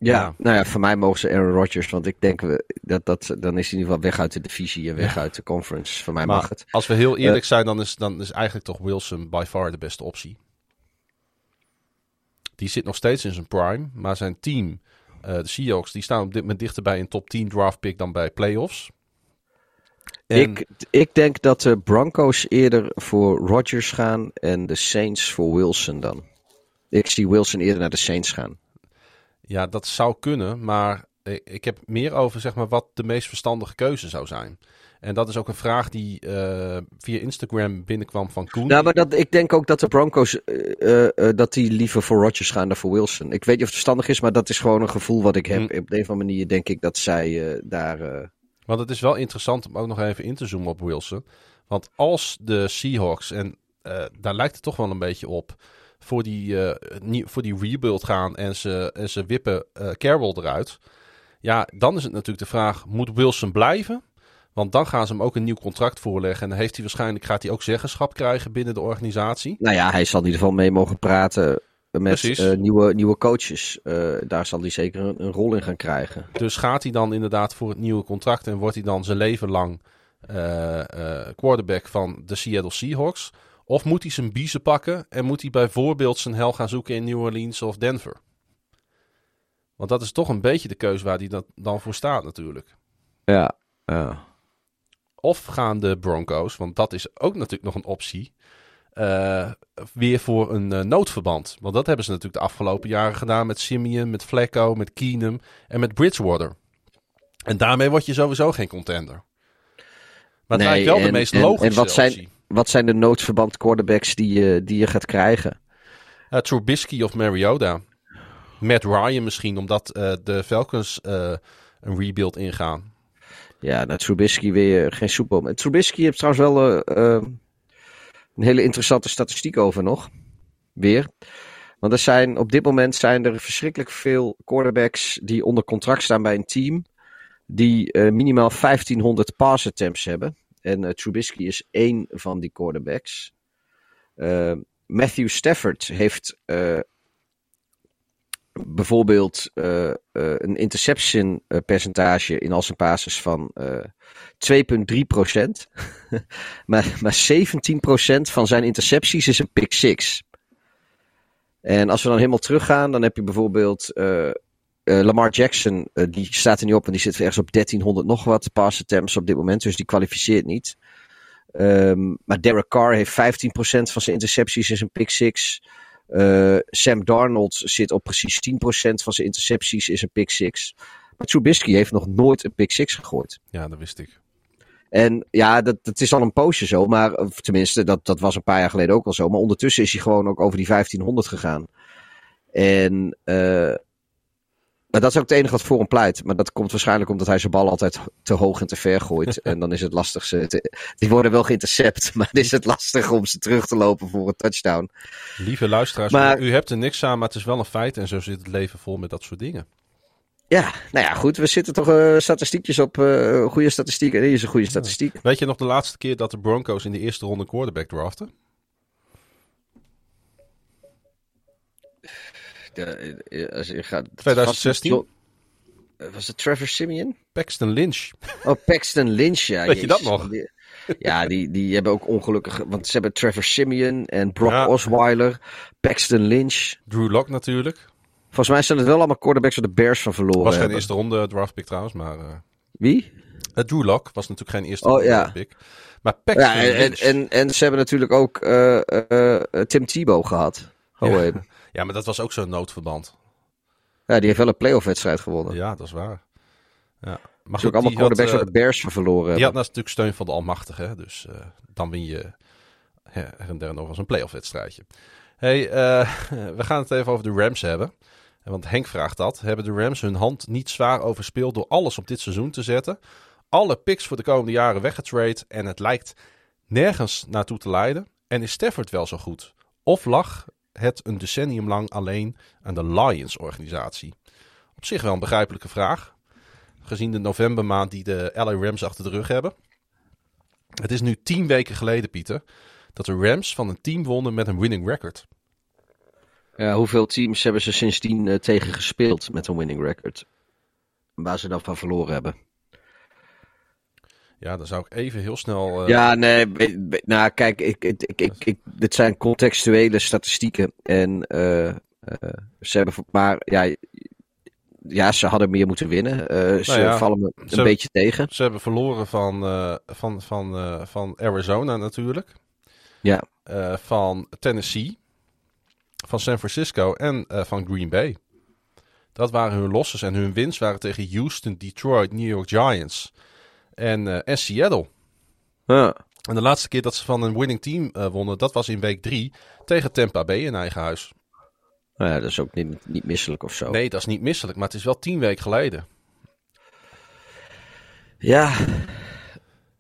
F: Ja, nou ja, voor mij mogen ze Aaron Rodgers, want ik denk we- dat, dat dan is hij in ieder geval weg uit de divisie en weg uit de conference. Voor mij mag het.
E: als we heel eerlijk zijn, dan is, dan is eigenlijk toch Wilson by far de beste optie. Die zit nog steeds in zijn prime, maar zijn team, eh, de Seahawks, die staan op dit moment dichter bij een top 10 draft pick dan bij playoffs. En-
F: Ik, ik denk dat de Broncos eerder voor Rodgers gaan en de Saints voor Wilson dan. Ik zie Wilson eerder naar de Saints gaan.
E: Ja, dat zou kunnen, maar ik, heb meer over zeg maar, wat de meest verstandige keuze zou zijn. En dat is ook een vraag die eh, via Instagram binnenkwam van Koen.
F: Nou, maar dat, ik denk ook dat de Broncos eh, eh, dat die liever voor Rodgers gaan dan voor Wilson. Ik weet niet of het verstandig is, maar dat is gewoon een gevoel wat ik heb.
E: Hm.
F: Op de een of andere manier denk ik dat zij daar.
E: Want het is wel interessant om ook nog even in te zoomen op Wilson. Want als de Seahawks, en daar lijkt het toch wel een beetje op, voor die, eh, nie- voor die rebuild gaan en ze, en ze wippen eh Carroll eruit. Ja, dan is het natuurlijk de vraag, moet Wilson blijven? Want dan gaan ze hem ook een nieuw contract voorleggen. En dan heeft hij waarschijnlijk, gaat hij ook zeggenschap krijgen binnen de organisatie.
F: nou ja, hij zal in ieder geval mee mogen praten met eh, nieuwe, nieuwe coaches. Daar zal hij zeker een, een rol in gaan krijgen.
E: Dus gaat hij dan inderdaad voor het nieuwe contract en wordt hij dan zijn leven lang quarterback van de Seattle Seahawks? Of moet hij zijn biezen pakken en moet hij bijvoorbeeld zijn hel gaan zoeken in New Orleans of Denver? Want dat is toch een beetje de keuze waar hij dan, dan voor staat natuurlijk.
F: Ja, ja.
E: of gaan de Broncos, want dat is ook natuurlijk nog een optie, eh, weer voor een eh, noodverband. Want dat hebben ze natuurlijk de afgelopen jaren gedaan met Simeon, met Flacco, met Keenum en met Bridgewater. En daarmee word je sowieso geen contender. Maar het
F: Nee,
E: lijkt wel de meest
F: en-
E: logische
F: en wat zijn-
E: optie.
F: Wat zijn de noodverband quarterbacks die je, die je gaat krijgen?
E: Uh, Trubisky of Mariota. Matt Ryan misschien, omdat eh, de Falcons eh, een rebuild ingaan.
F: Ja, nou, Trubisky weer geen soepel. Maar Trubisky heeft trouwens wel eh, eh, een hele interessante statistiek over nog. Weer. Want er zijn, op dit moment zijn er verschrikkelijk veel quarterbacks die onder contract staan bij een team. Die minimaal 1500 pass attempts hebben. En eh, Trubisky is één van die quarterbacks. Eh, Matthew Stafford heeft eh, bijvoorbeeld een interception percentage in al zijn passes van eh 2,3%. <laughs> maar, maar 17% van zijn intercepties is een pick six. En als we dan helemaal teruggaan, dan heb je bijvoorbeeld eh, Lamar Jackson. eh, die staat er niet op, en die zit ergens op 1300 nog wat pass attempts op dit moment. Dus die kwalificeert niet. Ehm, maar Derek Carr heeft 15% van zijn intercepties is een pick six. Eh, Sam Darnold zit op precies 10% van zijn intercepties is een pick six. Maar Trubisky heeft nog nooit een pick six gegooid.
E: Ja, dat wist ik.
F: En ja, dat, dat is al een poosje zo. Maar tenminste, dat, dat was een paar jaar geleden ook al zo. Maar ondertussen is hij gewoon ook over die 1500 gegaan. En uh, maar dat is ook het enige wat voor hem pleit. Maar dat komt waarschijnlijk omdat hij zijn bal altijd te hoog en te ver gooit. <laughs> en dan is het lastig. Ze te, die worden wel geïntercept. <laughs> Maar dan is het lastig om ze terug te lopen voor een touchdown.
E: Lieve luisteraars,
F: Maar-
E: u hebt er niks aan, maar het is wel een feit. En zo zit het leven vol met dat soort dingen.
F: Ja, nou ja, goed. We zitten toch eh, statistiekjes op. eh goede statistiek. En hier is een goede statistiek.
E: Weet je nog de laatste keer dat de Broncos in de eerste ronde quarterback draften?
F: De, als je gaat,
E: 2016?
F: Was het, Trevor Simeon?
E: Paxton Lynch.
F: Oh, Paxton Lynch, ja. <laughs>
E: Weet je dat nog?
F: Die- Ja, die, die hebben ook ongelukkig... Want ze hebben Trevor Simeon en Brock
E: Ja.
F: Osweiler, Paxton Lynch.
E: Drew Lock natuurlijk.
F: Volgens mij zijn het wel allemaal quarterbacks waar de Bears van verloren
E: Was geen
F: hebben.
E: eerste ronde draft pick trouwens, maar... eh
F: Wie?
E: eh, Drew Lock was natuurlijk geen eerste
F: Oh,
E: ronde
F: ja.
E: draft pick. Maar Paxton
F: Ja, en,
E: Lynch...
F: en, en ze hebben natuurlijk ook eh, Tim Tebow gehad. Oh,
E: Ja.
F: even. <laughs>
E: Ja, maar dat was ook zo'n noodverband.
F: Ja, die heeft wel een playoff wedstrijd gewonnen.
E: Ja, dat is waar. Ja. Maar
F: Dus ook allemaal
E: had,
F: quarterbacks
E: eh,
F: waar de Bears verloren
E: Die had
F: hebben.
E: natuurlijk steun van de Almachtige, hè? dus eh, dan win je her en der nog eens een playoff wedstrijdje. Hey, eh, <laughs> we gaan het even over de Rams hebben. Want Henk vraagt dat. Hebben de Rams hun hand niet zwaar overspeeld door alles op dit seizoen te zetten? Alle picks voor de komende jaren weggetrade en het lijkt nergens naartoe te leiden. En is Stafford wel zo goed? Of lag het een decennium lang alleen aan de Lions-organisatie? Op zich wel een begrijpelijke vraag. Gezien de novembermaand die de LA Rams achter de rug hebben. Het is nu tien weken geleden, Pieter, dat de Rams van een team wonnen met een winning record.
F: Ja, hoeveel teams hebben ze sindsdien eh, tegen gespeeld met een winning record? Waar ze dan van verloren hebben.
E: Ja, dan zou ik even heel snel... eh,
F: Ja, nee, nou kijk, ik, ik, ik, ik, dit zijn contextuele statistieken. En eh, eh, ze hebben, maar ja, ja, ze hadden meer moeten winnen. Ze
E: Nou ja,
F: vallen me een
E: ze-
F: beetje tegen.
E: Ze hebben verloren van, van, van, van Arizona natuurlijk.
F: Ja.
E: Van Tennessee. Van San Francisco en van Green Bay. Dat waren hun losses. En hun wins waren tegen Houston, Detroit, New York Giants en, eh, en Seattle.
F: Ja.
E: En de laatste keer dat ze van een winning team eh, wonnen, dat was in week 3 tegen Tampa Bay in eigen huis.
F: Nou ja, dat is ook niet, niet misselijk of zo.
E: Nee, dat is niet misselijk, maar het is wel tien weken geleden.
F: Ja,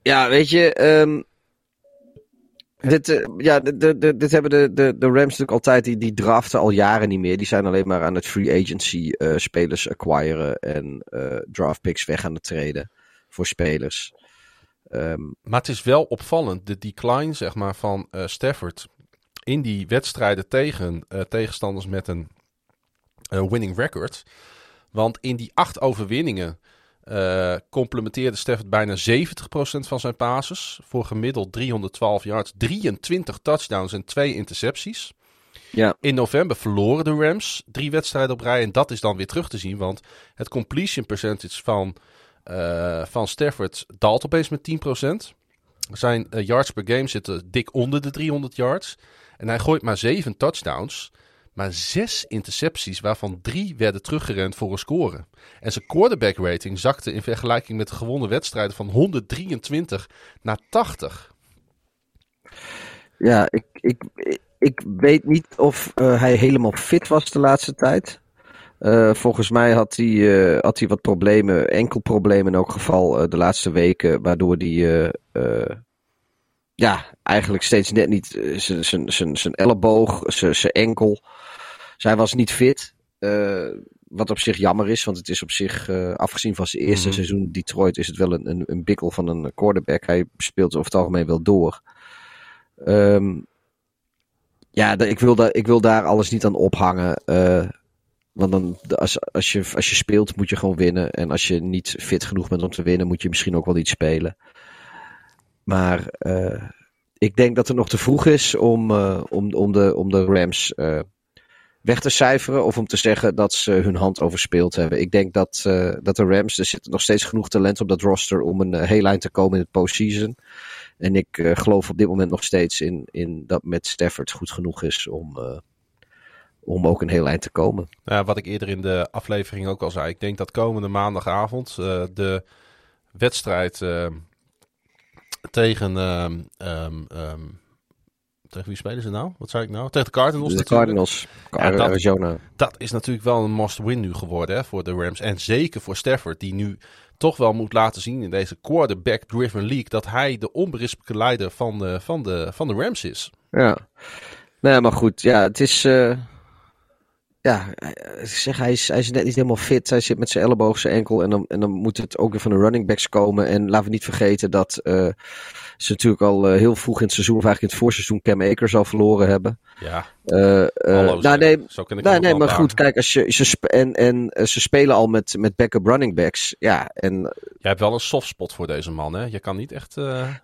F: ja weet je, ehm, dit, eh, ja, de, de, de- dit hebben de, de, de Rams natuurlijk altijd, die, die draften al jaren niet meer. Die zijn alleen maar aan het free agency spelers acquiren en eh draft picks weg aan het treden voor spelers. Ehm,
E: Maar het is wel opvallend, de decline zeg maar, van eh, Stafford in die wedstrijden tegen eh, tegenstanders met een eh, winning record. Want in die acht overwinningen complementeerde Stafford bijna 70% van zijn passes. Voor gemiddeld 312 yards, 23 touchdowns en twee intercepties.
F: Ja.
E: In november verloren de Rams drie wedstrijden op rij. En dat is dan weer terug te zien, want het completion percentage van eh, van Stafford daalt opeens met 10%. Zijn eh, yards per game zitten dik onder de 300 yards. En hij gooit maar 7 touchdowns. Maar 6 intercepties, waarvan 3 werden teruggerend voor een score. En zijn quarterback rating zakte in vergelijking met de gewonnen wedstrijden van 123 naar 80.
F: Ja, ik, ik, ik weet niet of uh, hij helemaal fit was de laatste tijd. Uh, volgens mij had hij, uh, had hij wat problemen, enkel problemen in elk geval de laatste weken, waardoor hij ja, eigenlijk steeds net niet zijn elleboog, zijn enkel. Zij was niet fit. wat op zich jammer is, want het is op zich, afgezien van zijn eerste mm -hmm. seizoen Detroit, is het wel een, een, een bikkel van een quarterback. Hij speelt over het algemeen wel door. Um, ja, ik wil, daar, ik wil daar alles niet aan ophangen. Uh, want dan, als, als, je, als je speelt, moet je gewoon winnen. En als je niet fit genoeg bent om te winnen, moet je misschien ook wel niet spelen. Maar uh, ik denk dat het nog te vroeg is om, uh, om, om, de, om de Rams weg te cijferen. Of om te zeggen dat ze hun hand overspeeld hebben. Ik denk dat, dat de Rams, er zit nog steeds genoeg talent op dat roster om een heel eind te komen in het postseason. En ik geloof op dit moment nog steeds in, in dat met Stafford goed genoeg is om, om ook een heel eind te komen.
E: Ja, wat ik eerder in de aflevering ook al zei. Ik denk dat komende maandagavond uh, de wedstrijd tegen... Um, um, tegen wie spelen ze nou? Wat zei ik nou? Tegen de Cardinals
F: de
E: natuurlijk.
F: Cardinals,
E: Ja, dat-
F: Arizona.
E: Dat is natuurlijk wel een must-win nu geworden hè, voor de Rams. En zeker voor Stafford, die nu toch wel moet laten zien in deze quarterback-driven league... dat hij de onberispelijke leider van de, van de, van de Rams is.
F: Ja. Nee, maar goed. Ja, het is... eh, ja, ik zeg, hij is, hij is net niet helemaal fit. Hij zit met zijn elleboog, zijn enkel. En dan, en dan moet het ook weer van de running backs komen. En laten we niet vergeten dat eh, ze natuurlijk al eh, heel vroeg in het seizoen... of eigenlijk in het voorseizoen Cam Akers al verloren hebben.
E: Ja,
F: eh,
E: hallo,
F: nou, nee,
E: zo kan ik
F: Nee, maar goed, kijk, als je, ze en, en ze spelen al met, met backup running backs. Ja, en.
E: Jij hebt wel een softspot voor deze man, hè? Je kan niet echt...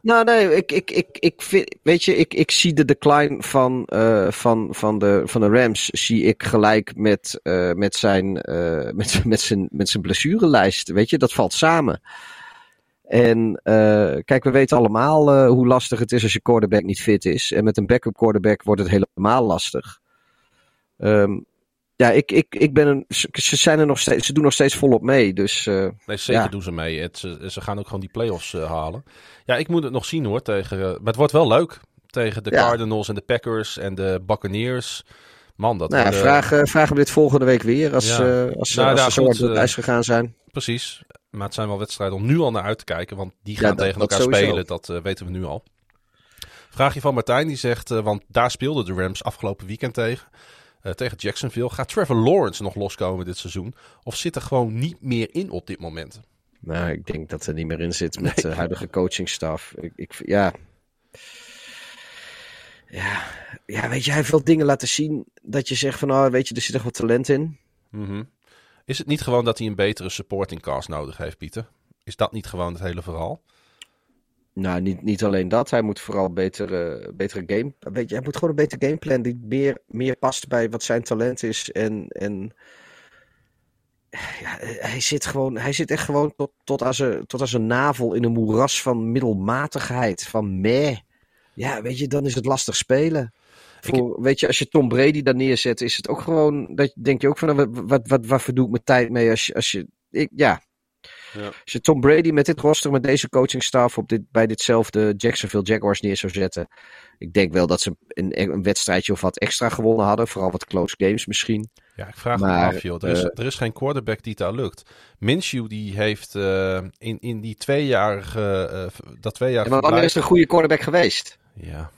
F: Nou, nee, ik, ik, ik, ik vind, weet je, ik, ik zie de decline van, van, van, de, van de Rams, zie ik gelijk met, met, zijn, met, <laughs> met, zijn, met zijn blessurelijst. Weet je, dat valt samen. En eh, kijk, we weten allemaal eh, hoe lastig het is als je quarterback niet fit is. En met een backup quarterback wordt het helemaal lastig. Ehm, ja, ik, ik, ik ben een, ze zijn er nog steeds, ze doen nog steeds volop mee. Dus eh,
E: Nee, zeker
F: Ja.
E: doen ze mee. Het, ze, ze gaan ook gewoon die playoffs halen. Ja, ik moet het nog zien hoor. Tegen, maar het wordt wel leuk. Tegen de
F: Ja.
E: Cardinals en de Packers en de Buccaneers. Man, dat
F: nou ja,
E: worden-
F: vraag, vraag hem dit volgende week weer. Als,
E: Ja.
F: als, ze
E: Nou,
F: als
E: ja,
F: ze zo
E: goed,
F: op het ijs gegaan zijn.
E: Precies. Maar het zijn wel wedstrijden om nu al naar uit te kijken. Want die gaan tegen
F: dat
E: elkaar spelen. Dat eh, weten we nu al. Vraagje van Martijn. Die zegt, eh, want daar speelden de Rams afgelopen weekend tegen. eh, tegen Jacksonville. Gaat Trevor Lawrence nog loskomen dit seizoen? Of zit er gewoon niet meer in op dit moment?
F: Nou, ik denk dat er niet meer in zit met de huidige coachingstaf. Ik, ik, ja. Ja. ja, weet je, hij heeft wel dingen laten zien dat je zegt van, oh, weet je, er zit echt wat talent in.
E: Mhm. Is het niet gewoon dat hij een betere supporting cast nodig heeft, Pieter? Is dat niet gewoon het hele verhaal?
F: Nou, niet, niet alleen dat. Hij moet vooral betere, betere game. Weet je, hij moet gewoon een betere gameplan die meer, meer past bij wat zijn talent is. En, en ja, hij zit gewoon, hij zit echt gewoon tot, tot, aan zijn, tot aan zijn navel in een moeras van middelmatigheid. Van meh. Ja, weet je, dan is het lastig spelen. Voor, weet je, als je Tom Brady daar neerzet, is het ook gewoon. Dat denk je ook van, nou, wat, wat, wat, wat verdoe ik mijn tijd mee als je. Als je ik, ja,
E: Ja.
F: als je Tom Brady met dit roster, met deze coachingstaf op dit, bij ditzelfde Jacksonville Jaguars neer zou zetten. Ik denk wel dat ze een, een wedstrijdje of wat extra gewonnen hadden. Vooral wat close games misschien.
E: Ja, ik vraag me
F: Maar,
E: af, joh. Er is,
F: eh,
E: er is geen quarterback die daar lukt. Minshew die heeft eh, in, in die tweejarige... eh, dat tweejarige
F: En wanneer
E: verblijf-
F: is er een goede quarterback geweest?
E: Ja,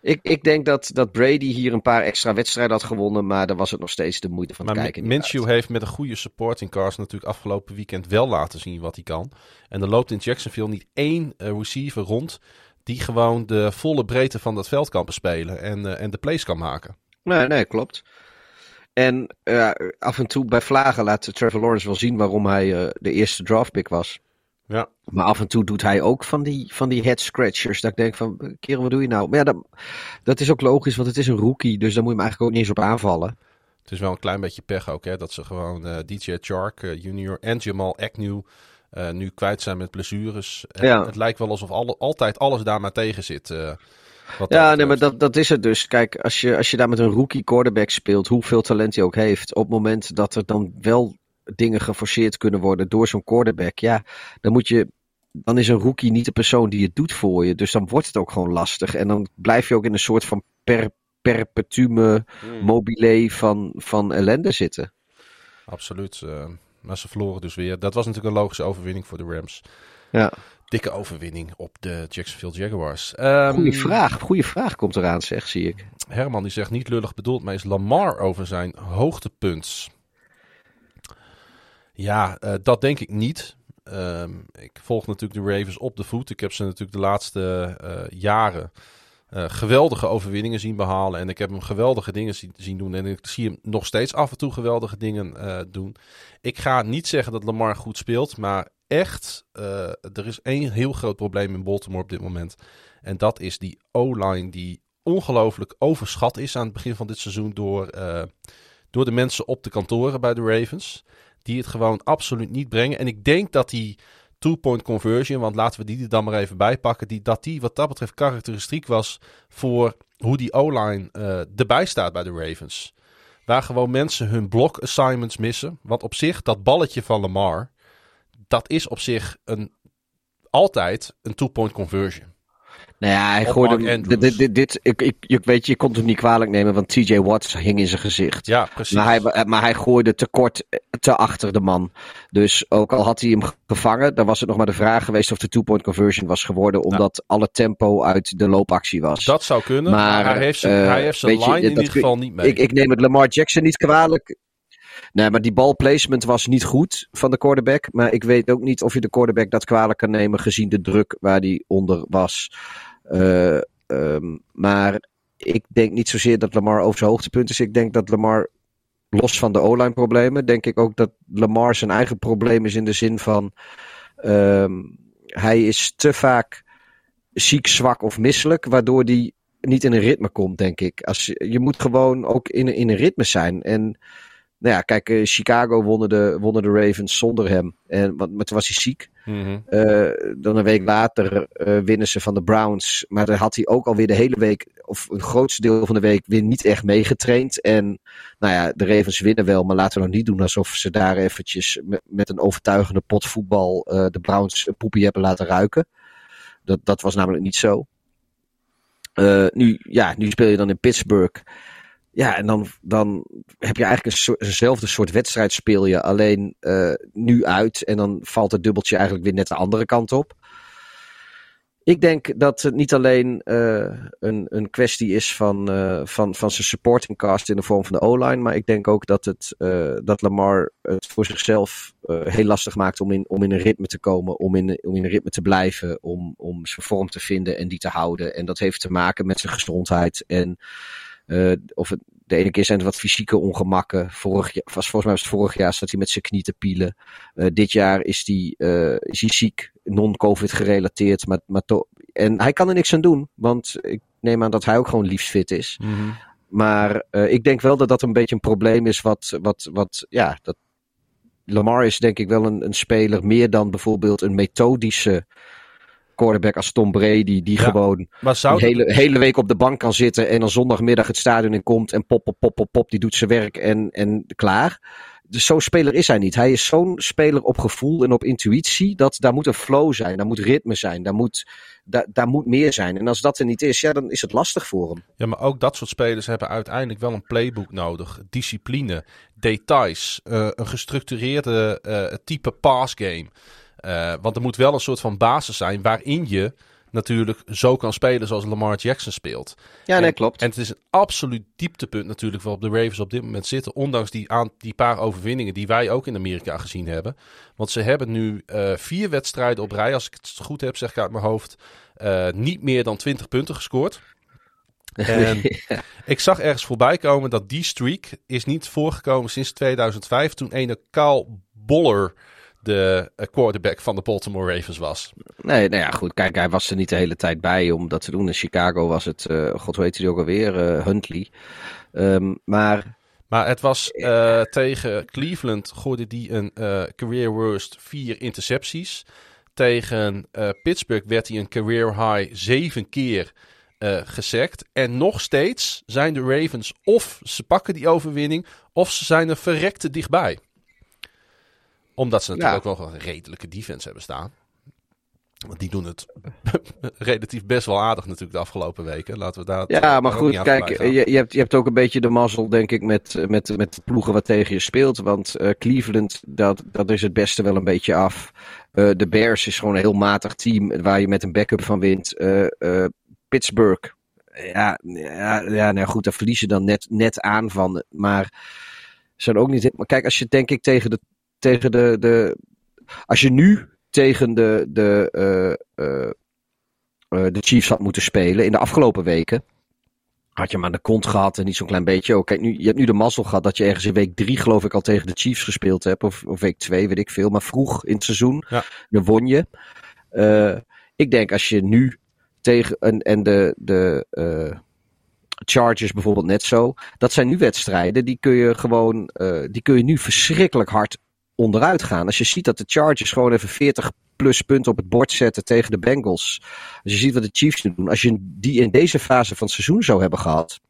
F: Ik, ik denk dat, dat Brady hier een paar extra wedstrijden had gewonnen. Maar dan was het nog steeds de moeite van
E: maar
F: het kijken.
E: Minshew heeft met een goede supporting cast natuurlijk afgelopen weekend wel laten zien wat hij kan. En er loopt in Jacksonville niet één eh, receiver rond die gewoon de volle breedte van dat veld kan bespelen en, eh, en de plays kan maken.
F: Nee, nee, klopt. En eh, af en toe bij vlagen laat Trevor Lawrence wel zien waarom hij de eerste draftpick was.
E: Ja,
F: Maar af en toe doet hij ook van die, van die head scratchers. Dat ik denk van, kerel, wat doe je nou? Maar ja, dat, dat is ook logisch, want het is een rookie. Dus daar moet je hem eigenlijk ook niet eens op aanvallen.
E: Het is wel een klein beetje pech ook, hè, dat ze gewoon uh, DJ Chark uh, junior en Jamal Agnew uh, nu kwijt zijn met blessures.
F: Ja.
E: Het lijkt wel alsof alle, altijd alles daar maar tegen zit.
F: ja, nee, maar dat, dat is het dus. Kijk, als je, als je daar met een rookie quarterback speelt, hoeveel talent hij ook heeft, op het moment dat er dan wel dingen geforceerd kunnen worden door zo'n quarterback, ja, dan moet je dan is een rookie niet de persoon die het doet voor je. Dus dan wordt het ook gewoon lastig. En dan blijf je ook in een soort van per, perpetume hmm. mobile van, van ellende zitten.
E: Absoluut. Uh, maar ze verloren dus weer. Dat was natuurlijk een logische overwinning voor de Rams.
F: Ja.
E: Dikke overwinning op de Jacksonville Jaguars. Um,
F: goeie vraag. Goeie vraag komt eraan, zeg, zie ik.
E: Herman die zegt niet lullig bedoeld, maar is Lamar over zijn hoogtepunt? Ja, uh, dat denk ik niet. Um, ik volg natuurlijk de Ravens op de voet. Ik heb ze natuurlijk de laatste uh, jaren uh, geweldige overwinningen zien behalen. En ik heb hem geweldige dingen zien, doen. En ik zie hem nog steeds af en toe geweldige dingen doen. Ik ga niet zeggen dat Lamar goed speelt. Maar echt, er is één heel groot probleem in Baltimore op dit moment. En dat is die O-line die ongelooflijk overschat is aan het begin van dit seizoen door, door de mensen op de kantoren bij de Ravens die het gewoon absoluut niet brengen. En ik denk dat die two-point conversion, want laten we die er dan maar even bijpakken, die, dat die wat dat betreft karakteristiek was voor hoe die O-line uh, erbij staat bij de Ravens. Waar gewoon mensen hun block assignments missen. Want op zich, dat balletje van Lamar, dat is op zich een, altijd een two-point conversion.
F: Nou ja, hij gooide. Dit, dit, dit, ik, ik, ik weet je, je kon het niet kwalijk nemen, want TJ Watts hing in zijn gezicht.
E: Ja, precies.
F: Maar hij, maar hij gooide te kort, te achter de man. Dus ook al had hij hem gevangen, dan was het nog maar de vraag geweest of de two-point conversion was geworden, omdat alle tempo uit de loopactie was.
E: Dat zou kunnen, maar, hij heeft zijn, uh, hij heeft zijn line je, in ieder geval niet mee.
F: Ik, ik neem het Lamar Jackson niet kwalijk. Nee, maar die balplacement was niet goed van de quarterback. Maar ik weet ook niet of je de quarterback dat kwalijk kan nemen gezien de druk waar die onder was. Uh, um, maar ik denk niet zozeer dat Lamar over zijn hoogtepunt is. Ik denk dat Lamar, los van de O-line problemen, denk ik ook dat Lamar zijn eigen probleem is in de zin van um, hij is te vaak ziek, zwak of misselijk, waardoor hij niet in een ritme komt, denk ik. Als, je moet gewoon ook in, in een ritme zijn. En nou ja, kijk, uh, Chicago wonnen de, wonnen de Ravens zonder hem. En, want, maar toen was hij ziek. Mm -hmm. uh, dan een week later uh, winnen ze van de Browns. Maar daar had hij ook alweer de hele week, of een grootste deel van de week, weer niet echt meegetraind. En nou ja, de Ravens winnen wel, maar laten we nog niet doen alsof ze daar eventjes met, met een overtuigende pot voetbal de Browns een poepie hebben laten ruiken. Dat, dat was namelijk niet zo. nu, ja, nu speel je dan in Pittsburgh. Ja, en dan, dan heb je eigenlijk een eenzelfde soort wedstrijd speel je, alleen uh, nu uit. En dan valt het dubbeltje eigenlijk weer net de andere kant op. Ik denk dat het niet alleen uh, een, een kwestie is van, uh, van, van zijn supporting cast in de vorm van de O-line. Maar ik denk ook dat, het, dat Lamar het voor zichzelf heel lastig maakt om in, om in een ritme te komen. Om in, om in een ritme te blijven. Om, om zijn vorm te vinden en die te houden. En dat heeft te maken met zijn gezondheid. En uh, of het, de ene keer zijn het wat fysieke ongemakken. Vorig jaar, was, volgens mij was het vorig jaar zat hij met zijn knie te pielen. Uh, dit jaar is hij, uh, is hij ziek, non-covid gerelateerd. Maar, maar en hij kan er niks aan doen, want ik neem aan dat hij ook gewoon liefst fit is.
E: Mm -hmm.
F: Maar ik denk wel dat dat een beetje een probleem is wat, wat, wat ja, dat Lamar is denk ik wel een, een speler meer dan bijvoorbeeld een methodische quarterback als Tom Brady, die ja, gewoon de hele, hele week op de bank kan zitten en dan zondagmiddag het stadion in komt en pop, pop, pop, pop, pop, die doet zijn werk en, en klaar. Dus zo'n speler is hij niet. Hij is zo'n speler op gevoel en op intuïtie. Dat daar moet een flow zijn, daar moet ritme zijn, daar moet, daar, daar moet meer zijn. En als dat er niet is, ja, dan is het lastig voor hem.
E: Ja, maar ook dat soort spelers hebben uiteindelijk wel een playbook nodig. Discipline, details, uh, een gestructureerde uh, type passgame. Uh, want er moet wel een soort van basis zijn waarin je natuurlijk zo kan spelen zoals Lamar Jackson speelt.
F: Ja, nee,
E: en,
F: klopt.
E: En het is een absoluut dieptepunt natuurlijk waarop de Ravens op dit moment zitten. Ondanks die, aan, die paar overwinningen die wij ook in Amerika gezien hebben. Want ze hebben nu uh, vier wedstrijden op rij, als ik het goed heb, zeg ik uit mijn hoofd, uh, niet meer dan 20 punten gescoord. <laughs> En ja. ik zag ergens voorbij komen dat die streak is niet voorgekomen sinds 2005, toen ene Kaal Boller de quarterback van de Baltimore Ravens was.
F: Nee, nou ja, goed. Kijk, hij was er niet de hele tijd bij om dat te doen. In Chicago was het, uh, god weet hij ook alweer, uh, Huntley. Um, maar
E: Maar het was uh, tegen Cleveland gooide die een uh, career worst vier intercepties. Tegen uh, Pittsburgh werd hij een career high zeven keer gesekt. En nog steeds zijn de Ravens of ze pakken die overwinning of ze zijn er verrekte dichtbij. Omdat ze natuurlijk ja. ook wel een redelijke defense hebben staan. Want die doen het <laughs> relatief best wel aardig natuurlijk de afgelopen weken. Laten we daar.
F: Ja, maar goed, kijk, je, je, hebt, je hebt ook een beetje de mazzel, denk ik, met, met, met de ploegen wat tegen je speelt. Want uh, Cleveland, dat, dat is het beste wel een beetje af. Uh, de Bears is gewoon een heel matig team waar je met een backup van wint. Uh, Pittsburgh, ja, ja, ja nou goed, daar verliezen dan net, net aan van. Maar zijn ook niet. Maar kijk, als je denk ik tegen de. Tegen de, de als je nu tegen de, de, uh, uh, de Chiefs had moeten spelen in de afgelopen weken. Had je hem aan de kont gehad en niet zo'n klein beetje. Oh, kijk, nu, je hebt nu de mazzel gehad dat je ergens in week drie, geloof ik, al tegen de Chiefs gespeeld hebt. Of, of week twee, weet ik veel. Maar vroeg in het seizoen. Ja. Dan won je. Ik denk als je nu tegen. En, en de. de Chargers bijvoorbeeld net zo. Dat zijn nu wedstrijden. Die kun je gewoon. Uh, die kun je nu verschrikkelijk hard onderuit gaan. Als je ziet dat de Chargers gewoon even 40 plus punten op het bord zetten tegen de Bengals. Als je ziet wat de Chiefs doen. Als je die in deze fase van het seizoen zou hebben gehad.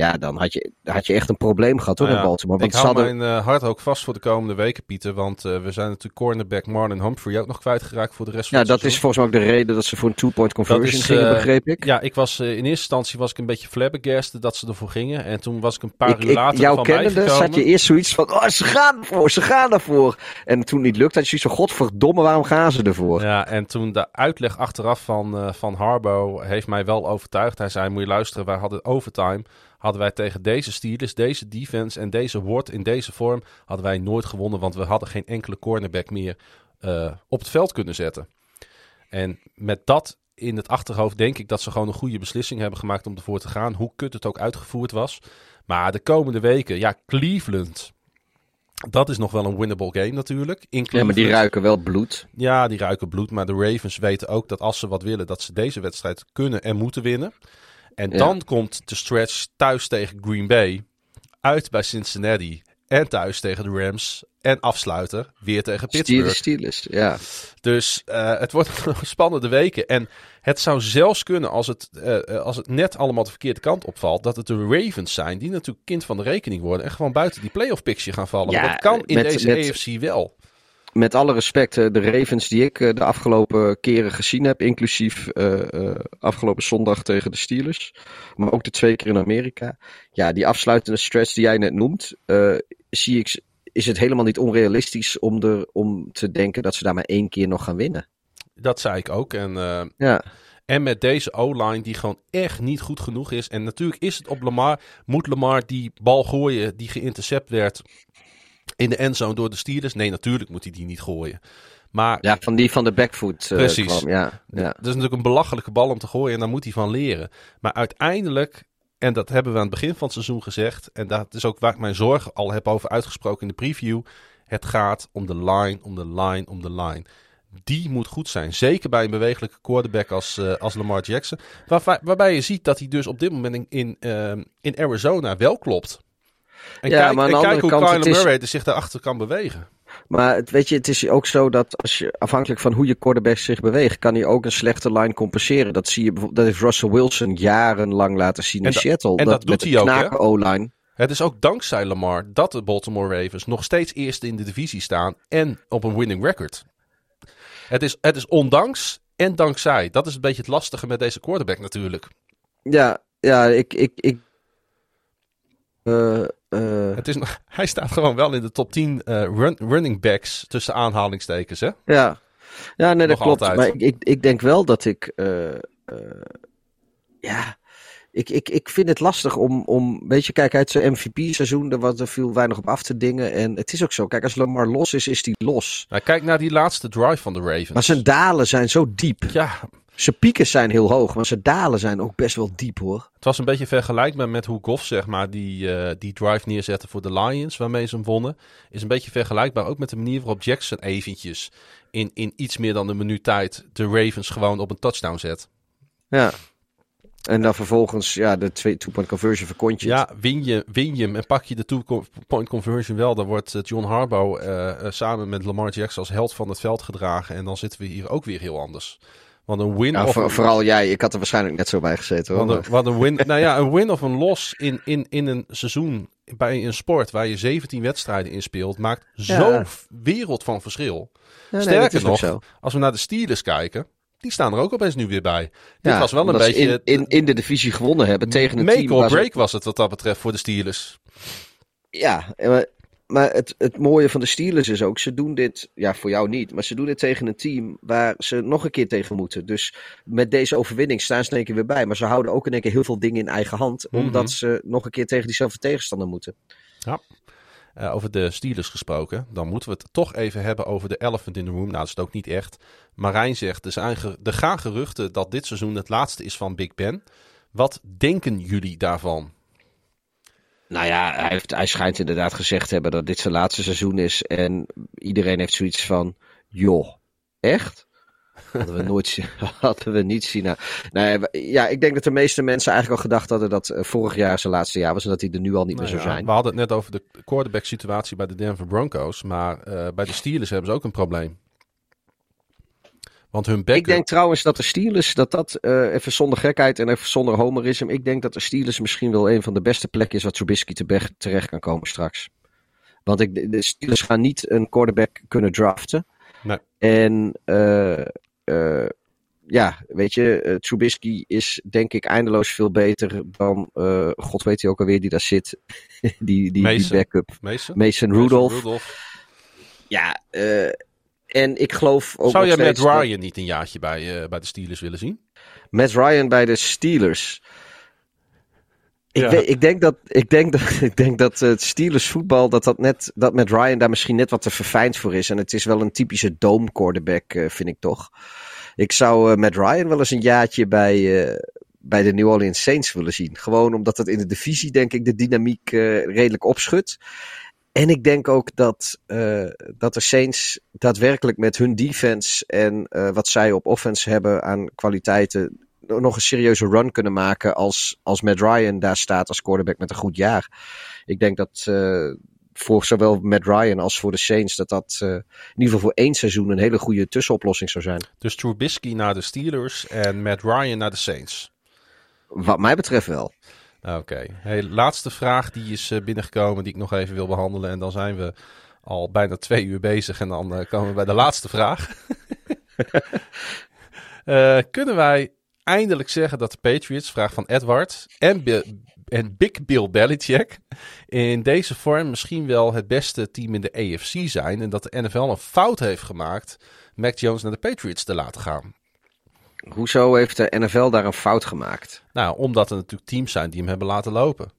F: Ja, dan had je, had je echt een probleem gehad hoor,
E: nou
F: Baltimore.
E: Want ik hou hadden... mijn uh, hart ook vast voor de komende weken, Pieter. Want uh, we zijn natuurlijk cornerback Marlon Humphrey ook nog kwijtgeraakt voor de rest van
F: ja,
E: het
F: dat is volgens mij ook de reden dat ze voor een two-point conversion is, gingen, uh, begreep ik.
E: Ja, ik was, in eerste instantie was ik een beetje flabbergasted dat ze ervoor gingen. En toen was ik een paar
F: ik,
E: uur later
F: ik, jouw
E: van
F: kennende zat je eerst zoiets van, oh, ze gaan ervoor, ze gaan ervoor. En toen niet lukt, had je zoiets van, godverdomme, waarom gaan ze ervoor?
E: Ja, en toen de uitleg achteraf van, van Harbo heeft mij wel overtuigd. Hij zei, moet je luisteren, wij hadden overtime hadden wij tegen deze Steelers, deze defense en deze Ward in deze vorm, hadden wij nooit gewonnen, want we hadden geen enkele cornerback meer uh, op het veld kunnen zetten. En met dat in het achterhoofd denk ik dat ze gewoon een goede beslissing hebben gemaakt om ervoor te gaan, hoe kut het ook uitgevoerd was. Maar de komende weken, ja, Cleveland, dat is nog wel een winnable game natuurlijk.
F: Ja, maar die ruiken wel bloed.
E: Ja, die ruiken bloed. Maar de Ravens weten ook dat als ze wat willen, dat ze deze wedstrijd kunnen en moeten winnen. En dan komt de stretch thuis tegen Green Bay, uit bij Cincinnati en thuis tegen de Rams en afsluiter weer tegen Pittsburgh.
F: Steelers, ja.
E: Dus uh, het wordt <laughs> spannende weken. En het zou zelfs kunnen, als het, uh, als het net allemaal de verkeerde kant opvalt, dat het de Ravens zijn, die natuurlijk kind van de rekening worden en gewoon buiten die playoff picture gaan vallen. Ja, dat kan in met, deze met, AFC wel
F: met alle respect, de Ravens die ik de afgelopen keren gezien heb, inclusief uh, uh, afgelopen zondag tegen de Steelers, maar ook de twee keer in Amerika. Ja, die afsluitende stretch die jij net noemt, uh, zie ik, is het helemaal niet onrealistisch om, er, om te denken dat ze daar maar één keer nog gaan winnen.
E: Dat zei ik ook. En, ja. En met deze O-line die gewoon echt niet goed genoeg is. En natuurlijk is het op Lamar. Moet Lamar die bal gooien die geïntercept werd in de endzone door de Steelers. Nee, natuurlijk moet hij die niet gooien. Maar,
F: ja, van die van de backfoot.
E: Uh, precies.
F: Kwam, ja, ja.
E: Dat is natuurlijk een belachelijke bal om te gooien en daar moet hij van leren. Maar uiteindelijk, en dat hebben we aan het begin van het seizoen gezegd, en dat is ook waar ik mijn zorgen al heb over uitgesproken in de preview. Het gaat om de line, om de line, om de line. Die moet goed zijn. Zeker bij een bewegelijke quarterback als, uh, als Lamar Jackson. Waar, waarbij je ziet dat hij dus op dit moment in, in, uh, in Arizona wel klopt. En ja, kijk, maar aan kijk hoe kant, Kyler Murray is... zich daarachter kan bewegen.
F: Maar het, weet je, het is ook zo dat als je, afhankelijk van hoe je quarterback zich beweegt, kan hij ook een slechte line compenseren. Dat zie je bijvoorbeeld, dat heeft Russell Wilson jarenlang laten zien in Seattle.
E: En dat, doet hij ook?
F: O-line.
E: Het is ook dankzij Lamar dat de Baltimore Ravens nog steeds eerste in de divisie staan en op een winning record. Het is, het is ondanks en dankzij. Dat is een beetje het lastige met deze quarterback natuurlijk.
F: Ja, ja ik, ik, ik uh,
E: uh, het is, <laughs> hij staat gewoon wel in de top 10 uh, run, running backs tussen aanhalingstekens, hè?
F: Ja, ja nee, dat klopt. Altijd. Maar ik, ik, ik, denk wel dat ik. ja, ik, ik, ik vind het lastig om. om weet je, kijk, uit zijn MVP-seizoen, er, was, er viel weinig op af te dingen. En het is ook zo. Kijk, als Lamar los is, is hij los.
E: Nou, kijk naar die laatste drive van de Ravens.
F: Maar zijn dalen zijn zo diep.
E: Ja,
F: zijn pieken zijn heel hoog, maar zijn dalen zijn ook best wel diep hoor.
E: Het was een beetje vergelijkbaar met hoe Goff zeg maar die, uh, die drive neerzette voor de Lions, waarmee ze hem wonnen. Is een beetje vergelijkbaar ook met de manier waarop Jackson eventjes in, in iets meer dan een minuut tijd de Ravens gewoon op een touchdown zet.
F: Ja. En dan vervolgens ja, de twee two-point conversion verkont je.
E: Ja, win je, win je hem en pak je de two-point conversion wel. Dan wordt eh, John Harbaugh uh, samen met Lamar Jackson als held van het veld gedragen. En dan zitten we hier ook weer heel anders. Want een win
F: ja,
E: of
F: voor, vooral jij, ik had er waarschijnlijk net zo bij gezeten. Hoor.
E: Want een, wat een win, <laughs> nou ja, een win of een loss in, in, in een seizoen bij een sport waar je 17 wedstrijden in speelt, maakt ja. zo'n wereld van verschil.
F: Ja,
E: Sterker
F: nee,
E: nog, als we naar de Steelers kijken, die staan er ook opeens nu weer bij. Dit was wel een beetje...
F: In, in, in de divisie gewonnen hebben tegen een
E: make
F: team...
E: or break was het wat dat betreft voor de Steelers.
F: Ja, maar, het, het mooie van de Steelers is ook, ze doen dit, ja voor jou niet, maar ze doen dit tegen een team waar ze nog een keer tegen moeten. Dus met deze overwinning staan ze in één keer weer bij. Maar ze houden ook in één keer heel veel dingen in eigen hand,
E: Mhm.
F: omdat ze nog een keer tegen diezelfde tegenstander moeten.
E: Ja. Uh, over de Steelers gesproken, dan moeten we het toch even hebben over de elephant in the room. Nou, dat is het ook niet echt. Marijn zegt, er, zijn er gaan geruchten dat dit seizoen het laatste is van Big Ben. Wat denken jullie daarvan?
F: Nou ja, hij, heeft, hij schijnt inderdaad gezegd te hebben dat dit zijn laatste seizoen is. En iedereen heeft zoiets van, joh, echt? Hadden we nooit <laughs> hadden we niet zien. Nou, nee, ja, ik denk dat de meeste mensen eigenlijk al gedacht hadden dat uh, vorig jaar zijn laatste jaar was en dat hij er nu al niet
E: nou
F: meer zou
E: ja,
F: zijn.
E: We hadden het net over de quarterback situatie bij de Denver Broncos, maar uh, bij de Steelers hebben ze ook een probleem. Want hun backup...
F: Ik denk trouwens dat de Steelers, dat dat, uh, even zonder gekheid en even zonder homerisme, ik denk dat de Steelers misschien wel een van de beste plekken is wat Trubisky te terecht kan komen straks. Want ik, de Steelers gaan niet een quarterback kunnen draften.
E: Nee.
F: En uh, uh, ja, weet je, Trubisky is denk ik eindeloos veel beter dan, god weet hij ook alweer die daar zit, <laughs> die, die,
E: Mason.
F: die backup.
E: Mason,
F: Mason Rudolph.
E: Mason Rudolph.
F: Ja, en ik geloof ook
E: Zou jij Matt
F: steeds
E: Ryan dat... niet een jaartje bij, bij de Steelers willen zien?
F: Matt Ryan bij de Steelers. Ik, ja. weet, ik, denk dat, ik denk dat, <laughs> ik denk dat het Steelers voetbal, dat, dat, net, dat met Ryan daar misschien net wat te verfijnd voor is. En het is wel een typische dome quarterback, uh, vind ik toch. Ik zou uh, met Ryan wel eens een jaartje bij, uh, bij de New Orleans Saints willen zien. Gewoon omdat het in de divisie, denk ik, de dynamiek redelijk opschudt. En ik denk ook dat, dat de Saints daadwerkelijk met hun defense en wat zij op offense hebben aan kwaliteiten nog een serieuze run kunnen maken als, als Matt Ryan daar staat als quarterback met een goed jaar. Ik denk dat uh, voor zowel Matt Ryan als voor de Saints dat dat uh, in ieder geval voor één seizoen een hele goede tussenoplossing zou zijn.
E: Dus Trubisky naar de Steelers en Matt Ryan naar de Saints?
F: Wat mij betreft wel.
E: Oké. Okay. Hey, laatste vraag die is uh, binnengekomen die ik nog even wil behandelen en dan zijn we al bijna twee uur bezig en dan komen we bij de laatste vraag. <laughs> kunnen wij eindelijk zeggen dat de Patriots, vraag van Edward, en, en Big Bill Belichick in deze vorm misschien wel het beste team in de AFC zijn. En dat de NFL een fout heeft gemaakt Mac Jones naar de Patriots te laten gaan.
F: Hoezo heeft de NFL daar een fout gemaakt?
E: Nou, omdat er natuurlijk teams zijn die hem hebben laten lopen.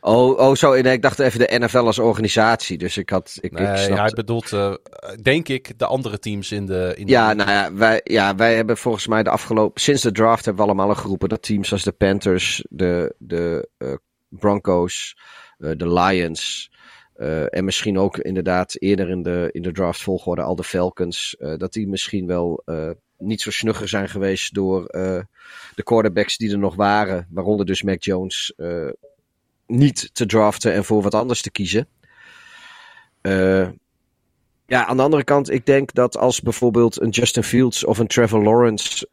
F: Oh, oh zo. Nee, ik dacht even de NFL als organisatie. Dus ik had. Ik,
E: nee,
F: ik snapte...
E: hij bedoelt, uh, denk ik, de andere teams in de. In
F: ja,
E: de...
F: nou ja wij, ja, wij hebben volgens mij de afgelopen. Sinds de draft hebben we allemaal geroepen dat teams als de Panthers, de, de uh, Broncos, uh, de Lions. en misschien ook inderdaad eerder in de, in de draft volgorde al de Falcons. dat die misschien wel niet zo snugger zijn geweest door de quarterbacks die er nog waren. Waaronder dus Mac Jones niet te draften en voor wat anders te kiezen. Uh, ja, aan de andere kant, ik denk dat als bijvoorbeeld een Justin Fields of een Trevor Lawrence,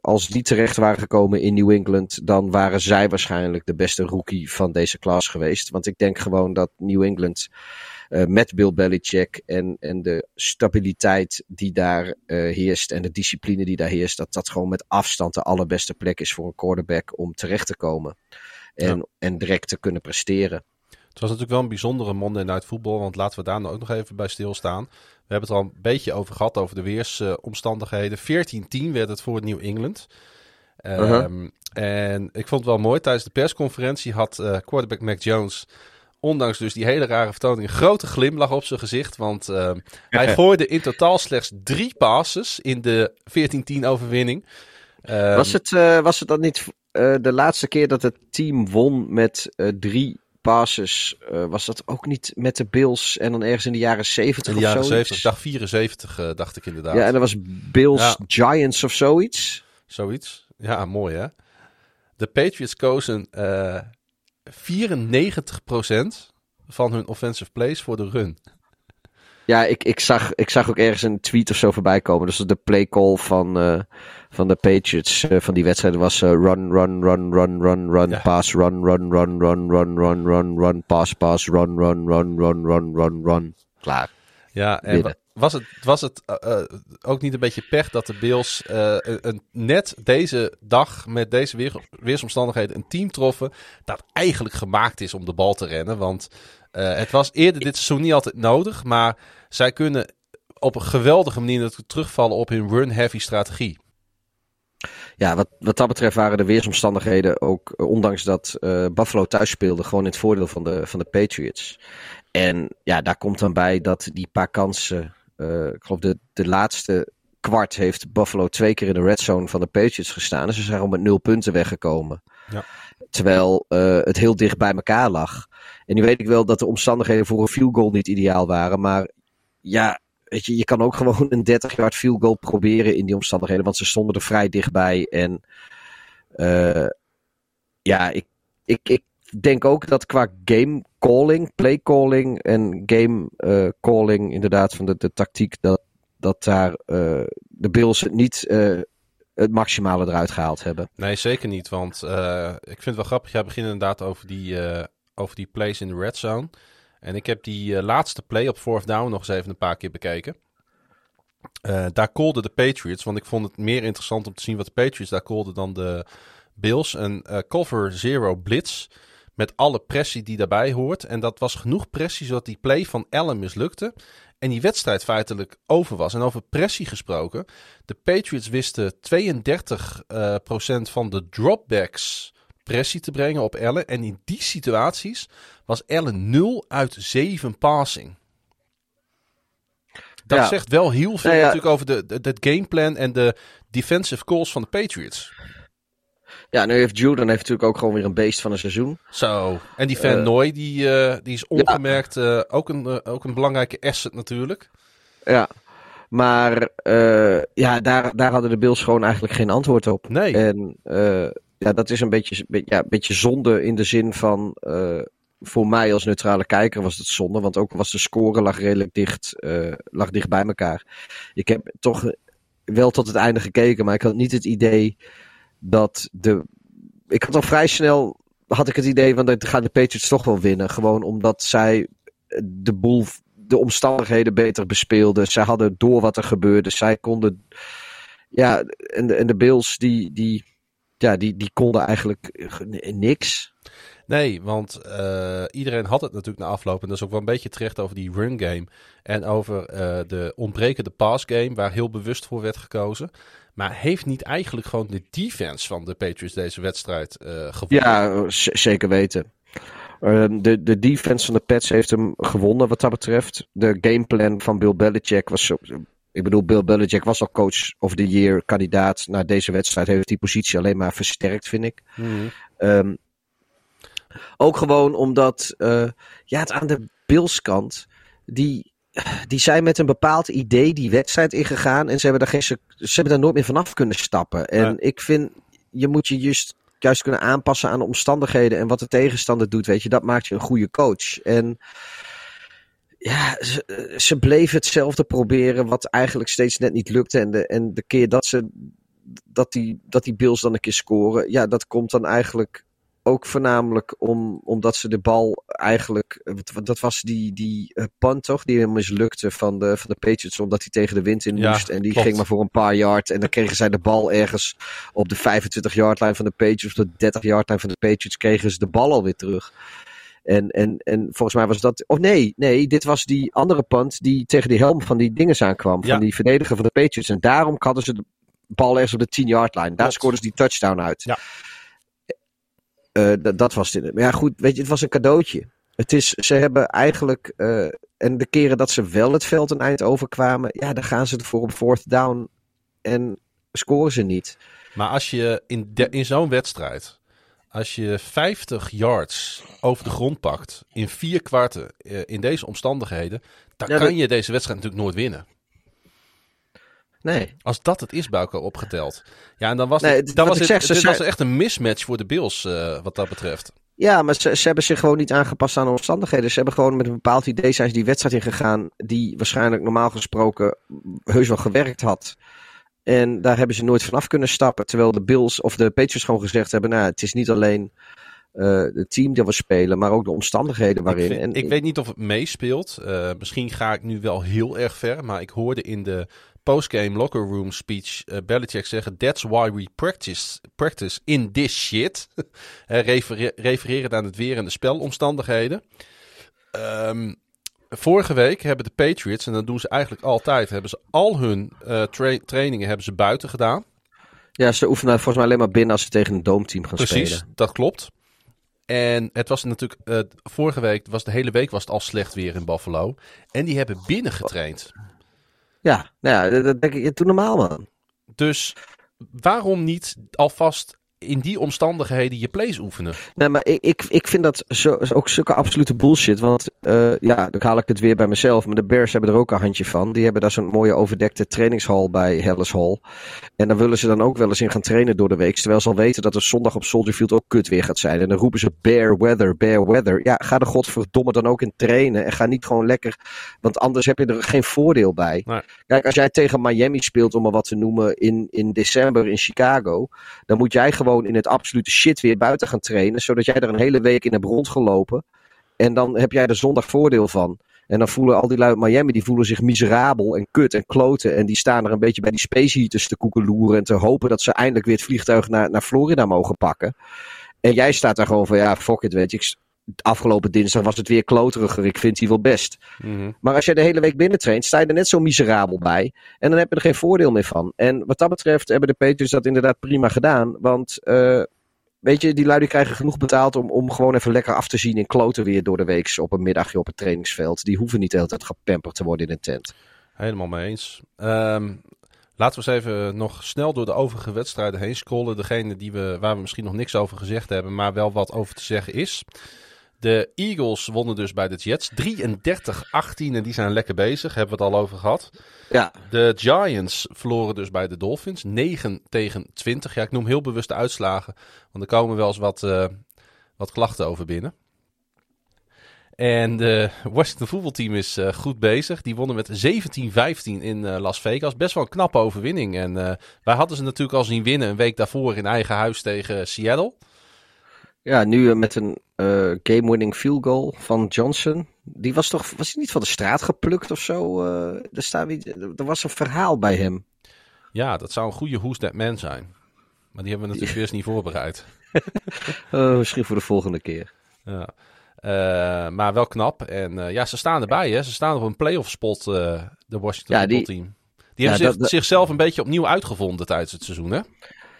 F: als die terecht waren gekomen in New England, dan waren zij waarschijnlijk de beste rookie van deze klas geweest. Want ik denk gewoon dat New England met Bill Belichick en, en de stabiliteit die daar uh, heerst en de discipline die daar heerst, dat dat gewoon met afstand de allerbeste plek is voor een quarterback om terecht te komen. En, ja. en direct te kunnen presteren.
E: Het was natuurlijk wel een bijzondere Monday Night Football, want laten we daar nou ook nog even bij stilstaan. We hebben het al een beetje over gehad, over de weersomstandigheden. Uh, 14-10 werd het voor New England. Um, uh -huh. En ik vond het wel mooi, tijdens de persconferentie had uh, quarterback Mac Jones, ondanks dus die hele rare vertoning, een grote glimlach op zijn gezicht. Want uh, <laughs> hij gooide in totaal slechts drie passes in de 14-10 overwinning.
F: Um, was, het, uh, was het dan niet uh, de laatste keer dat het team won met drie passes, was dat ook niet met de Bills en dan ergens in de jaren 70
E: In de jaren
F: of
E: 70, dag 74 uh, dacht ik inderdaad.
F: Ja, en dat was Bills ja. Giants of zoiets.
E: Zoiets, ja, mooi hè. De Patriots kozen 94% van hun offensive plays voor de run.
F: Ja, ik, ik, zag, ik zag ook ergens een tweet of zo voorbij komen. Dus de play call van, uh, van de Patriots uh, van die wedstrijd was uh, run, run, run, run, run, run, ja. pass, run, run, run, run, run, run, run, run, pass, pass, run, run, run, run, run, run, run. Klaar.
E: Ja, en. Was het, was het uh, ook niet een beetje pech dat de Bills uh, een, net deze dag met deze weer, weersomstandigheden een team troffen dat eigenlijk gemaakt is om de bal te rennen? Want het was eerder dit seizoen niet altijd nodig, maar zij kunnen op een geweldige manier terugvallen op hun run-heavy strategie.
F: Ja, wat, wat dat betreft waren de weersomstandigheden ook, ondanks dat Buffalo thuis speelde, gewoon in het voordeel van de, van de Patriots. En ja, daar komt dan bij dat die paar kansen, uh, ik geloof de, de laatste kwart heeft Buffalo twee keer in de red zone van de Patriots gestaan. En ze zijn al met nul punten weggekomen. Ja. Terwijl uh, het heel dicht bij elkaar lag. En nu weet ik wel dat de omstandigheden voor een field goal niet ideaal waren. Maar ja, weet je, je kan ook gewoon een 30 yard field goal proberen in die omstandigheden. Want ze stonden er vrij dichtbij. En uh, ja, ik, ik, ik denk ook dat qua game calling, play calling en game uh, calling, inderdaad, van de, tactiek, dat, dat daar uh, de Bills het niet uh, het maximale eruit gehaald hebben.
E: Nee, zeker niet. Want ik vind het wel grappig. Jij begint inderdaad over die, over die plays in de red zone. En ik heb die laatste play op fourth down nog eens even een paar keer bekeken. daar callde de Patriots, want ik vond het meer interessant om te zien wat de Patriots daar callden dan de Bills. Een cover zero blitz met alle pressie die daarbij hoort. En dat was genoeg pressie zodat die play van Allen mislukte. En die wedstrijd feitelijk over was. En over pressie gesproken. De Patriots wisten 32% uh, van de dropbacks pressie te brengen op Allen. En in die situaties was Allen 0 uit 7 passing. Dat ja. zegt wel heel veel ja. natuurlijk over de, de, de gameplan en de defensive calls van de Patriots.
F: Ja, nu heeft Jordan heeft natuurlijk ook gewoon weer een beest van een seizoen.
E: Zo. En die Van uh, Noy, die, uh, die is ongemerkt ja. uh, ook, een, ook een belangrijke asset natuurlijk.
F: Ja. Maar ja, daar, daar hadden de Bills gewoon eigenlijk geen antwoord op.
E: Nee.
F: En ja, dat is een beetje, ja, een beetje zonde in de zin van... voor mij als neutrale kijker was het zonde. Want ook was de score lag redelijk dicht, lag dicht bij elkaar. Ik heb toch wel tot het einde gekeken, maar ik had niet het idee dat de. Ik had al vrij snel. Had ik het idee van dat gaan de Patriots toch wel winnen. Gewoon omdat zij de boel. De omstandigheden beter bespeelden. Zij hadden door wat er gebeurde. Zij konden. Ja, en de, en de Bills die, die, ja, die, die konden eigenlijk niks.
E: Nee, want uh, iedereen had het natuurlijk na afloop. En dat is ook wel een beetje terecht over die run game. En over uh, de ontbrekende pass game, waar heel bewust voor werd gekozen. Maar heeft niet eigenlijk gewoon de defense van de Patriots deze wedstrijd uh, gewonnen?
F: Ja, zeker weten. Uh, de, de defense van de Pats heeft hem gewonnen wat dat betreft. De gameplan van Bill Belichick was... Ik bedoel, Bill Belichick was al coach of the year kandidaat. naar deze wedstrijd heeft die positie alleen maar versterkt, vind ik.
E: Mm.
F: Um, ook gewoon omdat uh, ja, het aan de Bills kant... die die zijn met een bepaald idee die wedstrijd ingegaan. En ze hebben daar, geen, ze hebben daar nooit meer vanaf kunnen stappen. En ja. ik vind, je moet je juist, juist kunnen aanpassen aan de omstandigheden. En wat de tegenstander doet, weet je, dat maakt je een goede coach. En ja, ze, ze bleven hetzelfde proberen, wat eigenlijk steeds net niet lukte. En de, en de keer dat ze dat die, dat die Bills dan een keer scoren, ja, dat komt dan eigenlijk ook voornamelijk om, omdat ze de bal eigenlijk. Dat was die, die uh, punt toch? Die mislukte van de, van de Patriots. Omdat hij tegen de wind in moest. Ja, en die klopt. ging maar voor een paar yard. En dan kregen zij de bal ergens op de 25 yard lijn van de Patriots. Of de 30 yard lijn van de Patriots. Kregen ze de bal alweer terug. En, en, en volgens mij was dat. Oh nee, nee, dit was die andere punt die tegen die helm van die dingen aankwam. Ja. Van die verdediger van de Patriots. En daarom hadden ze de bal ergens op de 10 yard lijn. Daar scoorden ze die touchdown uit.
E: Ja.
F: Uh, dat was het. Maar ja, goed, weet je, het was een cadeautje. Het is, ze hebben eigenlijk, uh, en de keren dat ze wel het veld een eind overkwamen, ja, dan gaan ze ervoor op fourth down en scoren ze niet.
E: Maar als je in, de, in zo'n wedstrijd, als je 50 yards over de grond pakt in vier kwarten uh, in deze omstandigheden, dan ja, kan dat... je deze wedstrijd natuurlijk nooit winnen.
F: Nee.
E: Als dat het is bij elkaar opgeteld. Ja, en dan was,
F: Nee,
E: het, dan was, het,
F: zeg,
E: dit was echt een mismatch voor de Bills eh, wat dat betreft.
F: Ja, maar ze, ze hebben zich gewoon niet aangepast aan de omstandigheden. Ze hebben gewoon met een bepaald idee zijn ze die wedstrijd ingegaan. Die waarschijnlijk normaal gesproken heus wel gewerkt had. En daar hebben ze nooit vanaf kunnen stappen. Terwijl de Bills of de Patriots gewoon gezegd hebben: Nou, het is niet alleen eh het team dat we spelen, maar ook de omstandigheden waarin.
E: Ik, vind-
F: en,
E: ik weet niet of het meespeelt. Eh, misschien ga ik nu wel heel erg ver. Maar ik hoorde in de postgame locker room speech eh Belichick zeggen... That's why we practice, practice in this shit. <laughs> Hij refere- refererend aan het weer en de spelomstandigheden. Ehm, vorige week hebben de Patriots, en dat doen ze eigenlijk altijd... hebben ze al hun eh, tra- trainingen hebben ze buiten gedaan.
F: ja, ze oefenen volgens mij alleen maar binnen als ze tegen een doomteam gaan
E: Precies,
F: spelen.
E: dat klopt. En het was natuurlijk, eh, vorige week, was de hele week was het al slecht weer in Buffalo. En die hebben binnen getraind.
F: Ja, nou ja, dat, denk ik. Doe normaal, man.
E: Dus waarom niet alvast in die omstandigheden je plays oefenen?
F: Nee, maar ik, ik, ik vind dat zo, ook zulke absolute bullshit. Want eh, ja, dan haal ik het weer bij mezelf. Maar de Bears hebben er ook een handje van. Die hebben daar zo'n mooie overdekte trainingshal bij Hellas Hall. En daar willen ze dan ook wel eens in gaan trainen door de week. Terwijl ze al weten dat het zondag op Soldier Field ook kut weer gaat zijn. En dan roepen ze bear weather, bear weather. Ja, ga er godverdomme dan ook in trainen. En ga niet gewoon lekker... Want anders heb je er geen voordeel bij.
E: Nee.
F: Kijk, als jij tegen Miami speelt, om maar wat te noemen, in, in december in Chicago. Dan moet jij gewoon in het absolute shit weer buiten gaan trainen. Zodat jij er een hele week in hebt rondgelopen. En dan heb jij er zondag voordeel van. En dan voelen al die lui uit Miami, die voelen zich miserabel en kut en kloten. En die staan er een beetje bij die space heaters te koekeloeren. En te hopen dat ze eindelijk weer het vliegtuig naar, naar Florida mogen pakken. En jij staat daar gewoon van, ja, fuck it, weet je. Ik, afgelopen dinsdag was het weer kloteriger. Ik vind die wel best. Maar als jij de hele week binnentraint, sta je er net zo miserabel bij. En dan heb je er geen voordeel meer van. En wat dat betreft hebben de Patriots dat inderdaad prima gedaan. Want, eh, weet je, die lui die krijgen genoeg betaald om, om gewoon even lekker af te zien in kloten weer door de week op een middagje op het trainingsveld. Die hoeven niet de hele tijd gepamperd te worden in een tent.
E: Helemaal mee eens. Ehm, laten we eens even nog snel door de overige wedstrijden heen scrollen. Degene die we, waar we misschien nog niks over gezegd hebben, maar wel wat over te zeggen is. De Eagles wonnen dus bij de Jets 33-18 en die zijn lekker bezig, hebben we het al over gehad.
F: Ja,
E: De Giants verloren dus bij de Dolphins 9 tegen 20. Ja, ik noem heel bewust de uitslagen, want er komen wel eens wat, eh, wat klachten over binnen. En de Washington voetbalteam is eh, goed bezig. Die wonnen met 17-15 in eh, Las Vegas. Best wel een knappe overwinning. En wij hadden ze natuurlijk al zien winnen een week daarvoor in eigen huis tegen Seattle.
F: Ja nu eh, met een eh, game-winning field goal van Johnson. Die was toch, was hij niet van de straat geplukt of zo? Eh, er, staat, er was een verhaal bij hem.
E: Ja, dat zou een goede Who's That Man zijn. Maar die hebben we natuurlijk eerst niet voorbereid.
F: Eh, <laughs> misschien voor de volgende keer.
E: Ja. Maar wel knap. En ja, ze staan erbij. Hè. Ze staan op een playoff spot, de Washington
F: Ja, die-
E: voetbalteam. Die
F: Ja,
E: hebben zich,
F: dat- dat-
E: zichzelf een beetje opnieuw uitgevonden tijdens het seizoen. Hè?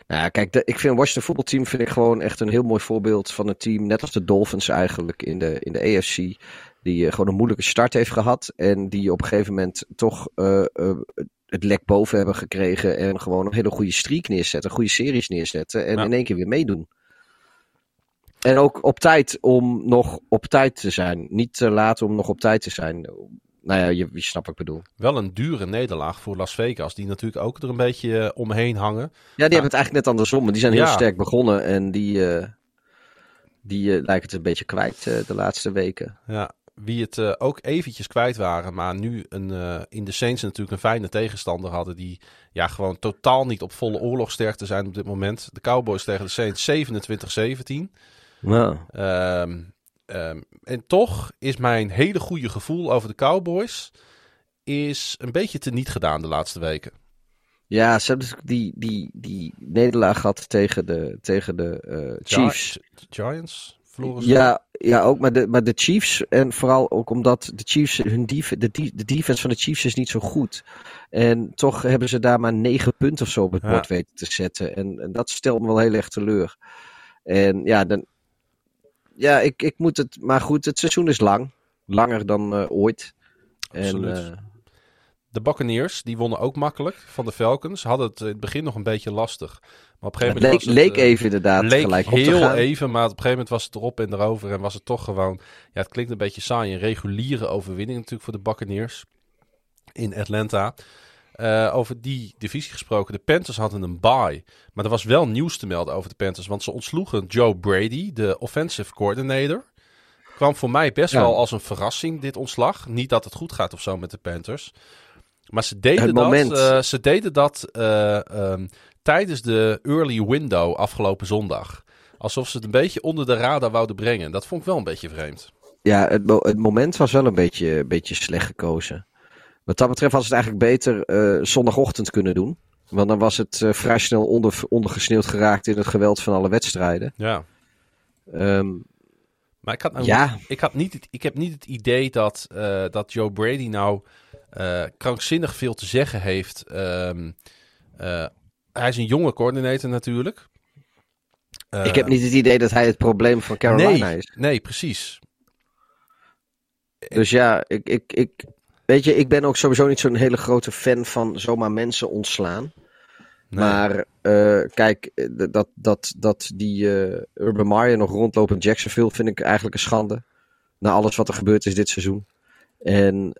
F: Nou ja, kijk, de, ik vind Washington voetbalteam vind ik gewoon echt een heel mooi voorbeeld van een team, net als de Dolphins eigenlijk in de, in de AFC, die eh, gewoon een moeilijke start heeft gehad en die op een gegeven moment toch eh, eh, het lek boven hebben gekregen en gewoon een hele goede streak neerzetten, goede series neerzetten en
E: Ja.
F: in één keer weer meedoen. En ook op tijd om nog op tijd te zijn. Niet te laat om nog op tijd te zijn. Nou ja, je, je snapt wat ik bedoel.
E: Wel een dure nederlaag voor Las Vegas. Die natuurlijk ook er een beetje eh, omheen hangen.
F: Ja, die hebben het eigenlijk net andersom. Maar die zijn heel
E: Ja.
F: sterk begonnen. En die, eh, die eh, lijken het een beetje kwijt de laatste weken.
E: Ja, wie het ook eventjes kwijt waren, maar nu een, in de Saints natuurlijk een fijne tegenstander hadden. Die ja, gewoon totaal niet op volle oorlogsterkte zijn op dit moment. De Cowboys tegen de Saints 27-17.
F: Nou,
E: Ehm, ehm, en toch is mijn hele goede gevoel over de Cowboys is een beetje teniet gedaan de laatste weken.
F: ja, ze hebben dus die, die, die nederlaag gehad tegen de, tegen de eh, Chiefs.
E: Gi- Giants verloren.
F: Ja, ja ook, maar de, maar de Chiefs, en vooral ook omdat de Chiefs, hun def, de, de, de defense van de Chiefs is niet zo goed. En toch hebben ze daar maar negen punten of zo op het
E: Ja.
F: bord weten te zetten. En, en dat stelt me wel heel erg teleur. En ja, dan, ja ik, ik moet het, maar goed, het seizoen is lang. Langer dan eh, ooit.
E: Absoluut.
F: En, eh,
E: De Buccaneers, die wonnen ook makkelijk van de Falcons. Hadden het in het begin nog een beetje lastig. Maar op een gegeven moment
F: leek,
E: het,
F: leek
E: eh,
F: even inderdaad
E: leek
F: gelijk op te
E: heel even, maar op een gegeven moment was het erop en erover. En was het toch gewoon, ja, het klinkt een beetje saai. Een reguliere overwinning natuurlijk voor de Buccaneers in Atlanta. Eh, over die divisie gesproken. De Panthers hadden een bye. Maar er was wel nieuws te melden over de Panthers. Want ze ontsloegen Joe Brady, de offensive coordinator. Kwam voor mij best
F: Ja.
E: wel als een verrassing, dit ontslag. Niet dat het goed gaat of zo met de Panthers. Maar ze deden
F: Het
E: dat, eh, ze deden dat eh, ehm, tijdens de early window afgelopen zondag. Alsof ze het een beetje onder de radar wouden brengen. Dat vond ik wel een beetje vreemd.
F: Ja, het, mo- het moment was wel een beetje, een beetje slecht gekozen. Wat dat betreft was het eigenlijk beter eh, zondagochtend kunnen doen. Want dan was het eh, vrij snel onder, ondergesneeuwd geraakt in het geweld van alle wedstrijden.
E: Ja.
F: Ehm,
E: Maar ik, had nou
F: Ja.
E: ik, had niet het, ik heb niet het idee dat, eh, dat Joe Brady nou krankzinnig veel te zeggen heeft. Ehm, eh, hij is een jonge coördinator natuurlijk.
F: Ik heb niet het idee dat hij het probleem van Carolina
E: nee,
F: is.
E: Nee, precies.
F: Dus ja, ik, ik, ik, weet je, ik ben ook sowieso niet zo'n hele grote fan van zomaar mensen ontslaan.
E: Nee.
F: Maar eh, kijk, eh, dat, dat, dat die eh, Urban Meyer nog rondloopt in Jacksonville vind ik eigenlijk een schande. Na alles wat er gebeurd is dit seizoen. En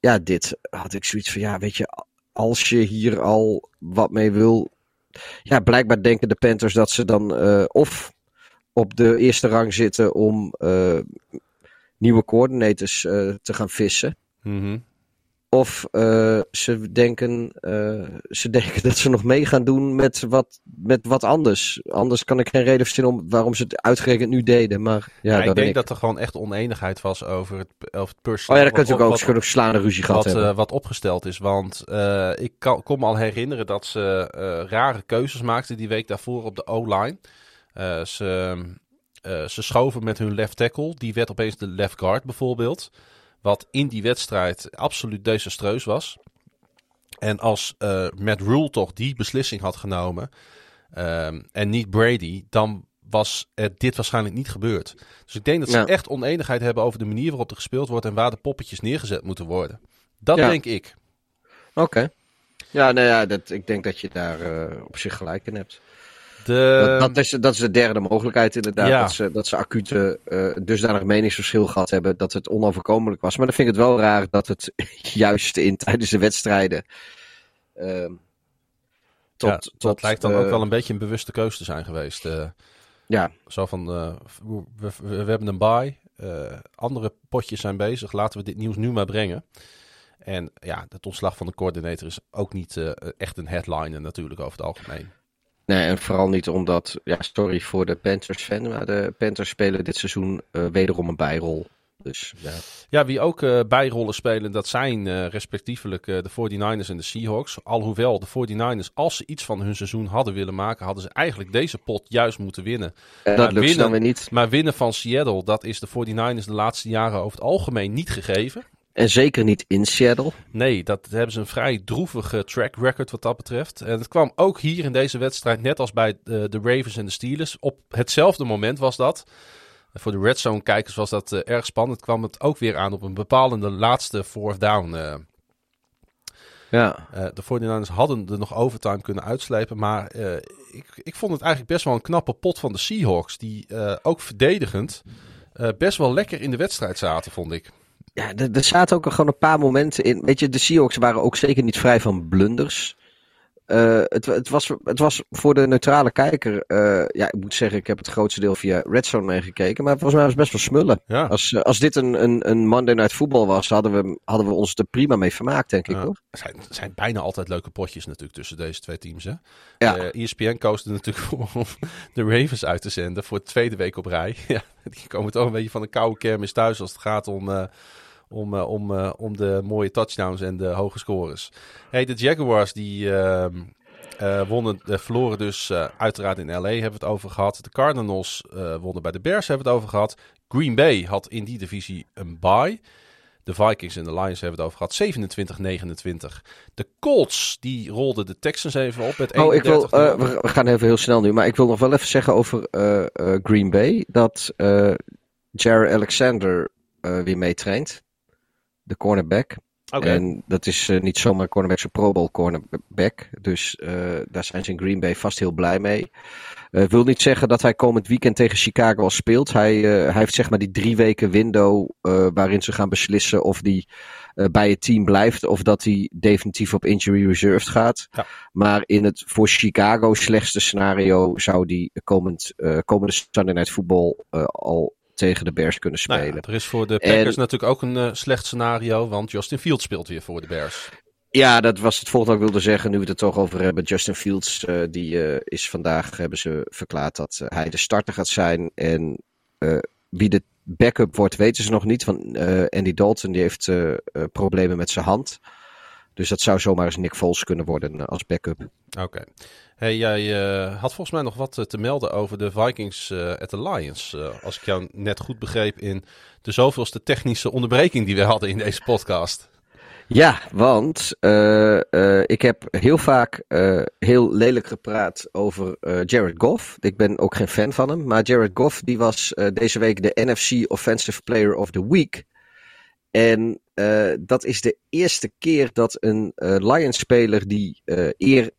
F: ja, dit had ik zoiets van, ja, weet je, als je hier al wat mee wil. Ja, blijkbaar denken de Panthers dat ze dan of op de eerste rang zitten om nieuwe coördinators eh, te gaan vissen.
E: Mhm.
F: Of eh, ze, denken, eh, ze <laughs> denken dat ze nog mee gaan doen met wat, met wat anders. Anders kan ik geen reden verzinnen om waarom ze het uitgerekend nu deden. Maar ja,
E: ik denk dat er gewoon echt oneenigheid was over het, over het
F: Oh
E: personeel.
F: ja, dat kan natuurlijk ook. ook slaande ruzie gehad
E: wat,
F: hebben.
E: wat opgesteld is. Want ik kan, kon me al herinneren dat ze rare keuzes maakten die week daarvoor op de O-line. Ze, eh, ze schoven met hun left tackle. Die werd opeens de left guard bijvoorbeeld. Wat in die wedstrijd absoluut desastreus was. En als eh Matt Rule toch die beslissing had genomen ehm, en niet Brady, dan was er dit waarschijnlijk niet gebeurd. Dus ik denk dat ze
F: Ja.
E: echt oneenigheid hebben over de manier waarop er gespeeld wordt en waar de poppetjes neergezet moeten worden. Dat
F: Ja.
E: denk ik.
F: Oké. Ja, nou ja, dat, ik denk dat je daar eh, op zich gelijk in hebt.
E: De,
F: dat, dat, is, dat is de derde mogelijkheid inderdaad.
E: ja.
F: Dat, ze, dat ze acute uh, dusdanig meningsverschil gehad hebben dat het onoverkomelijk was. Maar dan vind ik het wel raar dat het <laughs> juist in tijdens de wedstrijden... ehm, tot,
E: ja,
F: tot,
E: dat lijkt dan
F: eh,
E: ook wel een beetje een bewuste keuze te zijn geweest. eh.
F: Ja,
E: Zo van, eh, we, we, we hebben een buy. eh, andere potjes zijn bezig. Laten we dit nieuws nu maar brengen. En ja, het ontslag van de coördinator is ook niet eh, echt een headliner natuurlijk over het algemeen.
F: Nee, en vooral niet omdat, ja, sorry voor de Panthers fan, maar de Panthers spelen dit seizoen uh, wederom een bijrol. Dus, ja.
E: ja, wie ook uh, bijrollen spelen, dat zijn uh, respectievelijk de 49ers en de Seahawks. Alhoewel de 49ers, als ze iets van hun seizoen hadden willen maken, hadden ze eigenlijk deze pot juist moeten winnen.
F: En dat lukt dan weer niet.
E: Maar winnen van Seattle, dat is de 49ers de laatste jaren over het algemeen niet gegeven.
F: En zeker niet in Seattle.
E: Nee, dat hebben ze een vrij droevige track record wat dat betreft. En het kwam ook hier in deze wedstrijd, net als bij de, de Ravens en de Steelers. Op hetzelfde moment was dat. Voor de Red Zone kijkers was dat uh, erg spannend. kwam het ook weer aan op een bepalende laatste fourth down. Uh,
F: ja.
E: Uh, de 49ers hadden er nog overtime kunnen uitslepen. Maar ik, ik vond het eigenlijk best wel een knappe pot van de Seahawks. Die ook verdedigend best wel lekker in de wedstrijd zaten, vond ik.
F: Ja, er, er zaten ook gewoon een paar momenten in. Weet je, de Seahawks waren ook zeker niet vrij van blunders. Uh, het, het, was, het was voor de neutrale kijker. Uh, ja, ik moet zeggen, ik heb het grootste deel via Redzone meegekeken. Maar volgens mij was het best wel smullen.
E: Ja.
F: Als, uh, als dit een, een, een Monday Night Football was, hadden we, hadden we ons er prima mee vermaakt, denk ik
E: ja.
F: hoor.
E: Er zijn, er zijn bijna altijd leuke potjes natuurlijk tussen deze twee teams. Hè?
F: Ja.
E: Uh, ESPN koos er natuurlijk voor <laughs> om de Ravens uit te zenden voor de tweede week op rij. <laughs> ja, die komen toch een beetje van de koude kermis thuis als het gaat om om, uh, om, uh, om de mooie touchdowns en de hoge scores. Hey, de Jaguars die uh, wonnen, verloren dus uiteraard in LA hebben we het over gehad. De Cardinals wonnen bij de Bears hebben we het over gehad. Green Bay had in die divisie een bye. De Vikings en de Lions hebben het over gehad. 27-29. De Colts, die rolden de Texans even op met 31.
F: Oh, ik wil, uh, we gaan even heel snel nu. Maar ik wil nog wel even zeggen over uh, uh, Green Bay. Dat Jared Alexander weer meetraint de cornerback.
E: Okay.
F: En dat is uh, niet zomaar cornerback, een Pro Bowl cornerback. Dus uh, daar zijn ze in Green Bay vast heel blij mee. Uh, wil niet zeggen dat hij komend weekend tegen Chicago al speelt. Hij, hij heeft zeg maar die drie weken window waarin ze gaan beslissen of hij bij het team blijft of dat hij definitief op injury reserved gaat. Ja. Maar in het voor Chicago slechtste scenario zou die komend, komende Sunday Night Football al tegen de Bears kunnen spelen. Nou
E: ja, er is voor de Packers en... natuurlijk ook een slecht scenario, want Justin Fields speelt weer voor de Bears.
F: Ja, dat was het volgende wat ik wilde zeggen. Nu we het er toch over hebben. Justin Fields, uh, die uh, is vandaag, hebben ze verklaard dat hij de starter gaat zijn. En wie de backup wordt, weten ze nog niet. Van Andy Dalton, die heeft problemen met zijn hand. Dus dat zou zomaar eens Nick Foles kunnen worden als backup.
E: Oké. Hey, jij had volgens mij nog wat te melden over de Vikings at the Lions. als ik jou net goed begreep in de zoveelste technische onderbreking die we hadden in deze podcast.
F: Ja, want uh, uh, ik heb heel vaak uh, heel lelijk gepraat over Jared Goff. Ik ben ook geen fan van hem. Maar Jared Goff die was deze week de NFC Offensive Player of the Week. En dat is de eerste keer dat een Lions-speler die eer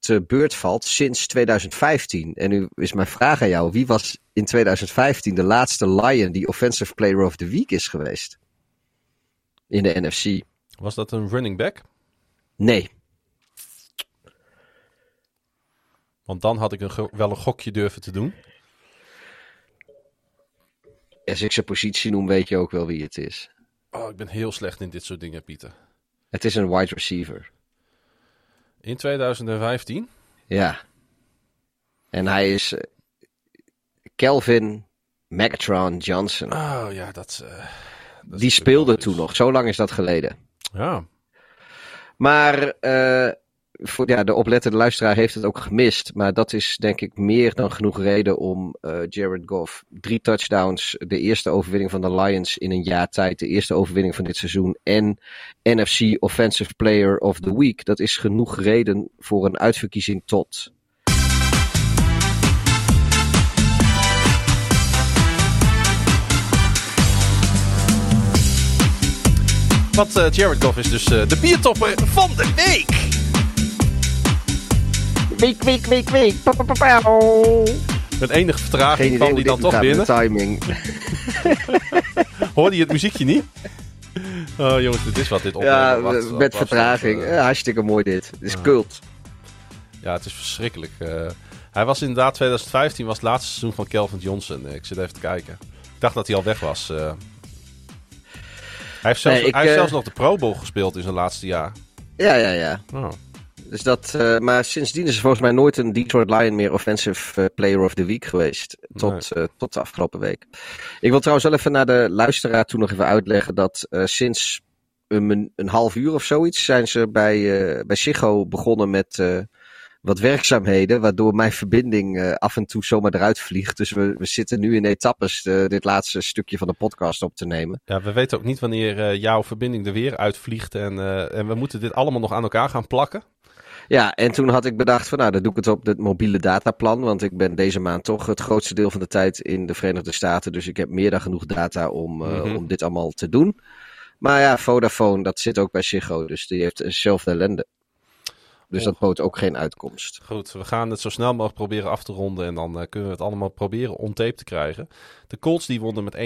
F: te beurt valt sinds 2015. En nu is mijn vraag aan jou. Wie was in 2015 de laatste Lion die Offensive Player of the Week is geweest? In de NFC.
E: Was dat een running back?
F: Nee.
E: Want dan had ik een wel een gokje durven te doen.
F: Als ik zijn positie noem, weet je ook wel wie het is.
E: Oh, ik ben heel slecht in dit soort dingen, Pieter.
F: Het is een wide receiver.
E: In 2015?
F: Ja. En hij is uh, Kelvin Megatron Johnson.
E: Oh ja, dat. Uh,
F: dat Die speelde toen nog. Zo lang is dat geleden.
E: Ja.
F: Maar uh, ja, de oplettende luisteraar heeft het ook gemist. Maar dat is denk ik meer dan genoeg reden om uh, Jared Goff. Drie touchdowns, de eerste overwinning van de Lions in een jaar tijd. De eerste overwinning van dit seizoen. En NFC Offensive Player of the Week. Dat is genoeg reden voor een uitverkiezing tot
E: Want uh, Jared Goff is dus uh, de biertopper van de week.
F: Week, week, week, week.
E: Met enige vertraging kwam die dan toch binnen.
F: timing. <laughs>
E: Hoorde je het muziekje niet? Oh jongens, dit is wat dit opnemen.
F: Ja, wat, met vertraging. Uh, hartstikke mooi dit. Het is uh, cult.
E: Ja, het is verschrikkelijk. Uh, hij was inderdaad 2015 was het laatste seizoen van Kelvin Johnson. Ik zit even te kijken. Ik dacht dat hij al weg was. Hij heeft, zelfs, nee, ik, hij heeft zelfs nog de Pro Bowl gespeeld in zijn laatste jaar.
F: Ja, ja, ja.
E: Oh.
F: Dus dat, uh, maar sindsdien is er volgens mij nooit een Detroit Lion meer Offensive uh, Player of the Week geweest. Tot, nee. uh, tot de afgelopen week. Ik wil trouwens wel even naar de luisteraar toe nog even uitleggen dat sinds een, een half uur of zoiets zijn ze bij, bij Sigo begonnen met wat werkzaamheden, waardoor mijn verbinding uh, af en toe zomaar eruit vliegt. Dus we, we zitten nu in etappes uh, dit laatste stukje van de podcast op te nemen.
E: Ja, we weten ook niet wanneer uh, jouw verbinding er weer uitvliegt en, en we moeten dit allemaal nog aan elkaar gaan plakken.
F: Ja, en toen had ik bedacht van nou, dan doe ik het op het mobiele dataplan. Want ik ben deze maand toch het grootste deel van de tijd in de Verenigde Staten. Dus ik heb meer dan genoeg data om, mm -hmm. om dit allemaal te doen. Maar ja, Vodafone, dat zit ook bij Ziggo. Dus die heeft eenzelfde ellende. Dus dat bood ook geen uitkomst.
E: Goed, we gaan het zo snel mogelijk proberen af te ronden. En dan uh, kunnen we het allemaal proberen on tape te krijgen. De Colts die wonnen met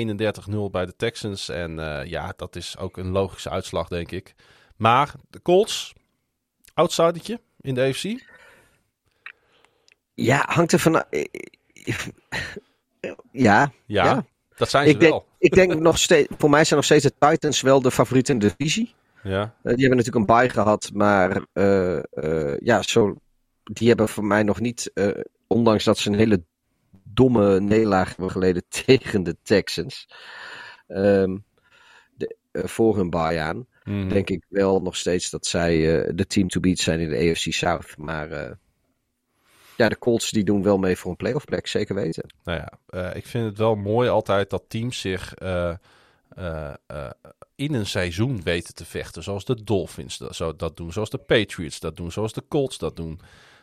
E: 31-0 bij de Texans. En uh, ja, dat is ook een logische uitslag, denk ik. Maar de Colts, outsidertje in de AFC?
F: Ja, hangt er van. Ja,
E: ja, ja. dat zijn ze
F: ik denk,
E: wel.
F: Ik denk nog steeds, voor mij zijn nog steeds de Titans wel de favoriet in de divisie.
E: Ja.
F: Uh, die hebben natuurlijk een bye gehad, maar uh, uh, ja, zo, die hebben voor mij nog niet, ondanks dat ze een hele domme nederlaag hebben geleden <laughs> tegen de Texans, um, de, voor hun bye aan, mm. denk ik wel nog steeds dat zij de team to beat zijn in de AFC South. Maar ja, de Colts die doen wel mee voor een playoff plek, zeker weten.
E: Nou ja, ik vind het wel mooi altijd dat teams zich in een seizoen weten te vechten. Zoals de Dolphins dat, zo, dat doen. Zoals de Patriots dat doen. Zoals de Colts dat doen.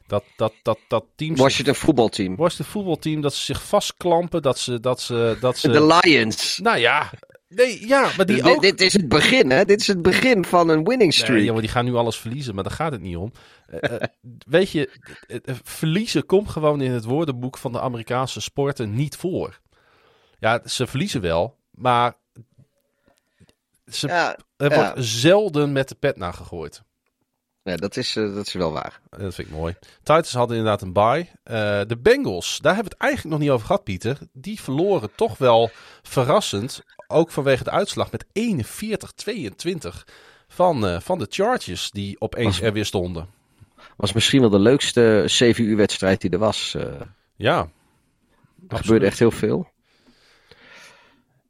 E: Dat, dat, dat, dat team.
F: Washington voetbalteam.
E: Washington voetbalteam. Dat ze zich vastklampen. Dat ze, dat ze, dat <laughs> ze.
F: De Lions.
E: Nou ja. Nee, ja, maar die
F: Dit,
E: ook...
F: dit is het begin, hè? Dit is het begin van een winning
E: Nee,
F: streak.
E: jongen, die gaan nu alles verliezen, maar daar gaat het niet om. Eh, eh, <laughs> weet je, eh, verliezen komt gewoon in het woordenboek van de Amerikaanse sporten niet voor. Ja, ze verliezen wel, maar ze,
F: ja,
E: er
F: ja.
E: wordt zelden met de pet naar gegooid.
F: ja, dat, is, dat is wel waar.
E: Dat vind ik mooi. Titans hadden inderdaad een bye. Eh, de Bengals, daar hebben we het eigenlijk nog niet over gehad, Pieter. Die verloren toch wel verrassend, ook vanwege de uitslag met 41-22 van, eh, van de Chargers, die opeens
F: Was-
E: er weer stonden.
F: Was misschien wel de leukste CVU-wedstrijd die er was. eh. er
E: Ja.
F: gebeurde echt heel veel.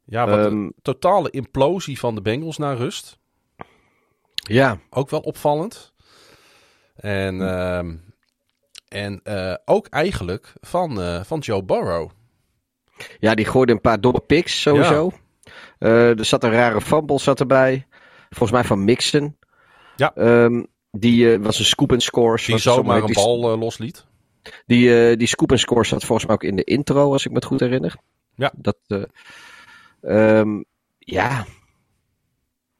E: Ja, wat
F: Ehm,
E: een totale implosie van de Bengals naar rust.
F: Ja,
E: Ook wel opvallend. En, ehm, en eh, ook eigenlijk van, eh, van Joe Burrow.
F: ja, die gooide een paar domme picks sowieso. Eh, er zat een rare fumble zat erbij. Volgens mij van Mixon.
E: Ja.
F: Ehm, die eh, was een scoop and score.
E: Die zomaar een
F: die,
E: bal eh, losliet.
F: Die, eh, die scoop and score zat volgens mij ook in de intro, als ik me het goed herinner.
E: Ja.
F: Dat, eh, ehm, ja.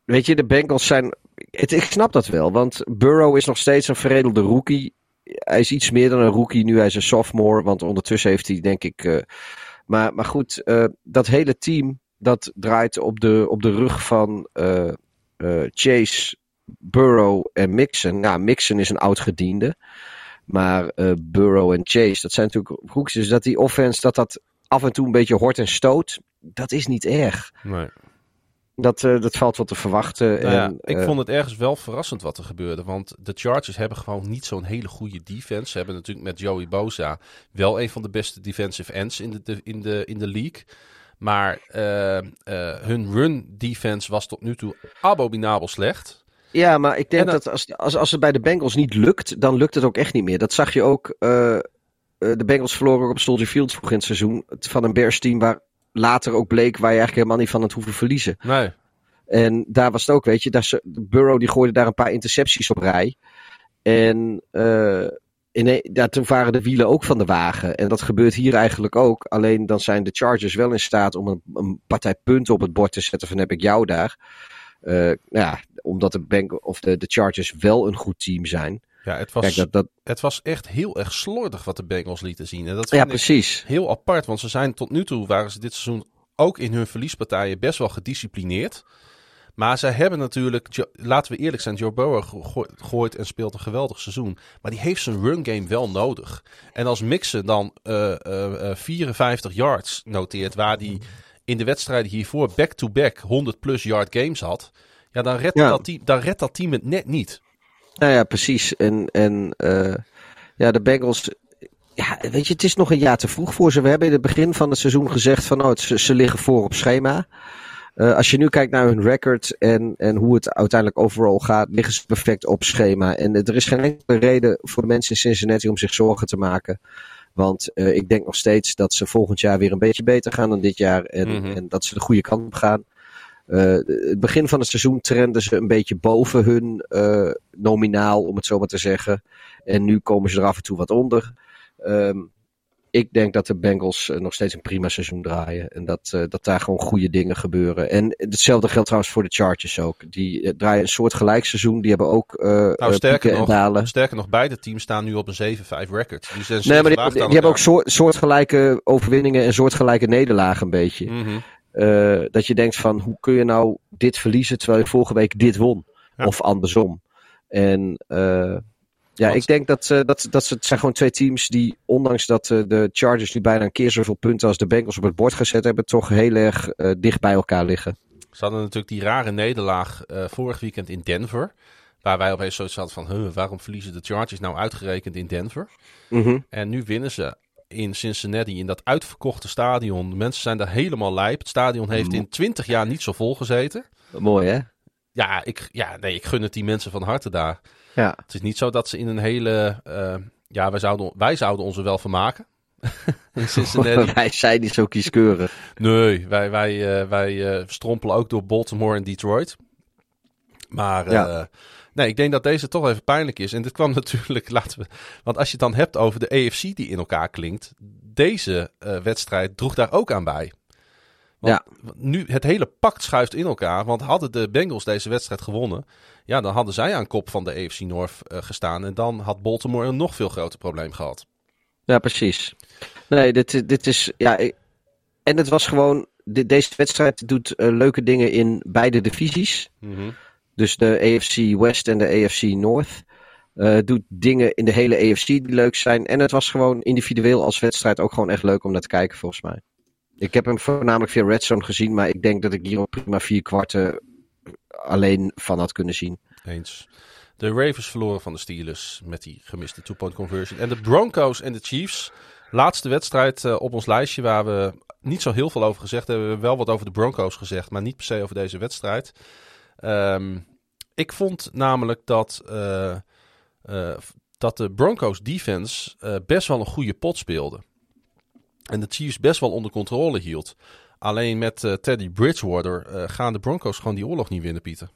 F: Weet je, de Bengals zijn... Het, ik snap dat wel, want Burrow is nog steeds een veredelde rookie. Hij is iets meer dan een rookie nu, hij is een sophomore. Want ondertussen heeft hij, denk ik... eh, maar, maar goed, eh, dat hele team, dat draait op de, op de rug van eh, eh, Chase, Burrow en Mixon. Ja, Mixon is een oud gediende. Maar eh, Burrow en Chase, dat zijn natuurlijk rookies. Dus dat die offense, dat dat af en toe een beetje hort en stoot, dat is niet erg.
E: Nee.
F: Dat, dat valt wel te verwachten.
E: Nou ja,
F: en,
E: ik vond het ergens wel verrassend wat er gebeurde. Want de Chargers hebben gewoon niet zo'n hele goede defense. Ze hebben natuurlijk met Joey Bosa wel een van de beste defensive ends in de- in de, in de league. Maar eh, eh, hun run defense was tot nu toe abominabel slecht.
F: Ja, maar ik denk dat als, als, als het bij de Bengals niet lukt, dan lukt het ook echt niet meer. Dat zag je ook. eh, de Bengals verloren op Soldier Field vroeg in het seizoen. Van een Bears team waar later ook bleek waar je eigenlijk helemaal niet van het hoeven verliezen.
E: Nee.
F: En daar was het ook, weet je. Daar, ze- Burrow die gooide daar een paar intercepties op rij. En in, ja, toen waren de wielen ook van de wagen. En dat gebeurt hier eigenlijk ook. Alleen dan zijn de Chargers wel in staat om een, een partij punten op het bord te zetten. Van heb ik jou daar. Eh, nou ja, omdat de, Beng of de, de Chargers wel een goed team zijn.
E: Ja, het was,
F: Kijk, dat, dat,
E: het was echt heel erg slordig wat de Bengals lieten zien. En dat
F: ja, precies.
E: heel apart. Want ze zijn tot nu toe, waren ze dit seizoen ook in hun verliespartijen best wel gedisciplineerd. Maar zij hebben natuurlijk, laten we eerlijk zijn, Joe Burrow go- gooit en speelt een geweldig seizoen. Maar die heeft zijn run game wel nodig. En als Mixon dan eh, eh, eh, 54 yards noteert, waar die in de wedstrijden hiervoor back-to-back 100 plus yard games had. Ja, dan redt,
F: Ja.
E: Dat, team, dan redt dat team het net niet.
F: Nou ja, precies. En, en eh, ja, de Bengals. Ja, weet je, het is nog een jaar te vroeg voor ze. We hebben in het begin van het seizoen gezegd van, oh, ze, ze liggen voor op schema. Eh, als je nu kijkt naar hun record en, en hoe het uiteindelijk overal gaat, liggen ze perfect op schema. En er is geen enkele reden voor de mensen in Cincinnati om zich zorgen te maken. Want eh, ik denk nog steeds dat ze volgend jaar weer een beetje beter gaan dan dit jaar. En,
E: Mhm.
F: en dat ze de goede kant op gaan. Eh, het begin van het seizoen trenden ze een beetje boven hun nominaal, om het zo maar te zeggen. En nu komen ze er af en toe wat onder. Ehm, ik denk dat de Bengals eh, nog steeds een prima seizoen draaien. En dat, eh, dat daar gewoon goede dingen gebeuren. En hetzelfde geldt trouwens voor de Chargers ook. Die eh, draaien een soort gelijk seizoen. Die hebben ook
E: Nou, sterker nog,
F: dalen.
E: sterker nog, beide teams staan nu op een 7-5 record.
F: Nee, maar die, die, die hebben ook soort, soortgelijke overwinningen en soortgelijke nederlagen een beetje.
E: Mhm.
F: Dat je denkt van, hoe kun je nou dit verliezen terwijl je vorige week dit won?
E: Ja.
F: Of andersom. En ja,
E: Want-
F: ik denk dat, eh, dat, dat ze, het zijn gewoon twee teams die, ondanks dat eh, de Chargers nu bijna een keer zoveel punten als de Bengals op het bord gezet hebben, toch heel erg eh, dicht bij elkaar liggen.
E: Ze hadden natuurlijk die rare nederlaag vorig weekend in Denver. Waar wij opeens zoiets hadden van, huh, waarom verliezen de Chargers nou uitgerekend in Denver?
F: Mhm.
E: En nu winnen ze in Cincinnati in dat uitverkochte stadion. De mensen zijn daar helemaal lijp. Het stadion heeft in 20 jaar niet zo vol gezeten.
F: Mooi hè?
E: Ja, ik, ja, nee, ik gun het die mensen van harte daar.
F: Ja.
E: Het is niet zo dat ze in een hele... eh, ja, wij zouden, wij zouden ons er wel <laughs> in Cincinnati. <laughs>
F: Wij zijn niet zo kieskeurig.
E: Nee, wij, wij, eh, wij eh, strompelen ook door Baltimore en Detroit. Maar
F: Ja.
E: nee, ik denk dat deze toch even pijnlijk is. En dit kwam <laughs> natuurlijk, laten we. Want als je het dan hebt over de AFC die in elkaar klinkt. Deze wedstrijd droeg daar ook aan bij. Want
F: Ja.
E: nu het hele pact schuift in elkaar. Want hadden de Bengals deze wedstrijd gewonnen, ja, dan hadden zij aan kop van de AFC North eh, gestaan. En dan had Baltimore een nog veel groter probleem gehad.
F: Ja, precies. Nee, dit, is- dit is. Ja, en het was gewoon. de- deze wedstrijd doet eh, leuke dingen in beide divisies. Dus de AFC West en de AFC North. eh, doet dingen in de hele AFC die leuk zijn. En het was gewoon individueel als wedstrijd ook gewoon echt leuk om naar te kijken, volgens mij. Ik heb hem voornamelijk via Red Zone gezien, maar ik denk dat ik hier ook prima vier kwarten alleen van had kunnen zien.
E: Eens. De Ravens verloren van de Steelers met die gemiste two-point conversion. En de Broncos en de Chiefs. Laatste wedstrijd eh, op ons lijstje waar we niet zo heel veel over gezegd hebben. We hebben wel wat over de Broncos gezegd, maar niet per se over deze wedstrijd. Ehm, ik vond namelijk dat, eh, eh, dat de Broncos defense best wel een goede pot speelde. En de Chiefs best wel onder controle hield. Alleen met eh, Teddy Bridgewater eh, gaan de Broncos gewoon die oorlog niet winnen, Pieter.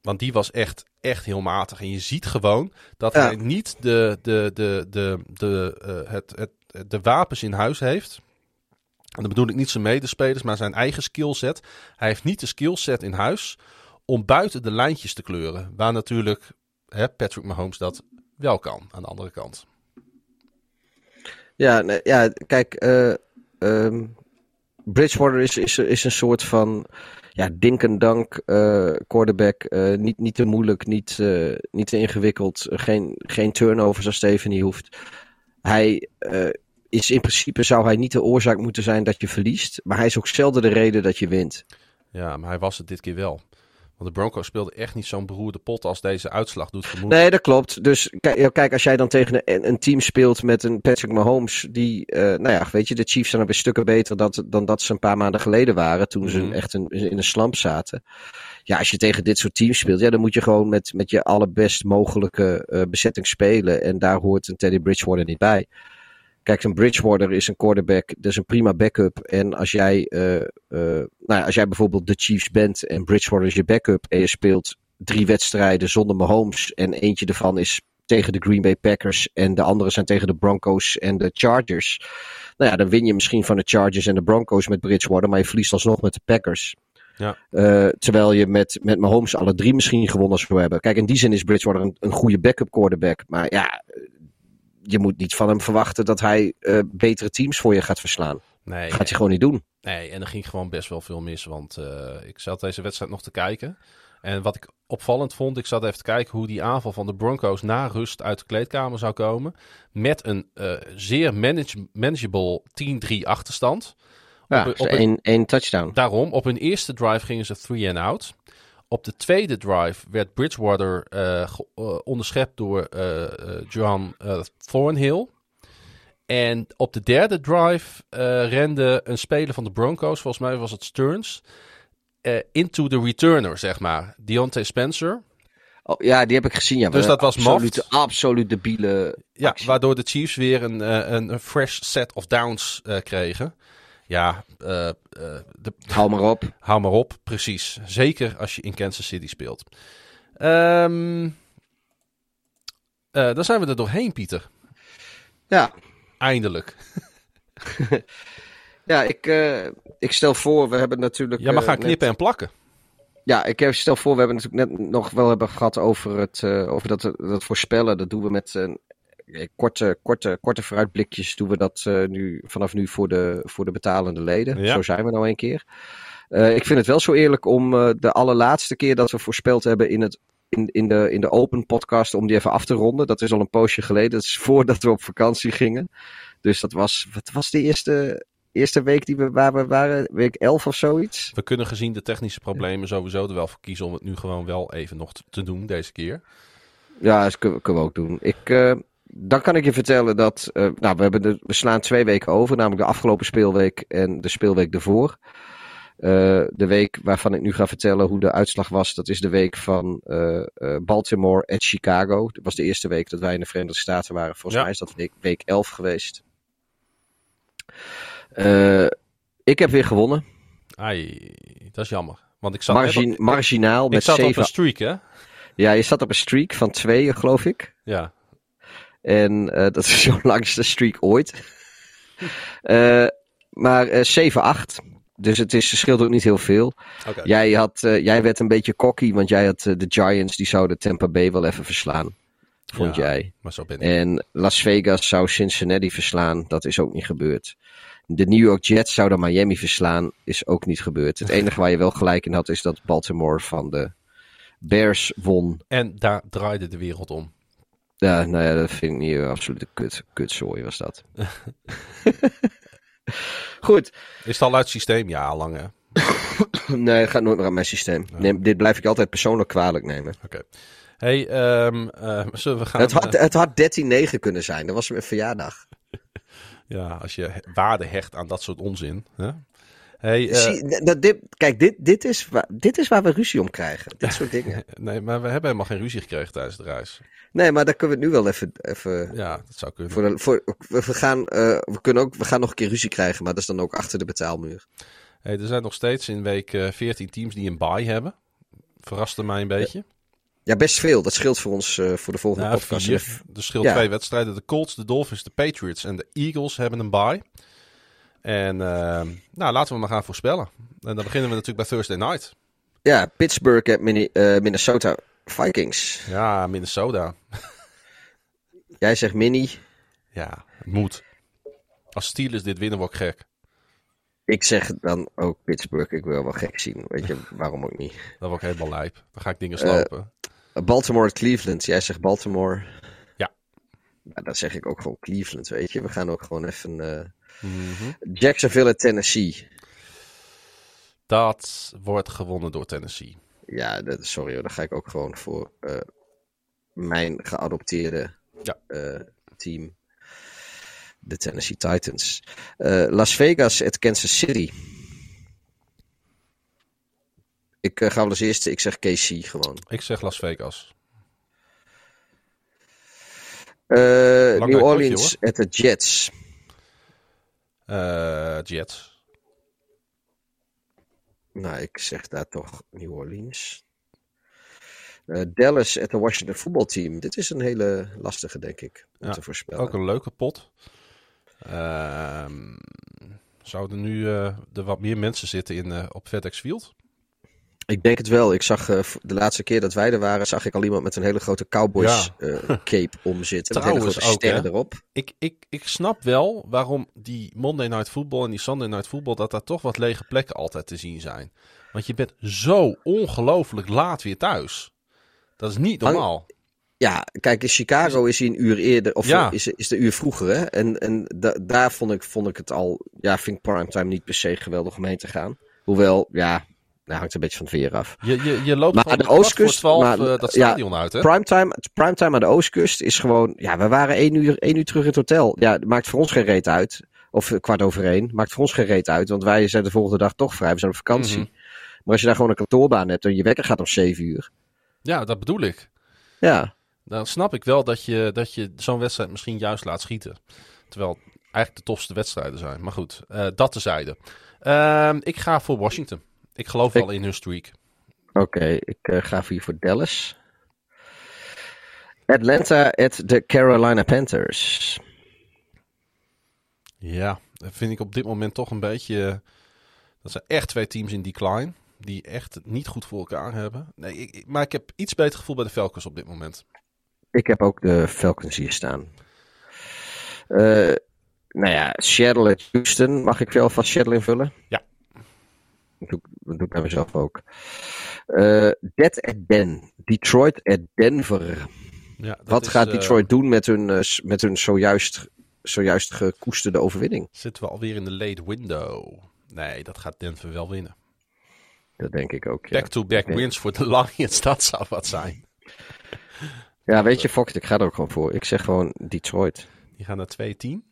E: Want die was echt, echt heel matig. En je ziet gewoon dat
F: Ja.
E: hij niet de, de, de, de, de, eh, het, het, de wapens in huis heeft. En dan bedoel ik niet zijn medespelers, maar zijn eigen skillset. Hij heeft niet de skillset in huis om buiten de lijntjes te kleuren. Waar natuurlijk hè, Patrick Mahomes dat wel kan, aan de andere kant.
F: Ja, nee, ja kijk, eh, ehm, Bridgewater is, is, is een soort van ja, dink en dank eh, quarterback. Eh, niet, niet te moeilijk, niet, niet te ingewikkeld. geen, geen turnovers als Stephanie hoeft. Hij is in principe zou hij niet de oorzaak moeten zijn dat je verliest. Maar hij is ook zelden de reden dat je wint.
E: Ja, maar hij was het dit keer wel. Want de Broncos speelden echt niet zo'n beroerde pot als deze uitslag doet vermoeden.
F: Nee, dat klopt. Dus kijk, als jij dan tegen een, een team speelt met een Patrick Mahomes, die, eh, nou ja, weet je, de Chiefs zijn er weer stukken beter dat, dan dat ze een paar maanden geleden waren, toen ze
E: Mhm.
F: echt een, in een slump zaten. Ja, als je tegen dit soort teams speelt, ja, dan moet je gewoon met, met je allerbest mogelijke eh, bezetting spelen. En daar hoort een Teddy Bridgewater niet bij. Kijk, een Bridgewater is een quarterback, dat is een prima backup. En als jij, eh, eh, nou ja, als jij bijvoorbeeld de Chiefs bent en Bridgewater is je backup en je speelt drie wedstrijden zonder Mahomes en eentje ervan is tegen de Green Bay Packers en de andere zijn tegen de Broncos en de Chargers. Nou ja, dan win je misschien van de Chargers en de Broncos met Bridgewater, maar je verliest alsnog met de Packers.
E: Ja.
F: Eh, terwijl je met, met Mahomes alle drie misschien gewonnen zou hebben. Kijk, in die zin is Bridgewater een, een goede backup quarterback. Maar ja, je moet niet van hem verwachten dat hij eh, betere teams voor je gaat verslaan.
E: Nee,
F: Gaat hij gewoon niet doen.
E: nee, en er ging gewoon best wel veel mis. Want eh, ik zat deze wedstrijd nog te kijken. En wat ik opvallend vond, ik zat even te kijken hoe die aanval van de Broncos na rust uit de kleedkamer zou komen. Met een eh, zeer manage- manageable 10-3 achterstand.
F: Ja,
E: Op een-
F: dus
E: op een-
F: touchdown.
E: Daarom, op hun eerste drive gingen ze three and out. Op de tweede drive werd Bridgewater eh, eh, onderschept door eh John Thornhill. En op de derde drive rende een speler van de Broncos, volgens mij was het Stearns, into the returner, zeg maar. Deontay Spencer.
F: Oh, ja, die heb ik gezien. Ja,
E: Dus dat was
F: absoluut,
E: moft.
F: absoluut debiele
E: Ja, waardoor de Chiefs weer een, een, een fresh set of downs kregen. Ja, eh, de,
F: Hou maar op. <laughs>
E: Hou maar op, precies. Zeker als je in Kansas City speelt. Eh, dan zijn we er doorheen, Pieter.
F: Ja,
E: Eindelijk. <laughs>
F: ja ik, ik stel voor, we hebben natuurlijk...
E: Ja, maar gaan
F: net-
E: knippen en plakken.
F: Ja, ik stel voor, we hebben natuurlijk net nog wel hebben gehad over, het, over dat, dat voorspellen. Dat doen we met een korte, korte, korte vooruitblikjes. Doen we dat eh, nu, vanaf nu voor de, voor de betalende leden.
E: Ja.
F: Zo zijn we nou een keer. Eh, ik vind het wel zo eerlijk om eh, de allerlaatste keer dat we voorspeld hebben in, het, in, in, de, in de open podcast, om die even af te ronden. Dat is al een poosje geleden. Dat is <laughs> voordat we op vakantie gingen. Dus dat was, wat was de eerste, eerste week die we, waar we waren? Week 11 of zoiets?
E: We kunnen gezien de technische problemen sowieso er wel voor kiezen om het nu gewoon wel even nog te- doen deze keer.
F: Ja, dat kunnen, we ook doen. Ik, eh, dan kan ik je vertellen dat. eh, nou, we, hebben de, we slaan twee weken over, namelijk de afgelopen speelweek en de speelweek ervoor. Eh, de week waarvan ik nu ga vertellen hoe de uitslag was, dat is de week van eh, Baltimore en Chicago. Dat was de eerste week dat wij in de Verenigde Staten waren. Volgens
E: Ja.
F: mij is dat week, week 11 geweest. Ik heb weer gewonnen.
E: Ai, dat is jammer. Want ik zat,
F: Margin,
E: op,
F: marginaal
E: ik
F: met
E: zat op een streak, hè?
F: Ja, je zat op een streak van twee, geloof ik.
E: Ja.
F: En eh, dat is <laughs> zo'n langste streak ooit. Eh, Maar eh 7-8. Dus het is, scheelt ook niet heel veel. Jij, had, eh, jij werd een beetje cocky, want jij had eh, de Giants, die zouden Tampa Bay wel even verslaan. Vond
E: Ja.
F: jij.
E: Maar zo ben ik.
F: En Las Vegas zou Cincinnati verslaan. Dat is ook niet gebeurd. De New York Jets zouden Miami verslaan. Is ook niet gebeurd. Het enige waar je wel gelijk in had, is dat Baltimore van de Bears won.
E: En daar draaide de wereld om.
F: Ja, nou ja, dat vind ik niet uh, absoluut een kut, kutzooi was dat. <laughs> Goed.
E: Is het al uit het systeem? Ja, lang hè. <coughs>
F: Nee, het gaat nooit meer aan mijn systeem. Neem, dit blijf ik altijd persoonlijk kwalijk nemen.
E: Oké. Hey, ehm, eh, zullen we gaan...
F: Het had,
E: eh,
F: het had 13-9 kunnen zijn. Dat was mijn verjaardag. <laughs>
E: ja, als je waarde hecht aan dat soort onzin. Hè? Hey, eh,
F: Zie, d- d- dit, kijk, dit, dit, is waar, dit is waar we ruzie om krijgen. Dit soort <laughs> dingen.
E: nee, maar we hebben helemaal geen ruzie gekregen tijdens de reis.
F: Nee, maar daar kunnen we het nu wel even... even
E: Ja, dat zou kunnen.
F: voor de, voor, we, gaan, eh, we, kunnen ook, we gaan nog een keer ruzie krijgen, maar dat is dan ook achter de betaalmuur.
E: Hey, er zijn nog steeds in week eh, 14 teams die een bye hebben. Verraste mij een beetje.
F: Ja, best veel. Dat scheelt voor ons eh, voor de volgende
E: Ja,
F: podcast.
E: vier. Er scheelt
F: Ja.
E: twee wedstrijden. De Colts, de Dolphins, de Patriots en de Eagles hebben een bye. En eh, nou, laten we maar gaan voorspellen. En dan beginnen we natuurlijk bij Thursday Night.
F: Ja, Pittsburgh en Mini- eh, Minnesota Vikings.
E: Ja, Minnesota. <laughs>
F: Jij zegt mini.
E: Ja, het moet. Als Steelers dit winnen, word ik gek.
F: Ik zeg dan ook Pittsburgh. Ik wil wel gek zien. Weet je, <laughs> waarom ook niet.
E: Dan word ik helemaal lijp. Dan ga ik dingen
F: Eh,
E: slopen.
F: Baltimore Cleveland. Jij zegt Baltimore.
E: Ja.
F: Nou, dan zeg ik ook gewoon Cleveland, weet je. We gaan ook gewoon even... Jacksonville en Tennessee.
E: Dat wordt gewonnen door Tennessee.
F: Ja, dat, sorry hoor. Dan ga ik ook gewoon voor eh, mijn geadopteerde
E: Ja.
F: eh, team. De Tennessee Titans. Eh, Las Vegas at Kansas City. Ik ga wel als eerste. Ik zeg KC gewoon.
E: Ik zeg Las Vegas.
F: New Orleans at the Jets.
E: Eh, Jets.
F: Nou, ik zeg daar toch New Orleans. Eh, Dallas at the Washington voetbalteam. Dit is een hele lastige, denk ik, om
E: Ja,
F: te voorspellen.
E: Ook een leuke pot. Ehm, zouden nu eh, er wat meer mensen zitten in, op FedEx Field?
F: Ik denk het wel. Ik zag eh, de laatste keer dat wij er waren, zag ik al iemand met een hele grote Cowboys eh, cape omzitten. Met hele grote sterren erop.
E: Ik, ik, ik snap wel waarom die Monday Night Football en die Sunday Night Football... dat daar toch wat lege plekken altijd te zien zijn. Want je bent zo ongelooflijk laat weer thuis. Dat is niet
F: Hang-
E: normaal.
F: Ja, kijk, in Chicago is hij een uur eerder, of
E: Ja.
F: is, is de uur vroeger. Hè? En, en da- daar vond ik, vond ik het al, ja, vind ik primetime niet per se geweldig om heen te gaan. Hoewel, ja, nou hangt een beetje van het weer af.
E: Je, je, je loopt
F: Maar
E: gewoon
F: de Oostkust- maar-
E: eh, dat
F: ja,
E: stadion uit, hè?
F: Primetime, primetime aan de Oostkust is gewoon, ja, we waren één uur, één uur terug in het hotel. Ja, het maakt voor ons geen reet uit. Of eh, kwart over één, maakt voor ons geen reet uit. Want wij zijn de volgende dag toch vrij, we zijn op vakantie.
E: Mhm.
F: Maar als je daar gewoon een kantoorbaan hebt en je wekker gaat om zeven uur.
E: Ja, dat bedoel ik.
F: Ja,
E: Dan snap ik wel dat je, dat je zo'n wedstrijd misschien juist laat schieten. Terwijl eigenlijk de tofste wedstrijden zijn. Maar goed, eh, dat tezijde. Ehm ik ga voor Washington. Ik geloof
F: Ik-
E: wel in hun streak.
F: Oké, ik eh, ga hier voor Dallas. Atlanta at de Carolina Panthers.
E: Ja, dat vind ik op dit moment toch een beetje... eh, Dat zijn echt twee teams in decline. Die echt het niet goed voor elkaar hebben. Nee, ik, maar ik heb iets beter gevoel bij de Falcons op dit moment.
F: Ik heb ook de Falcons hier staan. Eh, nou ja, Seattle at Houston. Mag ik wel vast Seattle invullen?
E: Ja.
F: Dat doe, ik- dat doe ik bij mezelf ook. Eh Dead at Den. Detroit at Denver.
E: Ja,
F: Wat
E: is,
F: gaat
E: eh,
F: Detroit doen met hun, eh, met hun zojuist, zojuist gekoesterde overwinning?
E: Zitten we alweer in de late window. Nee, dat gaat Denver wel winnen.
F: Dat denk ik ook. Ja,
E: Back-to-back wins voor de <laughs> Lions, dat zou wat zijn.
F: ja weet je, Fox, ik ga er ook gewoon voor. Ik zeg gewoon Detroit.
E: Die gaan naar 2-10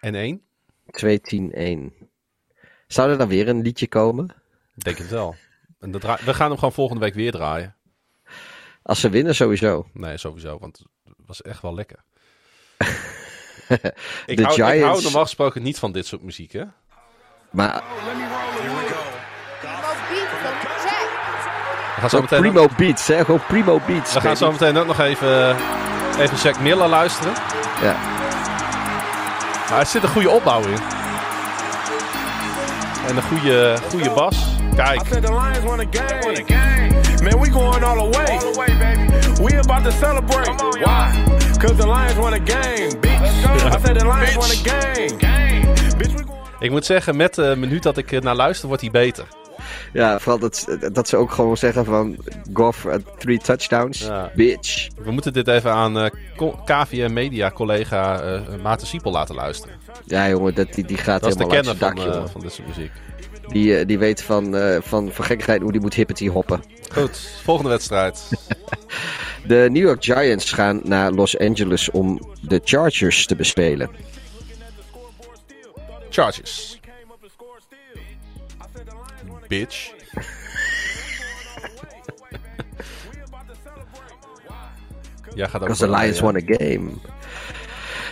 E: en 1.
F: 2-10-1. Zou er dan weer een liedje komen?
E: Ik denk het wel. En dat we gaan hem gewoon volgende week weer draaien.
F: Als ze winnen, sowieso.
E: Nee, sowieso, want het was echt wel lekker. <laughs> ik,
F: De
E: hou, ik hou
F: Giants-
E: normaal gesproken niet van dit soort muziek, hè?
F: Maar
E: We gaan zo meteen,
F: primo beats, hè? Gewoon primo beats.
E: we gaan zo meteen ook nog even, even Zack Miller luisteren.
F: Ja.
E: Maar er zit een goede opbouw in. En een goede, goede bas. Kijk.
B: I said the Lions won a game. Man, we going all the way. We about to celebrate. Why? Cause the Lions won a game, bitch. I said the Lions won a game. Bitch, we going
E: Ik moet zeggen, met de minuut dat ik eh, naar luister, wordt hij beter.
F: Ja, vooral dat, dat ze ook gewoon zeggen van Goff, uh, three touchdowns,
E: Ja.
F: bitch.
E: We moeten dit even aan eh, co- KVM Media collega eh Maarten Siepel laten luisteren.
F: Ja jongen, dat, die, die gaat
E: Dat is de
F: helemaal
E: van,
F: dak,
E: eh,
F: jongen.
E: van dit soort muziek.
F: Die, eh, die weet van, eh, van, van gekkigheid hoe die moet hippity hoppen.
E: Goed, volgende wedstrijd. <laughs>
F: De New York Giants gaan naar Los Angeles om de Chargers te bespelen.
E: Chargers. Bitch. <laughs> Jij gaat ook
F: Because the Lions
E: ja.
F: won a game.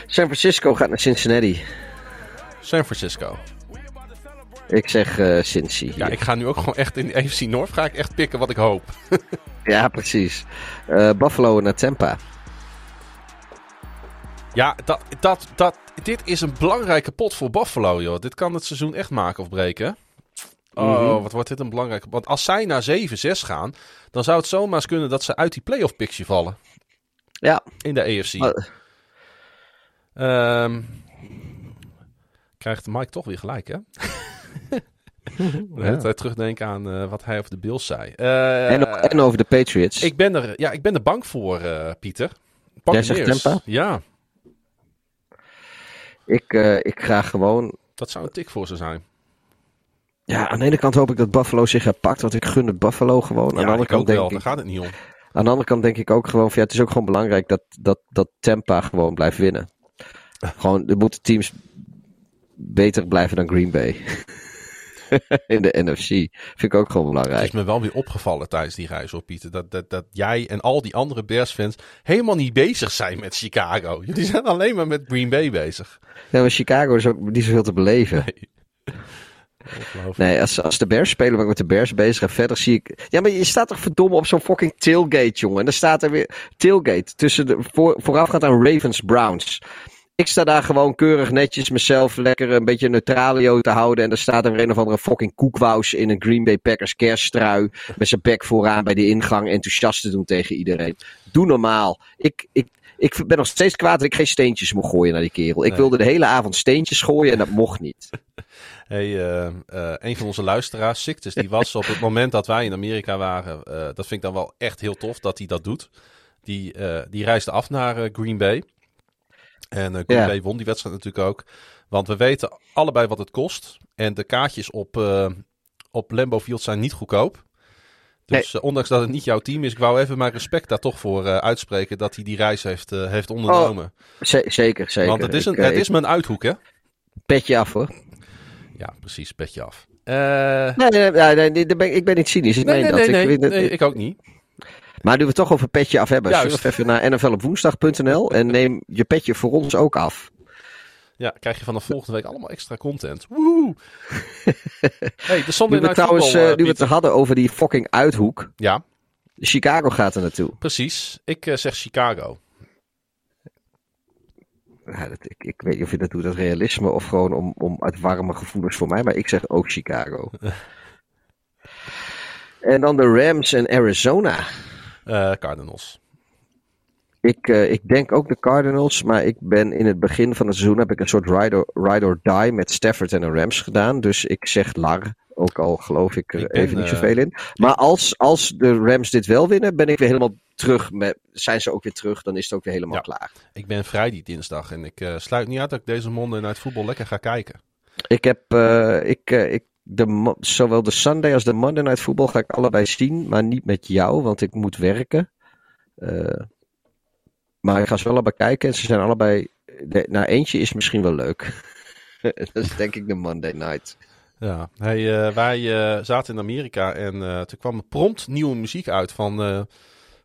F: San Francisco gaat naar Cincinnati.
E: San Francisco.
F: Ik zeg Cincy.
E: Ja,
F: hier.
E: ik ga nu ook gewoon echt in de AFC North ga ik echt pikken wat ik hoop. <laughs>
F: Ja, precies. Eh, Buffalo naar Tampa.
E: Ja, dat, dat, dat, dit is een belangrijke pot voor Buffalo, joh. Dit kan het seizoen echt maken of breken. Oh, wat wordt dit een belangrijke... Want als zij naar 7-6 gaan, dan zou het zomaar eens kunnen dat ze uit die playoff picture vallen.
F: Ja.
E: In de AFC.
F: Maar-
E: Ehm, krijgt Mike toch weer gelijk, hè? <laughs> De hele tijd terugdenken aan eh, wat hij over de Bills zei. Eh,
F: en, en over de Patriots.
E: ik, ben er, ja, ik ben er bang voor, eh, Pieter.
F: Jij zegt. Tampa?
E: Ja,
F: Ik, eh, ik ga gewoon...
E: dat zou een tik voor ze zijn.
F: Ja, aan de ene kant hoop ik dat Buffalo zich herpakt. Want ik gun het Buffalo gewoon. aan, de
E: Ja,
F: andere
E: ik
F: kant
E: ook wel.
F: denk
E: Daar
F: ik,
E: gaat het niet om.
F: aan de andere kant denk ik ook gewoon... Van, ja, het is ook gewoon belangrijk dat, dat, dat Tampa gewoon blijft winnen. <laughs> gewoon, er moeten teams beter blijven dan Green Bay. <laughs> In de NFC. Vind ik ook gewoon
E: Het
F: belangrijk.
E: is me wel weer opgevallen tijdens die reis op Pieter. Dat, dat, dat jij en al die andere Bears-fans helemaal niet bezig zijn met Chicago. Jullie zijn alleen maar met Green Bay bezig.
F: Ja, maar Chicago is ook niet zoveel te beleven. Nee, als, als de Bears spelen, ben ik met de Bears bezig. En verder zie ik... Ja, maar je staat toch verdomme op zo'n fucking tailgate, jongen. En dan staat er weer... Tailgate. Tussen de, voor, voorafgaand aan Ravens-Browns. Ik sta daar gewoon keurig netjes mezelf lekker een beetje neutralio te houden. En dan staat er een of andere fucking koekwous in een Green Bay Packers kersttrui. Met zijn bek vooraan bij de ingang enthousiast te doen tegen iedereen. Doe normaal. Ik, ik, ik ben nog steeds kwaad dat ik geen steentjes mocht gooien naar die kerel. Ik
E: Nee.
F: wilde de hele avond steentjes gooien en dat mocht niet. <laughs>
E: Hey, eh, eh, een van onze luisteraars, Sictus, die was op het moment dat wij in Amerika waren. eh, dat vind ik dan wel echt heel tof dat hij dat doet. Die, die reisde af naar Green Bay. En. Bay won die wedstrijd natuurlijk ook. Want we weten allebei wat het kost. En de kaartjes op, eh op Lambeau Field zijn niet goedkoop. Dus eh, ondanks dat het niet jouw team is, ik wou even mijn respect daar toch voor uitspreken dat hij die reis heeft, heeft ondernomen.
F: Z- zeker, zeker.
E: Want het is, een,
F: Ik,
E: het
F: ik-
E: is mijn uithoek, hè?
F: Petje af hoor.
E: Ja, precies, petje af.
F: Nee, nee, nee, nee, ik- ik ben niet cynisch. Ik
E: nee,
F: meen dat. ik,
E: nee, ik ook niet.
F: Maar nu we het toch over petje af hebben, surf even naar nflopwoensdag.nl <laughs> en neem je petje voor ons ook af.
E: Ja, krijg je vanaf volgende week allemaal extra content. Woehoe! <laughs> hey, de Sunday Night
F: trouwens, eh,
E: eh,
F: nu we het hadden over die fucking uithoek.
E: Ja,
F: Chicago gaat er naartoe.
E: precies. Ik eh, zeg Chicago.
F: Ja, dat, ik, ik weet niet of je dat doet uit realisme of gewoon om, om uit warme gevoelens voor mij, maar ik zeg ook Chicago. <laughs> en dan de Rams en Arizona.
E: Eh, Cardinals.
F: Ik, eh, ik denk ook de Cardinals, maar ik ben in het begin van het seizoen heb ik een soort ride or, ride or die met Stafford en de Rams gedaan. Dus ik zeg Lar, ook al geloof ik er
E: Ik ben,
F: even niet
E: eh,
F: zoveel in. Maar als, als de Rams dit wel winnen, ben ik weer helemaal terug. Met, zijn ze ook weer terug, dan is het ook weer helemaal
E: Ja.
F: klaar.
E: Ik ben vrij die dinsdag en ik sluit niet uit dat ik deze Monday Night Football lekker ga kijken.
F: Ik heb ik, ik, de, zowel de Sunday als de Monday Night Football ga ik allebei zien, maar niet met jou, want ik moet werken. Eh, maar ik ga ze wel allebei kijken en ze zijn allebei. De, nou, eentje is misschien wel leuk. <laughs> dat is denk ik de Monday Night.
E: Ja, hey, eh, wij eh, zaten in Amerika en eh, toen kwam er prompt nieuwe muziek uit van,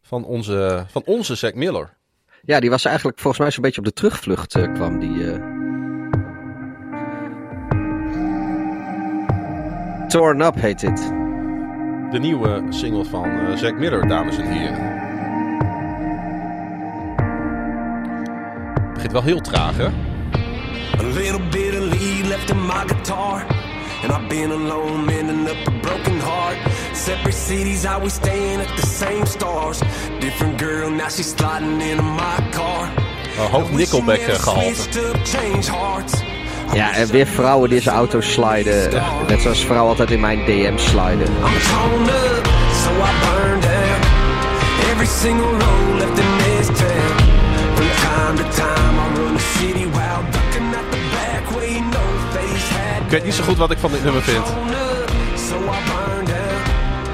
E: van, onze, van onze Zack Miller.
F: Ja, die was eigenlijk volgens mij zo'n beetje op de terugvlucht kwam die. Torn Up heet dit.
E: De nieuwe single van eh Zack Miller, dames en heren. Begint wel heel traag, hè?
H: A little bit of lead left in my guitar. And I've been alone, mending up a broken heart. Separate cities, how we staying at the same stars. Different girl, now she's sliding into my car.
E: Een hoog Nickelback eh,
F: Ja, en weer vrouwen die zijn auto sliden. Net zoals vrouwen altijd in mijn DM sliden.
H: I'm torn up, so I burned down every single road left in this town. From time to time, I run the city while ducking out the back way, no face had.
E: Ik weet niet zo goed wat ik van dit nummer vind.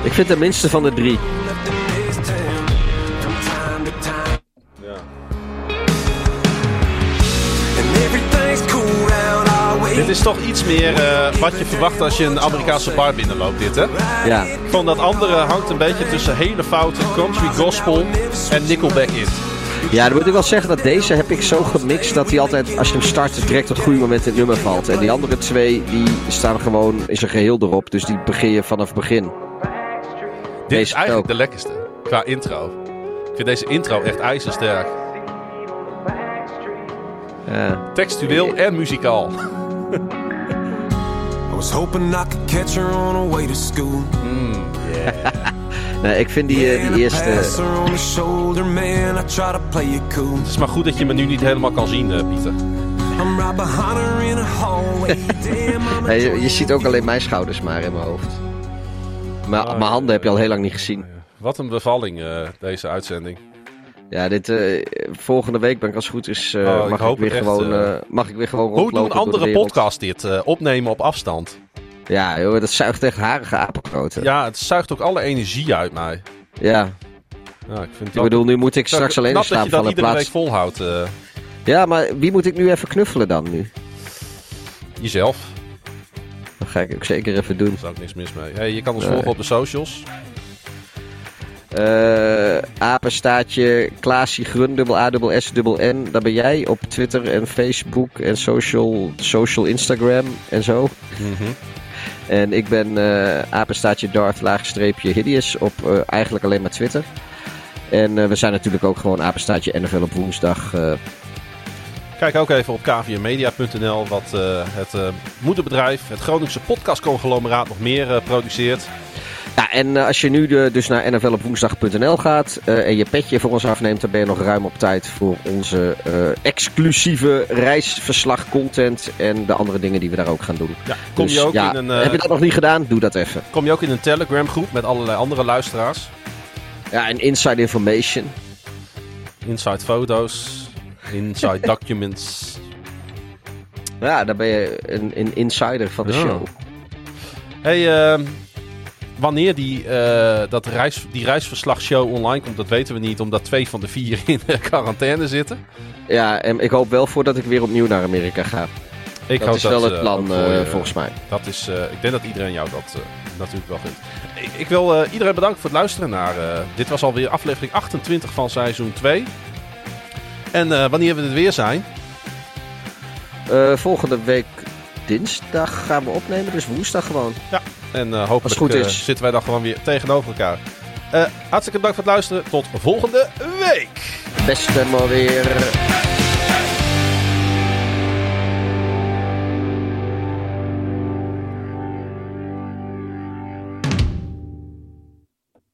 F: Ik vind de minste van de drie.
E: Is toch iets meer eh, wat je verwacht als je een Amerikaanse bar binnenloopt, dit hè?
F: Ja,
E: Van dat andere hangt een beetje tussen hele foute country gospel en Nickelback in.
F: ja, dan moet ik wel zeggen dat deze heb ik zo gemixt dat hij altijd, als je hem start, direct op het goede moment in het nummer valt. En die andere twee, die staan gewoon in zijn geheel erop. Dus die begin je vanaf het begin.
E: Dit
F: Deze
E: is eigenlijk
F: ook.
E: de lekkerste qua intro. Ik vind deze intro echt ijzersterk.
F: Ja.
E: Textueel en muzikaal.
H: Was hoping I could catch her on her way to school. <laughs>
F: Nee, ik vind die, eh, die eerste...
H: Pass her on the shoulder, man. I try to play it cool.
E: Het is maar goed dat je me nu niet helemaal kan zien, eh, Pieter.
H: I'm right behind her in a hallway. <laughs> Damn, I'm a
F: Nee, je, je ziet ook alleen mijn schouders maar in mijn hoofd. Maar
E: Ah,
F: mijn handen heb je al heel lang niet gezien.
E: Wat een bevalling, eh, deze uitzending.
F: Ja, dit, eh, volgende week ben ik als het goed is, eh,
E: Oh,
F: mag, ik weer
E: echt,
F: gewoon,
E: eh,
F: mag ik weer gewoon
E: Hoe doen
F: de
E: andere
F: wereld.
E: podcasts dit? opnemen op afstand.
F: Ja, joh, dat zuigt echt harige apenkoten. Ja.
E: Het zuigt ook alle energie uit mij.
F: ja.
E: Ja, ik vind
F: Ik bedoel, nu moet ik straks alleen
E: dat dat
F: vallen in
E: iedere
F: plaats...
E: week volhoudt. eh,
F: Ja, maar wie moet ik nu even knuffelen dan nu?
E: jezelf.
F: Dat ga ik ook zeker even doen.
E: Daar is ook niks mis mee. Hey, je kan ons
F: Nee.
E: volgen op de socials.
F: Eh apenstaatje Klaasie Grun, dubbel A, dubbel S, dubbel N. Dat ben jij op Twitter en Facebook en social, social Instagram en zo. En ik ben eh apenstaatje Darth laagstreepje Hideous op eh, eigenlijk alleen maar Twitter. En we zijn natuurlijk ook gewoon apenstaatje NFL op woensdag.
E: Kijk ook even op kvmedia.nl wat het moederbedrijf, het Groningse podcastconglomeraat, nog meer produceert.
F: Ja, en eh, als je nu de, dus naar nflopwoensdag.nl gaat eh, en je petje voor ons afneemt, dan ben je nog ruim op tijd voor onze eh, exclusieve reisverslag content en de andere dingen die we daar ook gaan doen.
E: Ja, kom,
F: Dus
E: je ook
F: ja,
E: in een,
F: heb je dat nog niet gedaan? Doe dat even.
E: kom je ook in een Telegram groep met allerlei andere luisteraars.
F: Ja, en inside information.
E: Inside foto's, inside <laughs> documents.
F: Ja, daar ben je een, een insider van de
E: Ja.
F: show.
E: Hey, ehm, wanneer die, eh, dat reis, die reisverslagshow online komt, dat weten we niet, omdat twee van de vier in quarantaine zitten.
F: Ja, en ik hoop wel voordat ik weer opnieuw naar Amerika ga.
E: Ik
F: dat is wel het
E: eh,
F: plan
E: voor
F: eh, volgens mij.
E: Dat is, ik denk dat iedereen jou dat natuurlijk wel vindt. Ik, ik wil iedereen bedanken voor het luisteren naar. dit was alweer aflevering 28 van seizoen 2. En wanneer we er weer zijn.
F: Volgende week dinsdag gaan we opnemen, dus woensdag gewoon.
E: En eh, hopelijk
F: goed
E: eh,
F: is.
E: zitten wij dan gewoon weer tegenover elkaar. Eh, hartstikke bedankt voor het luisteren. Tot volgende week.
F: Beste maar weer.